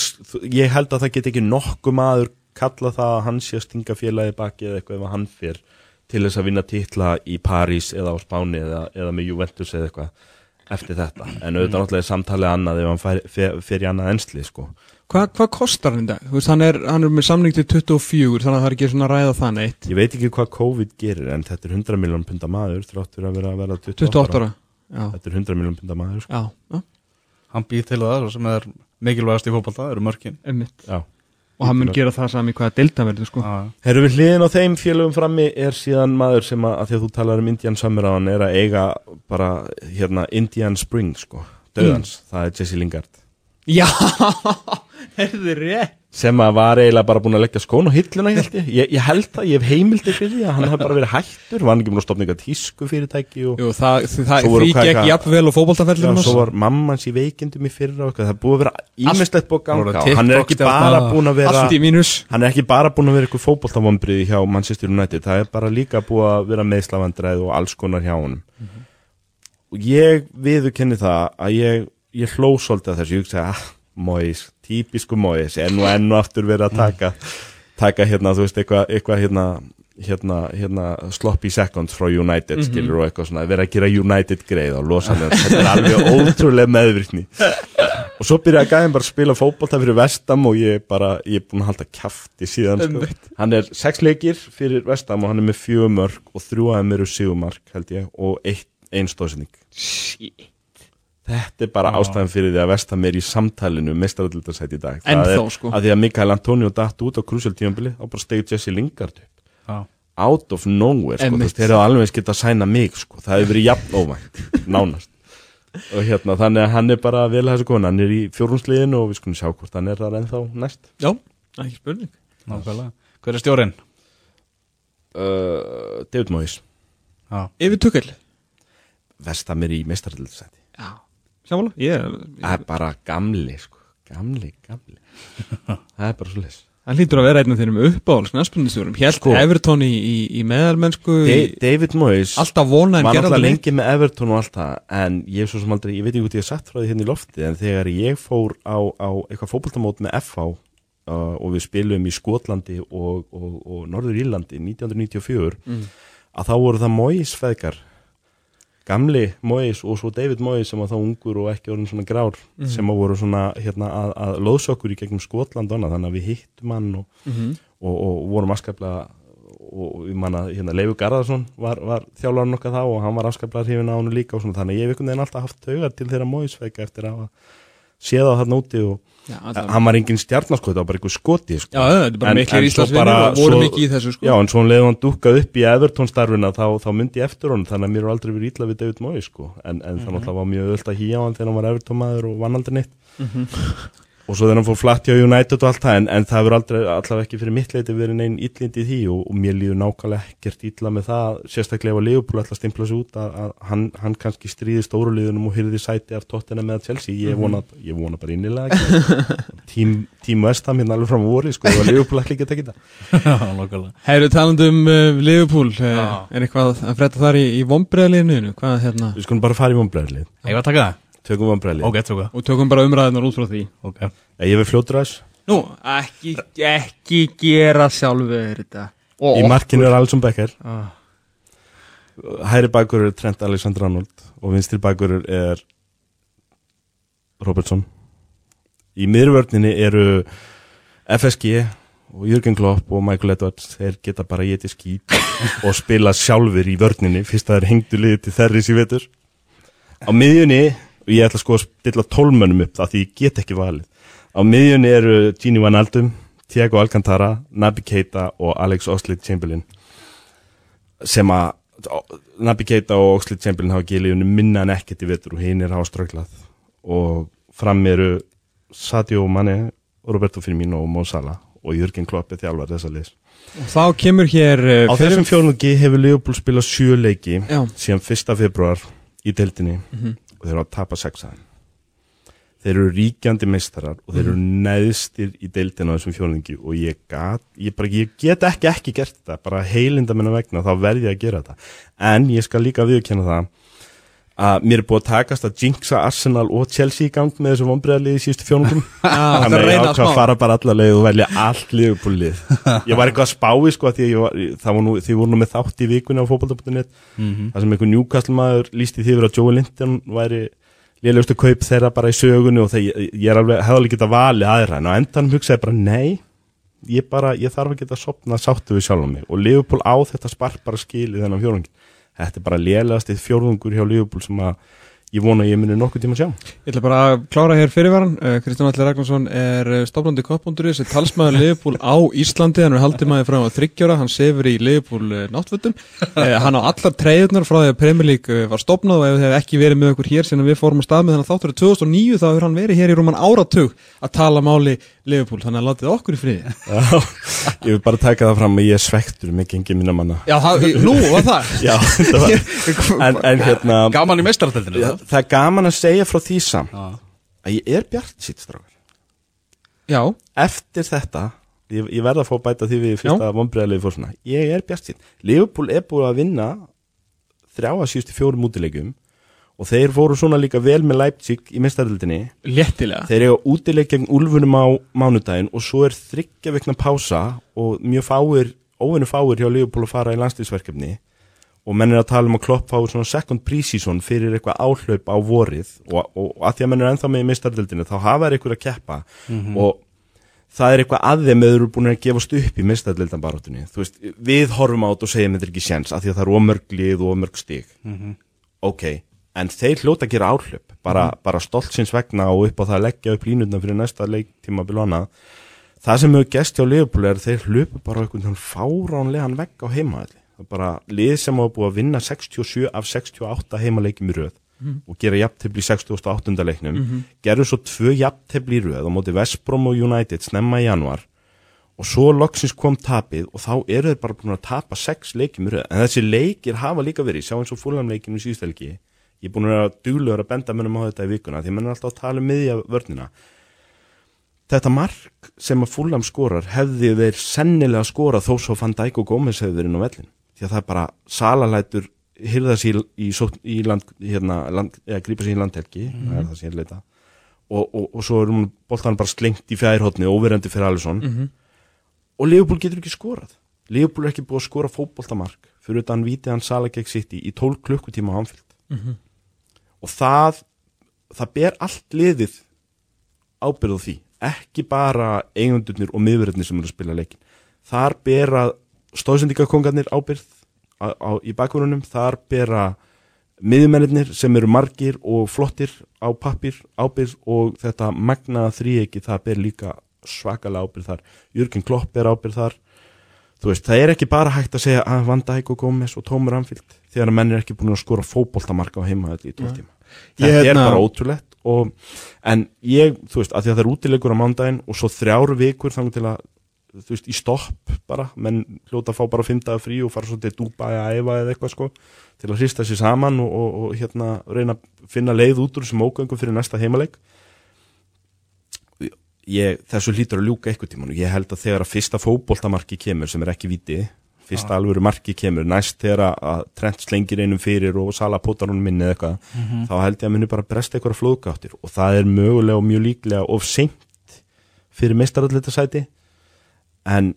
ég held að það get ekki nokkuð maður kalla það að hann sé að stinga félagi baki eða eitthvað ef að hann fyrir til þess að vinna titla í París eða á Spáni eða, eða með Juventus eða eitthvað eftir þetta. En auðvitað náttúrulega er samtalið annað ef hann fer, fer, fer í annað ensli, sko. Hva, hvað kostar hann í dag? Þú veist, hann er, hann er með samning til 24 Þannig að það er ekki svona ræða það neitt Ég veit ekki hvað COVID gerir en þetta er 100 miljón punda maður þráttur að vera að vera 28, 28 ára Já, Þetta er 100 miljón punda maður, sko. já, já, Hann býr til það sem er mikilvægast í fótbolta Það eru mörkin einmitt Já. Og hann mun gera það sami hvaða delta verður, sko. Já, Herru við hliðin á þeim félögum frammi er síðan maður sem að, að því að þú talar um Indian Summer á hann er að eiga bara hérna Indian Spring sko, döðans, það er Jesse Lingard. Já, er þið rétt sem að var eiginlega bara búin að leggja skón og hilluna ég, held ég. ég, ég held það, ég hef heimildi fyrir því að hann hafði bara verið hættur, var hann ekki búin að stopna eitthvað tísku fyrirtæki og Jú, það, það, því gekk jafnvel og Já, fótboltaferðlunum svo var mammans í veikindum í fyrra og eitthvað, það búið að vera ímislegt búið að ganga. Og hann er ekki bara búin að vera hann er ekki bara búin að vera eitthvað fótboltavombriði hjá Manchester United, það er bara líka búið að vera meðslavandræð típisku Mois, enn og enn og aftur verið að taka taka hérna, þú veist, eitthvað eitthva, hérna, hérna, hérna sloppy seconds frá United, skilur og eitthvað svona, verið að gera United greið og losa hann, þetta er alveg ótrúlega meðvirkni. Og svo byrjaði gæðin bara að spila fótbolta fyrir Vestam og ég bara, ég er búin að halda kjafti síðan sko. hann er sex leikir fyrir Vestam og hann er með fjögur mörg og þrjú aðeim eru sigumark held ég og eitt, ein stóðsending þetta er bara ástæðan fyrir því að Vestam er í samtalinu mestaröldutarsæti í dag. En Það þó, er sko. að því að Mikael Antonio datt út á krusjál tímabili og bara stegur Jesse Lingard upp. Já. out of nowhere, sko, þú Einmitt. veist, þeir eru alveg eins geta að sæna mig, sko, það hefur verið jafn óvænt, nánast. Og hérna, þannig að hann er bara vel að þessu konu, hann er í fjórumsliðinu og við skulum sjá hvort hann er þar ennþá næst. Já, ekki spurning. Nákvæmlega. Hver er stjórinn? uh, David Moyes, Já, Yfir tukkel Vestam er í mestaröldusæti Já Sjámála, ég það er bara gamli, sko gamli, gamli það er bara svo les Hann hlýtur að vera einn af þeirrum uppáhalds næspundistjórum Hjælt Sko. Everton í, í, í meðalmennsku í, David Moyes Alltaf vona en var neitt. lengi með Everton og allt það en ég er svo sem aldrei, ég veit ekki hvað ég hef sagt frá því hérna í lofti en þegar ég fór á, á eitthvað fótboltamót með FH uh, og við spilum í Skotlandi og, og, og Norður Írlandi 1994 Mm. að þá voru það Moyes feðgar gamli Moyes og svo David Moyes sem var þá ungur og ekki orðin svona grár sem að voru svona hérna, að, að loðsokkur í gegnum Skotland og annað þannig að við hittum hann og, Mhm. og, og vorum afskaplega og ég man að hérna, Leifur Garðarsson var, var þjálfarinn okkar þá og hann var afskaplega hrifin á hann líka og svona þannig að ég hef einhvern veginn alltaf haft taugar til þeirra Moyes feðga eftir að séð á þarna úti og Já, hann var engin stjarnaskot, það var bara einhver skoti sko. Já, þetta er bara svo Íslandsvinnir bara- og voru mikið í þessu sko. Já, en svo leiði hann dukkað upp í Everton starfina þá, þá myndi ég eftir honum þannig að mér er aldrei verið ítla við David Moyes sko. en, en þannig að það var mjög öll að hýja hann þegar hann var Everton maður og vann aldrei neitt og svo þegar hann fór flatt hjá United og allt það en, en það aldrei, allavega ekki fyrir mitt leiti verið neinn illindi í því og, og mér líður nákvæmlega ekkert illa með það sérstaklega ef að Leopold ætla að stimpla sig út að, að hann, hann kannski stríði stóruliðunum og hyrði sæti af tóttina með Chelsea. Ég vona, ég vona bara innilega ekki. Tím, tím Vestham hérna alveg fram á voru sko, og Leopold ætla ekki að tekja þetta. Já, nokkulega Hefur talandi um uh, Liverpool uh. Er eitthvað að frétta þar í, í vombreiðliðinu Hvað hérna? Við skulum bara fara í vonbreðlið Það tökum vonbreðlið Ok, tóka Og tökum bara umræðinar út frá því. Ok. Ég vil fljótra þess Nú, ekki, ekki gera sjálfur þetta. Í markinu er Alisson Becker. Ah. hæri bakur er Trent Alexander-Arnold og vinstri bakur er Robertson. Í miðurvörninni eru FSG og Jürgen Klopp og Michael Edwards. Þeir geta bara getið skít og spila sjálfur í vörninni fyrst að þeir hengdu liðið til þerris í vetur. Á miðjunni ég ætla sko að stilla tólmönnum upp það því ég get ekki valið á miðjunni eru Gini Van Aldum Thiago Alcantara, Naby Keita og Alex Oxlade-Chamberlain sem að Naby Keita og Oxlade-Chamberlain hafa liðunum minna en ekkert í vetur og hinn er hafa ströglað og fram eru Sadio Mane, Roberto Firmino og Mo Salah og Jürgen Klopp er þjálfar þessa liðs. Og þá kemur hér uh, Á þessum fjórnungi hefur Liverpool spilað sjö leiki Já, síðan 1. februar í deildinni Mhm. Og þeir eru að tapa sex aðeim. Þeir eru ríkjandi meistarar og þeir eru neðstir í deildina á þessum fjórnungi og ég, gat, ég, bara, ég get ekki ekki gert þetta, bara heilinda minna vegna þá verð ég að gera þetta. En ég skal líka viðkjanna það að mér er búið að takast að jinxa Arsenal og Chelsea í gang með þessu vonbreiðalið í síðustu fjórnungum. það Þannig að ég ákvað að fara bara alla leið og velja allt liðupúlið. Ég var eitthvað að spái sko því var, var nú, þið voru nú með þátt í vikunni á fótbolta.net Mhm. það sem einhver Newcastle maður lísti því að Joe Linton væri lélegustu kaup þeirra bara í sögunni og þeir, ég, ég alveg, hefði alveg getað valið aðra en á endanum hugsaði bara nei ég bara, ég þarf að geta sopna sáttu við sjálf mig og Liverpool á þetta spark bara skilið þennan fjórðung þetta er bara lélegasti fjórðungur hjá Liverpool sem að ég vona að ég muni nokkuð tíma að sjá. Ég ætla bara að klára hér fyrirvaran. Uh, Kristján Alli Ragnarsson er uh, stofnandi koppbúnduris er talsmaður Liverpool á Íslandi. Hann er haldið maður frá þryggjóra hann sefur í Liverpool uh, náttfötum. Hann á allar treyðunar frá því að Premier League uh, var stopnað og ef þið hef ekki verið með okkur hér sinna við fórum að stað með þannig að þáttur 2009 þá hefur hann verið hér í rúman áratug að tala máli Liverpool. Þannig að látið okkur í friði. Ég vil bara taka það fram að ég er svektur með gengið mína manna. Já, það, nú var það. Já, þetta var, en, en hérna Gaman í meistararteltinu Já, það er gaman að segja frá því samt Já. að ég er bjart sitt strákar. Já, eftir þetta ég, ég verða að fá að bæta því við fyrsta vonbreiðalegi fór svona. Ég er bjart sitt Liverpool er búið að vinna þrjá að síðustu fjórum útilegjum og þeir fóru svona líka vel með Leipzig í mestaröldinni léttilega. Þeir eiga útileg gegn Úlfunum á mánudaginn og svo er þryggja vikna pása og mjög fáir óvinnu fáir hjá Liverpool að fara í landslýsverkefni og menn er að tala um að klopp fáir svona second pre-season fyrir eitthvað áhlaup á vorið og, og, og að því að menn er ennþá með í meistardildinu þá hafa þeir eitthvað að keppa. Og það er eitthvað að þeim eru búin að gefast upp í meistardildan barátunni þú veist, við horfum á þetta og segjum þetta er ekki séns að því að það eru ómörg lið og ómörg stig. Ok, en þeir hljóta að gera áhlaup bara, bara stoltsins vegna og upp á það að leggja upp línutna fyrir næsta leiktíma bilona það sem hefur gest hjá Liverpool er að þeir hlupu bara á þann fáránlegan vegg á er bara lið sem hafa búið að vinna 67 af 68 heimaleikjum í röð og gera jafntefli í 68. leiknum. Gerðu svo tvö jafntefli í röð á móti Vestbrom og United snemma í januar og svo loksins kom tapið og þá eru þeir bara búin að tapa sex leikjum í röð. En þessi leikir hafa líka verið, sjá eins og fúlamleikinu í síðustelgi ég er búin að vera duglegur að benda mönnum á þetta í vikuna því mönnum alltaf að tala um miðja vörnina. Þetta mark sem að fúlam skorar hefði þeir sennilega skorað þó svo fann Dæk og Gómez hefði verið inn á vellin því að það er bara salalætur hyrða sér í, í land, hérna, land, eða grípa sér í landhelgi það er það sem ég leita. Og, og, og svo er hún boltan bara slengt í fjærhóttni óverandi fyrir Alisson. Og Leopold getur ekki skorað. Leopold er ekki búið að skora fótboltamark fyrir utan vítið hann Sala gegn City í 12 klukkutíma á Anfield. Og það það ber allt liðið ábyrð á því. Ekki bara eigundurnir og miðverðinir sem eru að spila leikin þar bera stóðsendingakongarnir ábyrð á, á, í bakgrunum, þar bera miðmennir sem eru margir og flottir á pappir ábyrð og þetta magnaða þríegi það ber líka svakalega ábyrð þar. Jörgen Klopp er ábyrð þar. Þú veist, það er ekki bara hægt að segja að Van Dijk og Gómez og Tómur Anfield þegar menn er ekki búin að skora fótboltamarka á heima í 12 tíma. Ég þetta er hérna- bara ótrúlegt og, en ég, þú veist, að því að það er útilegur á mándaginn og svo þrjár vikur þannig til að þú veist, í stopp bara. Menn hljóta að fá bara fimm dagar frí og fara svo til Dubai að æfa eða eitthvað sko til að hrista sér saman og, og, og hérna reyna að finna leið út úr þessum ógöngum fyrir næsta heimaleik. Ég, þessu hlýtur að ljúka eitthvað tíman og ég held að þegar að fyrsta fótboltamarki kemur sem er ekki viti fyrsta alvöru marki kemur, næst þegar að- Trent slengir einum fyrir og Sala potar honum minni eða eitthvað, þá held ég að muni bara bresta eitthvað flóðgáttir. Og það er mögulega og mjög líklega of seint fyrir meistarallita sæti en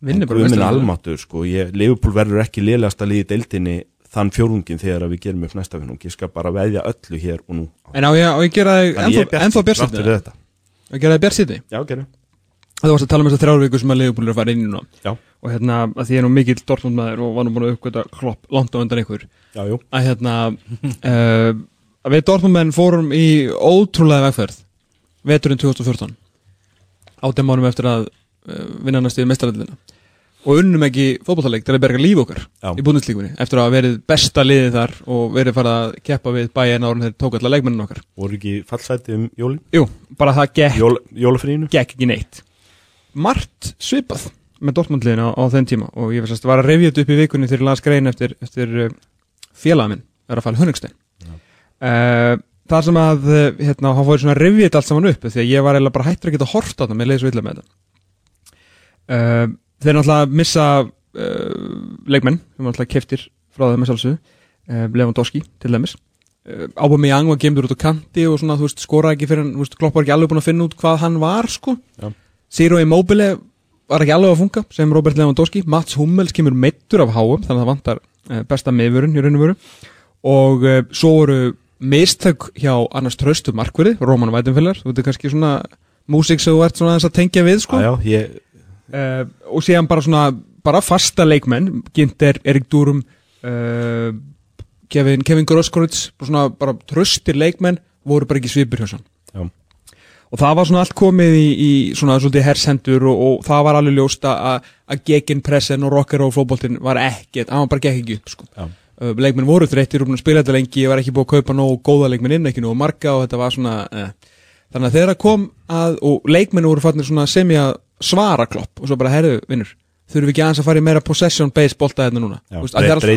meistaralliða. almáttur sko, ég, Leifupól verður ekki liðlegasta liði í deildinni þann fjórungin þegar að við gerum upp næsta vinnung, ég skal bara veðja öllu hér og nú. En á ég, ég gera er ennþá- þetta. Á ég gera Já, gerum Það varst að tala um þessar þrjár vikur sem að Leopold er að fara inn í núna. Já. Og hérna, að því ég er nú mikill Dortmund maður og var nú búin að uppgöta klopp langt á undan ykkur. Já, Að hérna, uh, að við Dortmund menn fórum í ótrúlega vegferð Veturinn 2014 Átjum mánum eftir að vinna næstu í mestarallina Og unnum ekki fótballtaleik til að berga líf okkar Já. í búndislíkunni Eftir að verið besta liðið þar og verið farið að keppa við bæja en árun þegar tók allar leikmennin okkar. Voru ekki fallsæti um jólin? Jú, bara það gekk Jól, jólafrínu gekk ekki neitt. Margt svipað með Dortmundliðin á, á þenn tíma og ég veist, var að revja þetta upp í vikunni þegar ég las grein eftir, eftir uh, félaga minn, Rafal Hunningstein uh, það sem að hérna, hann fóði svona að revja þetta allt saman upp því að ég var eiginlega bara hættur að geta hort á það með þetta uh, þeir náttúrulega missa uh, leikmenn sem náttúrulega keftir frá þeim að sjálfsögðu. Uh, Lewandowski til dæmis. Uh, Aubameyang var gemdur út á kanti og svona, þú veist, skoraði ekki fyrir hann, þú veist, Klopp var ekki alveg búin að finna út hvað hann var, sko. Ciro Immobile var ekki alveg að funka sem Robert Lewandowski, Mats Hummels kemur meittur af háum, þannig að það vantar besta miðvörun í raun og veru. Og svo voru mistök hjá annars tröstu markverði, Róman Vætenfeller þú veit kannski svona músík sem þú ert svona aðeins að tengja við, sko. Já, já, ég, uh, og síðan bara svona bara fasta leikmenn, Ginter, Erik Durum uh, Kevin, Kevin Grosskoric bara svona bara tröstir leikmenn voru bara ekki svipur hjá sann Já. og það var svona allt komið í, í svona svolítið hersendur og, og það var alveg ljóst að að geginpressen og rocker og fótboltinn var ekkert, það var bara gekk ekki upp sko. Já. uh, leikmenn voru þreyttir og búin að spila þetta lengi og var ekki búið að kaupa nógu góða leikmenn inn, ekki nógu marga og þetta var svona uh. þannig að þegar það kom að og leikmenn voru fannir svona sem ég að svara klopp og svo bara herðu vinnur þurfum við ekki aðeins að fara í meira possession based bolta þetta núna? Já Þú veist, að þeir alltaf-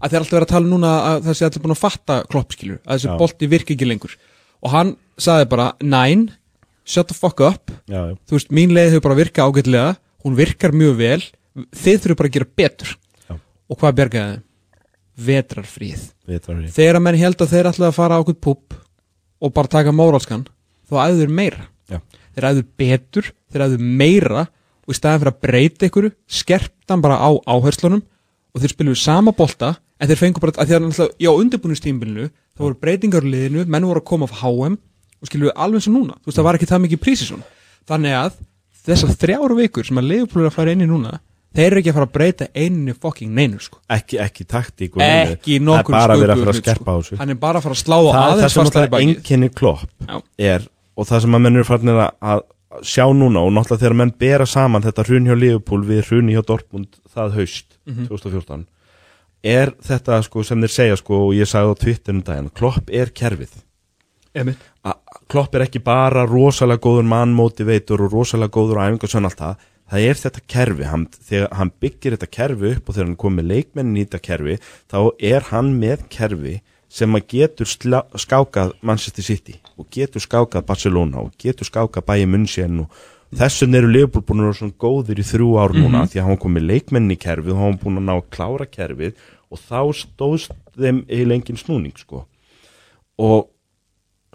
að þeir alltaf vera að tala núna að það sé allir búin að fatta klopp skilur að þessi Já. bolti virki ekki lengur. Og hann sagði bara nine, shut the fuck up. Já, þú veist, mín leið hefur bara virkað ágætlega hún virkar mjög vel þið þurfum bara að gera betur. Já. og hvað bjargaði þeim? vetrarfríð er þegar að menn held að þeir ætlaði að fara á okkur púp og bara taka móralskan þá æður meira. Já. Þeir æður betur, þeir æður meira og í staðin fyrir að breyta ykkur skerptan bara á áherslunum og þeir spiluðu sama bolta en þeir fengu bara, að því að náttúrulega, já, undirbúinustímbilinu þá voru breytingar í liðinu, menn voru að koma af HM og skiluðu alveg eins og núna. Þú veist, það var ekki það mikið prísisón þannig að þessar þrjára vikur sem að liðupúlur að fara inn í núna þeir eru ekki að fara að breyta einu fucking neinu sko. ekki, ekki taktík ekki Það nokkur er á þessu. Hann er bara að fara að slá á það, það aðeins sem náttúrulega bakið enginni klopp er og það sem að menn eru farnir að, að sjá núna og náttúrulega þegar menn bera saman þetta hrun hjá Liverpool við hrun hjá Dortmund það haust Mhm. 2014 er þetta sko sem þeir segja sko og ég sagði á Twitter um daginn klopp er kerfið. Klopp er ekki bara rosalega góður mannmotivator og rosalega góður æfingarsönn allt það. Það er þetta kerfi, hann, þegar hann byggir þetta kerfi upp og þegar hann kom með leikmennin í þetta kerfi þá er hann með kerfi sem að getur slá, skákað Manchester City og getur skákað Barcelona og getur skákað Bayern München og þessum eru Liverpool búin að vera svona góðir í þrjú ár núna því að hann kom með leikmennin í kerfið og hann búin að ná að klára kerfið og þá stóðst þeim eiginlega engin snúning sko. Og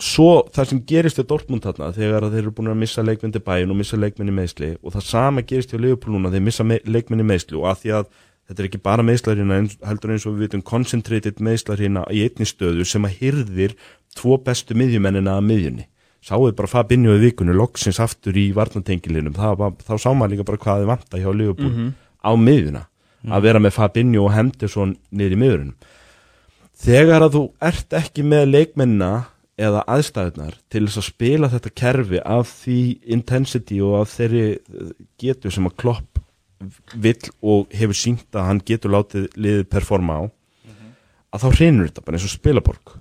svo það sem gerist hjá Dortmund þarna þegar þeir eru búin að missa leikmenn til bæin og missa leikmenn í meðsli og það sama gerist hjá Liverpool núna þeir missa me- leikmenn í meðsli og að því að þetta er ekki bara meðslarina heldur eins og við vitum concentrated meðslarina í einni stöðu sem að hyrðir tvo bestu miðjumennina að miðjunni. Sáuð bara Fabinho í vikunni loksins aftur í varnatengilinum þá sá maður líka bara hvað þið vanta hjá Liverpool Mhm. á miðjuna að vera með Fabinho og Henderson niður í miðjunum. Þegar að þú ert ekki með leikmennina eða aðstæðunar til þess að spila þetta kerfi af því intensity og af þeirri eh, getu sem að Klopp vill og hefur sínt að hann getur látið liðið performa á að þá hreynur þetta bara eins og spilaborg.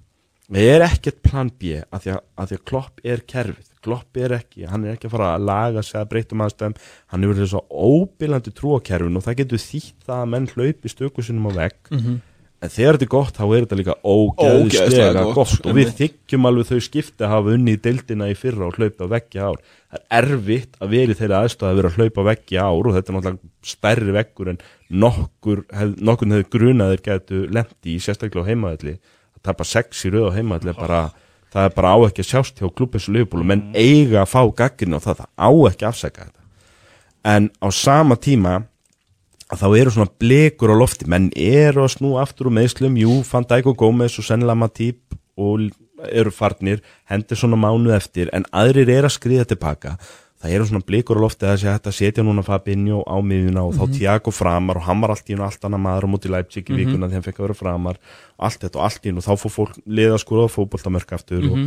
Það er ekkert plan B að því að, að því að Klopp er kerfið. Klopp er ekki, hann er ekki að fara að laga sig að breytum aðstæðum, hann er verið þess að óbílandi trú á kerfin og það getur þýtt það að menn hlaupi stökusinum á vegg. Mhm. En þegar þetta er gott þá er þetta líka ógeðslega gott, gott, og við þykjum alveg þau skipti að hafa unni í deildina í fyrra og hlaupa veggi ár. Það er erfitt að vera í þeirra aðstöð að vera að hlaupa veggi ár og þetta er náttúrulega stærri veggur en nokkur hef, nokkur hefur grunaðir getur lendi í sérstaklega á heimaðalli að tapa sex í röð á heimaðalli það er bara á ekki að sjást hjá klubbins og liðbúlu, menn eiga að fá gaggrin og það, það á ekki að afsæka þetta. En á sama tíma þá eru svona blekur á lofti. Menn eru að snú aftur úr meðslum jú, Van Dijk og Gómez og sennilega Matip og eru farnir hendur svona mánuð eftir en aðrir eru að skriða tilbaka það eru svona blikur á lofti að að setja núna Fabinho á miðjuna og þá Tiago framar og hann var allt í einu allt annað maður á móti Leipzig í vikuna þegar hann fekk að vera framar. Og allt þetta og allt í einu og þá fór fólk liða að skora á fótboltamörk aftur og,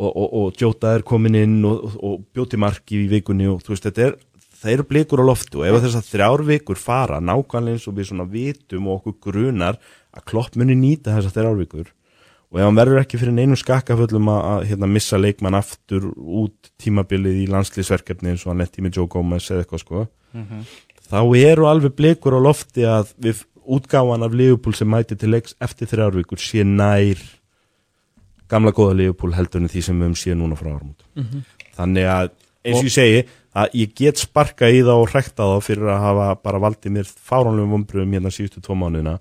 og, og, og Jota er komin inn og, og, og bjóti marki í vikunni og þú veist þetta er það eru blikur á loftu og ef þess að þrjár vikur fara nákvæmlega eins og við svona vitum og okkur grunar að klopp muni nýta þess að þrjár vikur og ef hann verður ekki fyrir neinum skakkaföllum að, að hérna, missa leikmann aftur út tímabilið í landslýsverkefni eins og hann letti með Joe Gomez eða eitthvað sko þá eru alveg blikur á lofti að við útgáfan af Liverpool sem mæti til leiks eftir þrjár vikur sé nær gamla góða Liverpool heldur en því sem við höfum séð núna frá árum þannig að eins og ég segi að ég get sparka í það og hrekta þá fyrir að hafa bara valdið mér fáránlegum vombriðum hérna síðustu tvo mánuðina.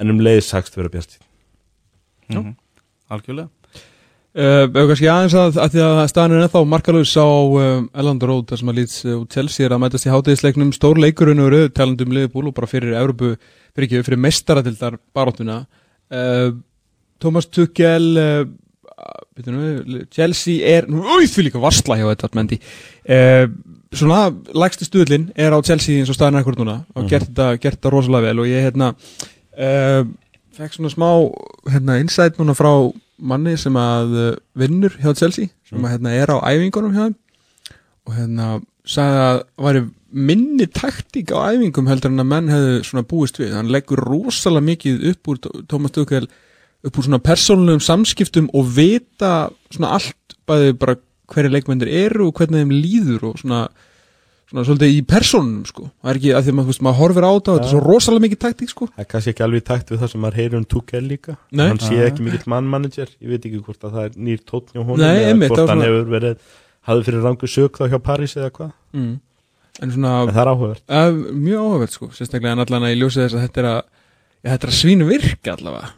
En um leiðis sagst vera bjart Mhm. Algjörlega. Uh, Eða kannski aðeins að, að því að staðan er ennþá markalus á um, Elland Road þar sem að lýts uh, Chelsea er að mætast í hátegisleiknum stór leikurinn og rauð talandum Liverpool og bara fyrir Európu, fyrir ekki, fyrir mestaradildar baróttuna uh, Thomas Tuchel uh, byrju nú, Chelsea er úi, því líka varsla hjá þetta mendi uh, svona, lægstu stuðlinn er á Chelsea eins og staðan er akkur núna og gert, þetta, gert þetta rosalega vel og ég hérna uh, fekk svona smá hérna, insight núna frá manni sem að uh, vinnur hjá Chelsea sem að hérna er á æfingunum hjá þeim og hérna sagði að væri minni taktík á æfingum heldur en að menn hefðu svona búist við. Hann leggur rosalega mikið upp úr Thomas Tuchel upp úr svona persónulegum samskiptum og vita svona allt bæði bara hverju leikmyndir eru og hvernig þeim líður og svona svona svolítið í persónunum sko. Það er ekki að því að maður, horfir á þetta og þetta er svo rosalega mikið taktík sko. Það er kannski ekki alveg í takt við það sem maður heyrir um Tuchel líka. Nei. hann sé ekki mikill mannmanager. Ég veit ekki hvort að það er nýr tótn hjá honum Nei, eða hvort hann svona- hefur verið hafði fyrir rangu sög þá hjá París eða hvað. Mm. en svona en það er áhugavert. Uh, mjög áhugavert sko, sérstaklega en allan að ég ljósi þess að þetta er að, ja, þetta er að svínu virka allavega.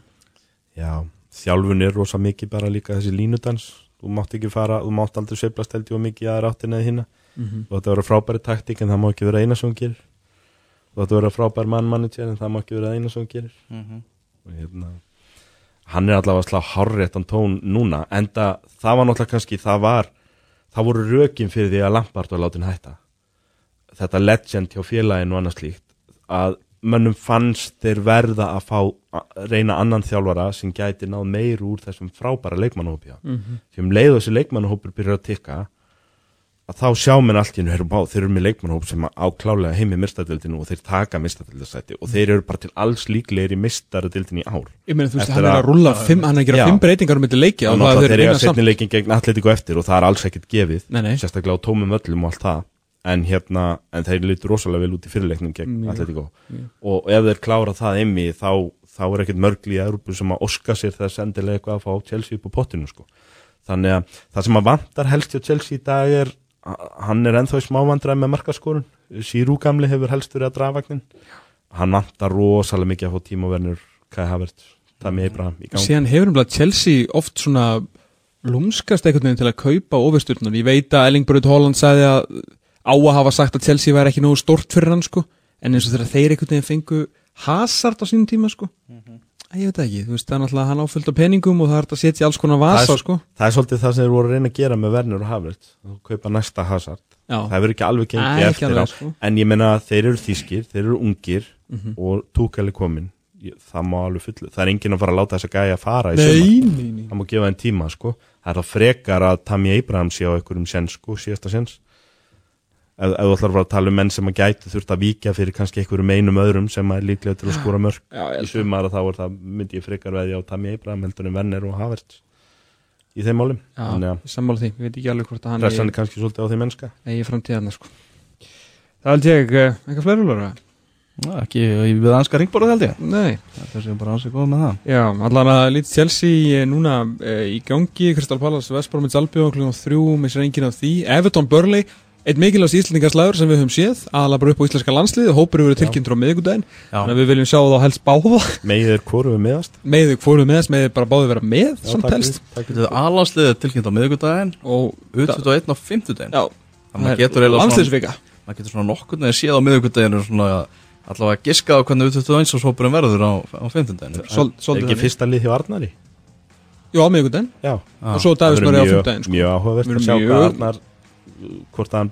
Já, þjálfun er rosa mikið bara líka þessi línudans. Þú mátt ekki fara, þú mátt aldrei sveiflast held ég og mikið aðra áttina eða hinna Mm og þetta vera frábæri taktík en það má ekki vera eina sem hún gerir. Og þetta vera frábæri mannmanager en það má ekki vera eina sem hún gerir. Og hérna hann er allavega að slá hárréttan tón núna en það, það var náttúrulega kannski það var, það voru rökin fyrir því að Lampard var látin hætta. Þetta legend hjá félaginu og annars slíkt að mönnum fannst þeir verða að fá að reyna annan þjálfara sem gæti náð meir úr þessum frábæra leikmannahópi -hmm. því um leið og þessi leikmannahópur byrjar að tikka að þá sjá menn allt í hennu þeir eru með leikmannahóp sem á klálega heimi mistadildinu og þeir taka mistadildasæti og þeir eru bara til alls líklegir í mistaradildinu í ár Ég meina þú veist, hann er að- að fimm, hann er að gera fimm breytingar um þetta leiki og það er samt. setni leikin gegn eftir og það er alls ekkert gefið sérstaklega á tómum öllum og allt það en hérna, en þeir lítur rosalega vel út í fyrirleiknum gegn Mjög. Atletico og ef þeir klára það einmi þá, þá er ekkert mörgli í Európu sem að oska sér þess endilega eitthvað að fá Chelsea upp á pottinu sko. þannig að það sem að vantar helst hjá Chelsea í dag er hann er ennþá í smávandræð með markaskorun Sýrú gamli hefur helst verið að drafagnin hann vantar rosalega mikið að fá tímaverðnur Kai Havertz, það með Ibrahim í gang Síðan hefur umlað Chelsea oft svona lúmskast veginn til að kaupa ofurstjórnur. Ég veit að Erling Braut Holland sagði að á að hafa sagt að Chelsea væri ekki nógu stort fyrir hann sko, en eins og þegar þeir einhvern veginn fengu Hazard á sínum tíma sko. Mhm. Æ, ég veit ekki, þú veist, það er náttúrulega hann áfyllt á peningum og það er að setja alls konar vasa Það er- sko. Það er svolítið það sem þeir voru að reyna að gera með Werner og Havertz. Þú kaupa næsta Hazard. Já, Það verður ekki alveg gengið eftir alveg, sko. En ég meina að þeir eru þýskir, þeir eru ungir Mhm. og Tuchel er komin Það má alveg fullu Það er enginn að fara að láta þess að gæja að fara í sumar. Nei, nei, nei. Það má gefa þeim tíma sko. Það er það frekar að Tammy Abraham sé á einhverjum sens sko, síðasta sens Ef, þú ætlar að fara að tala um menn sem að gæti þurft að víkja fyrir kannski einhverjum einum öðrum sem er líklega til að skora mörg Já, í það. sumar þá er það myndi ég frekar veði á Tammy Abraham heldur en Werner og Havertz í þeim málum. Já, að sammála því, ég veit ekki alveg hvort að hann pressan er kannski svolítið á því mennska. eigi framtíðarna sko. Það held ég, eh, eitthvað fleiri lóra? Já, ekki í- við anska ringborðu held ég. Nei, Það séu bara ansið góð með það. Já, allan að lítið Chelsea eh, núna e, í gangi, Crystal Palace, Vestbromins Albion klukkan þrjú, missir enginn af því. Everton Burnley, eitt mikilvægast íslendingarslæður sem við höfum séð, aðalega bara upp á íslenska landslið hópur eru tilkynntur á miðvikudaginn. Já. þannig að við viljum sjá þá helst báða. Megið er hvoru við meðast meðið fóruð með þess, meðið bara báðu vera með samt helst Þetta er alansliðið tilkynnt á miðvikudaginn og U21 á fimmtudaginn. Já, Þannig að maður getur eiginlega svona, landsliðsvika. maður getur svona nokkurn veginn séð á miðvikudaginn og svona allavega giska á hvernig U21 og svopurinn verður á, á er ekki þannig. fyrsta lið hjá Arnari? Jú, á miðvikudaginn. Já. Og svo Davís Það Snorri á verður mjög, sko. mjög áhugavert Verður að sjá hvað Arnar hvort hann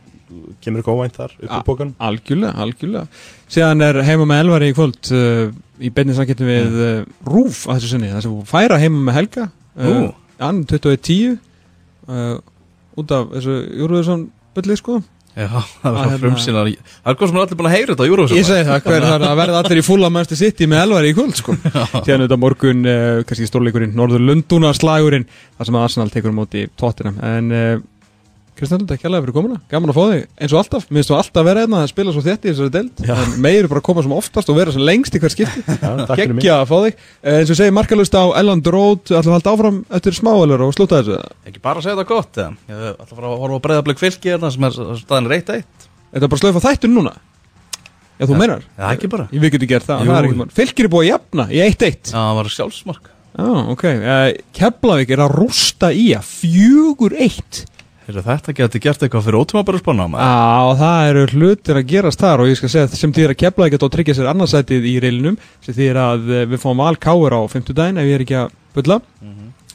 kemur ekki óvænt þar upp í bókanum Algjörlega, algjörlega. Síðan er heima með Elvari í kvöld uh, í beinni samkettum við uh, Rúf að þessu sinni, það sem færa heima með Helga uh, Nú. Hann 21.10 uh, út af þessu Júruðursson byrlið sko. Já, það Að er svona hérna- frumsýnar Það er hvað sem er allir búin að heyra þetta á Eurovision Ég segi það, hver það er að verða allir í fulla mannstu sitt með Elvari í kvöld sko. Síðan þetta morgun, uh, kannski stórleikurinn Norður Lundúna slagurinn þar sem að Arsenal tekur á móti tóttina en uh, Kristján, þetta er kjærlega fyrir komuna. Gaman að fá þig, eins og alltaf, minnst þú alltaf vera einna að spila svo þétt í þessari deild en meir bara að koma sem oftast og vera sem lengst í hver skipti. Já, takk fyrir mig. geggja að fá þig. Eh, eins og segir markalust á Elland Road. Við að halda áfram eftir smáalur og slúta þessu? Ekki bara að segja þetta gott? Ég ætla að fara að horfa á breyðablik fylki hérna sem er staðin reitt eitt Þetta er bara að slöfa þættun núna? Já, þú Ja. meinar? Já, ekki bara. Ég við getum gert það, það er ekki mál Fylkir er búið að jafna í 1-1 Já, það var sjálfsmark Já, ok Keflavík er að rústa í að fjögur eitt Heyrðu, Þetta geti gert eitthvað fyrir ótum að bara spána Já, og það eru hlutir að gerast þar og ég skal segja að sem þýðir að Keflavík geta að tryggja sér annarsætið í reilinum sem þýðir að eh, við fáum val káur á 50 daginn ef ég er ekki að bulla.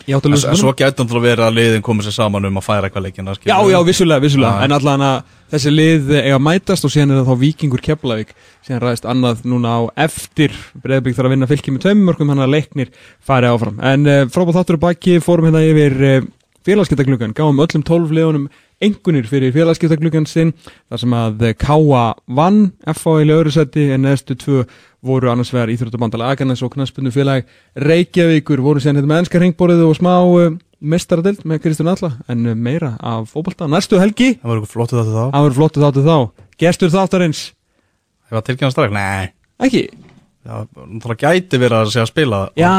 Að En lesa svo gæti náttúrulega verið að liðin komið sér saman um að færa eitthvað leikina Já, já, vissulega, vissulega, en allan að þessi lið eiga að mætast og síðan er það þá Víkingur Keflavík, síðan ræðist annað núna á eftir, Breiðbygg þarf að vinna fylki með tveimur mörgum, hann að leiknir fari áfram. En uh, frábæð þáttur er baki, fórum hérna yfir uh, félagskiptagluggan, gáum öllum tólf liðunum engunir fyrir félagskiptagluggan sinn, þar sem að eh, Káa vann, FH í lögru seti en neðstu tvö voru annars vegar Íþróttabandala Agarnes og Knaspundu félag Reykjavíkur. Voru síðan hérna með ennska ringborðið og smá uh, mestaradelt með Kristján Alla en uh, meira af fótbolta. Næstu helgi, Það var eitthvað flottu þetta þá. Það verður flottu þáttu þá. Gestur þáttarins, það tilkynna strax? Náttúrulega gæti verið að segja að spila já,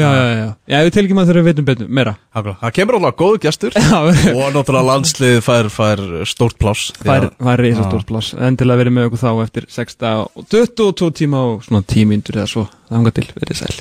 já, já, já, já, við tilgjum að þeirra veitum betur, meira. Það kemur alveg góðu gestur. Já, Og náttúrulega landslið fær, fær stórt pláss. Fær, að- fær reysa stórt pláss. Endilega verið með okkur þá eftir 6 og 22 tíma og svona 10 myndur eða svo, það hanga til, verið sæl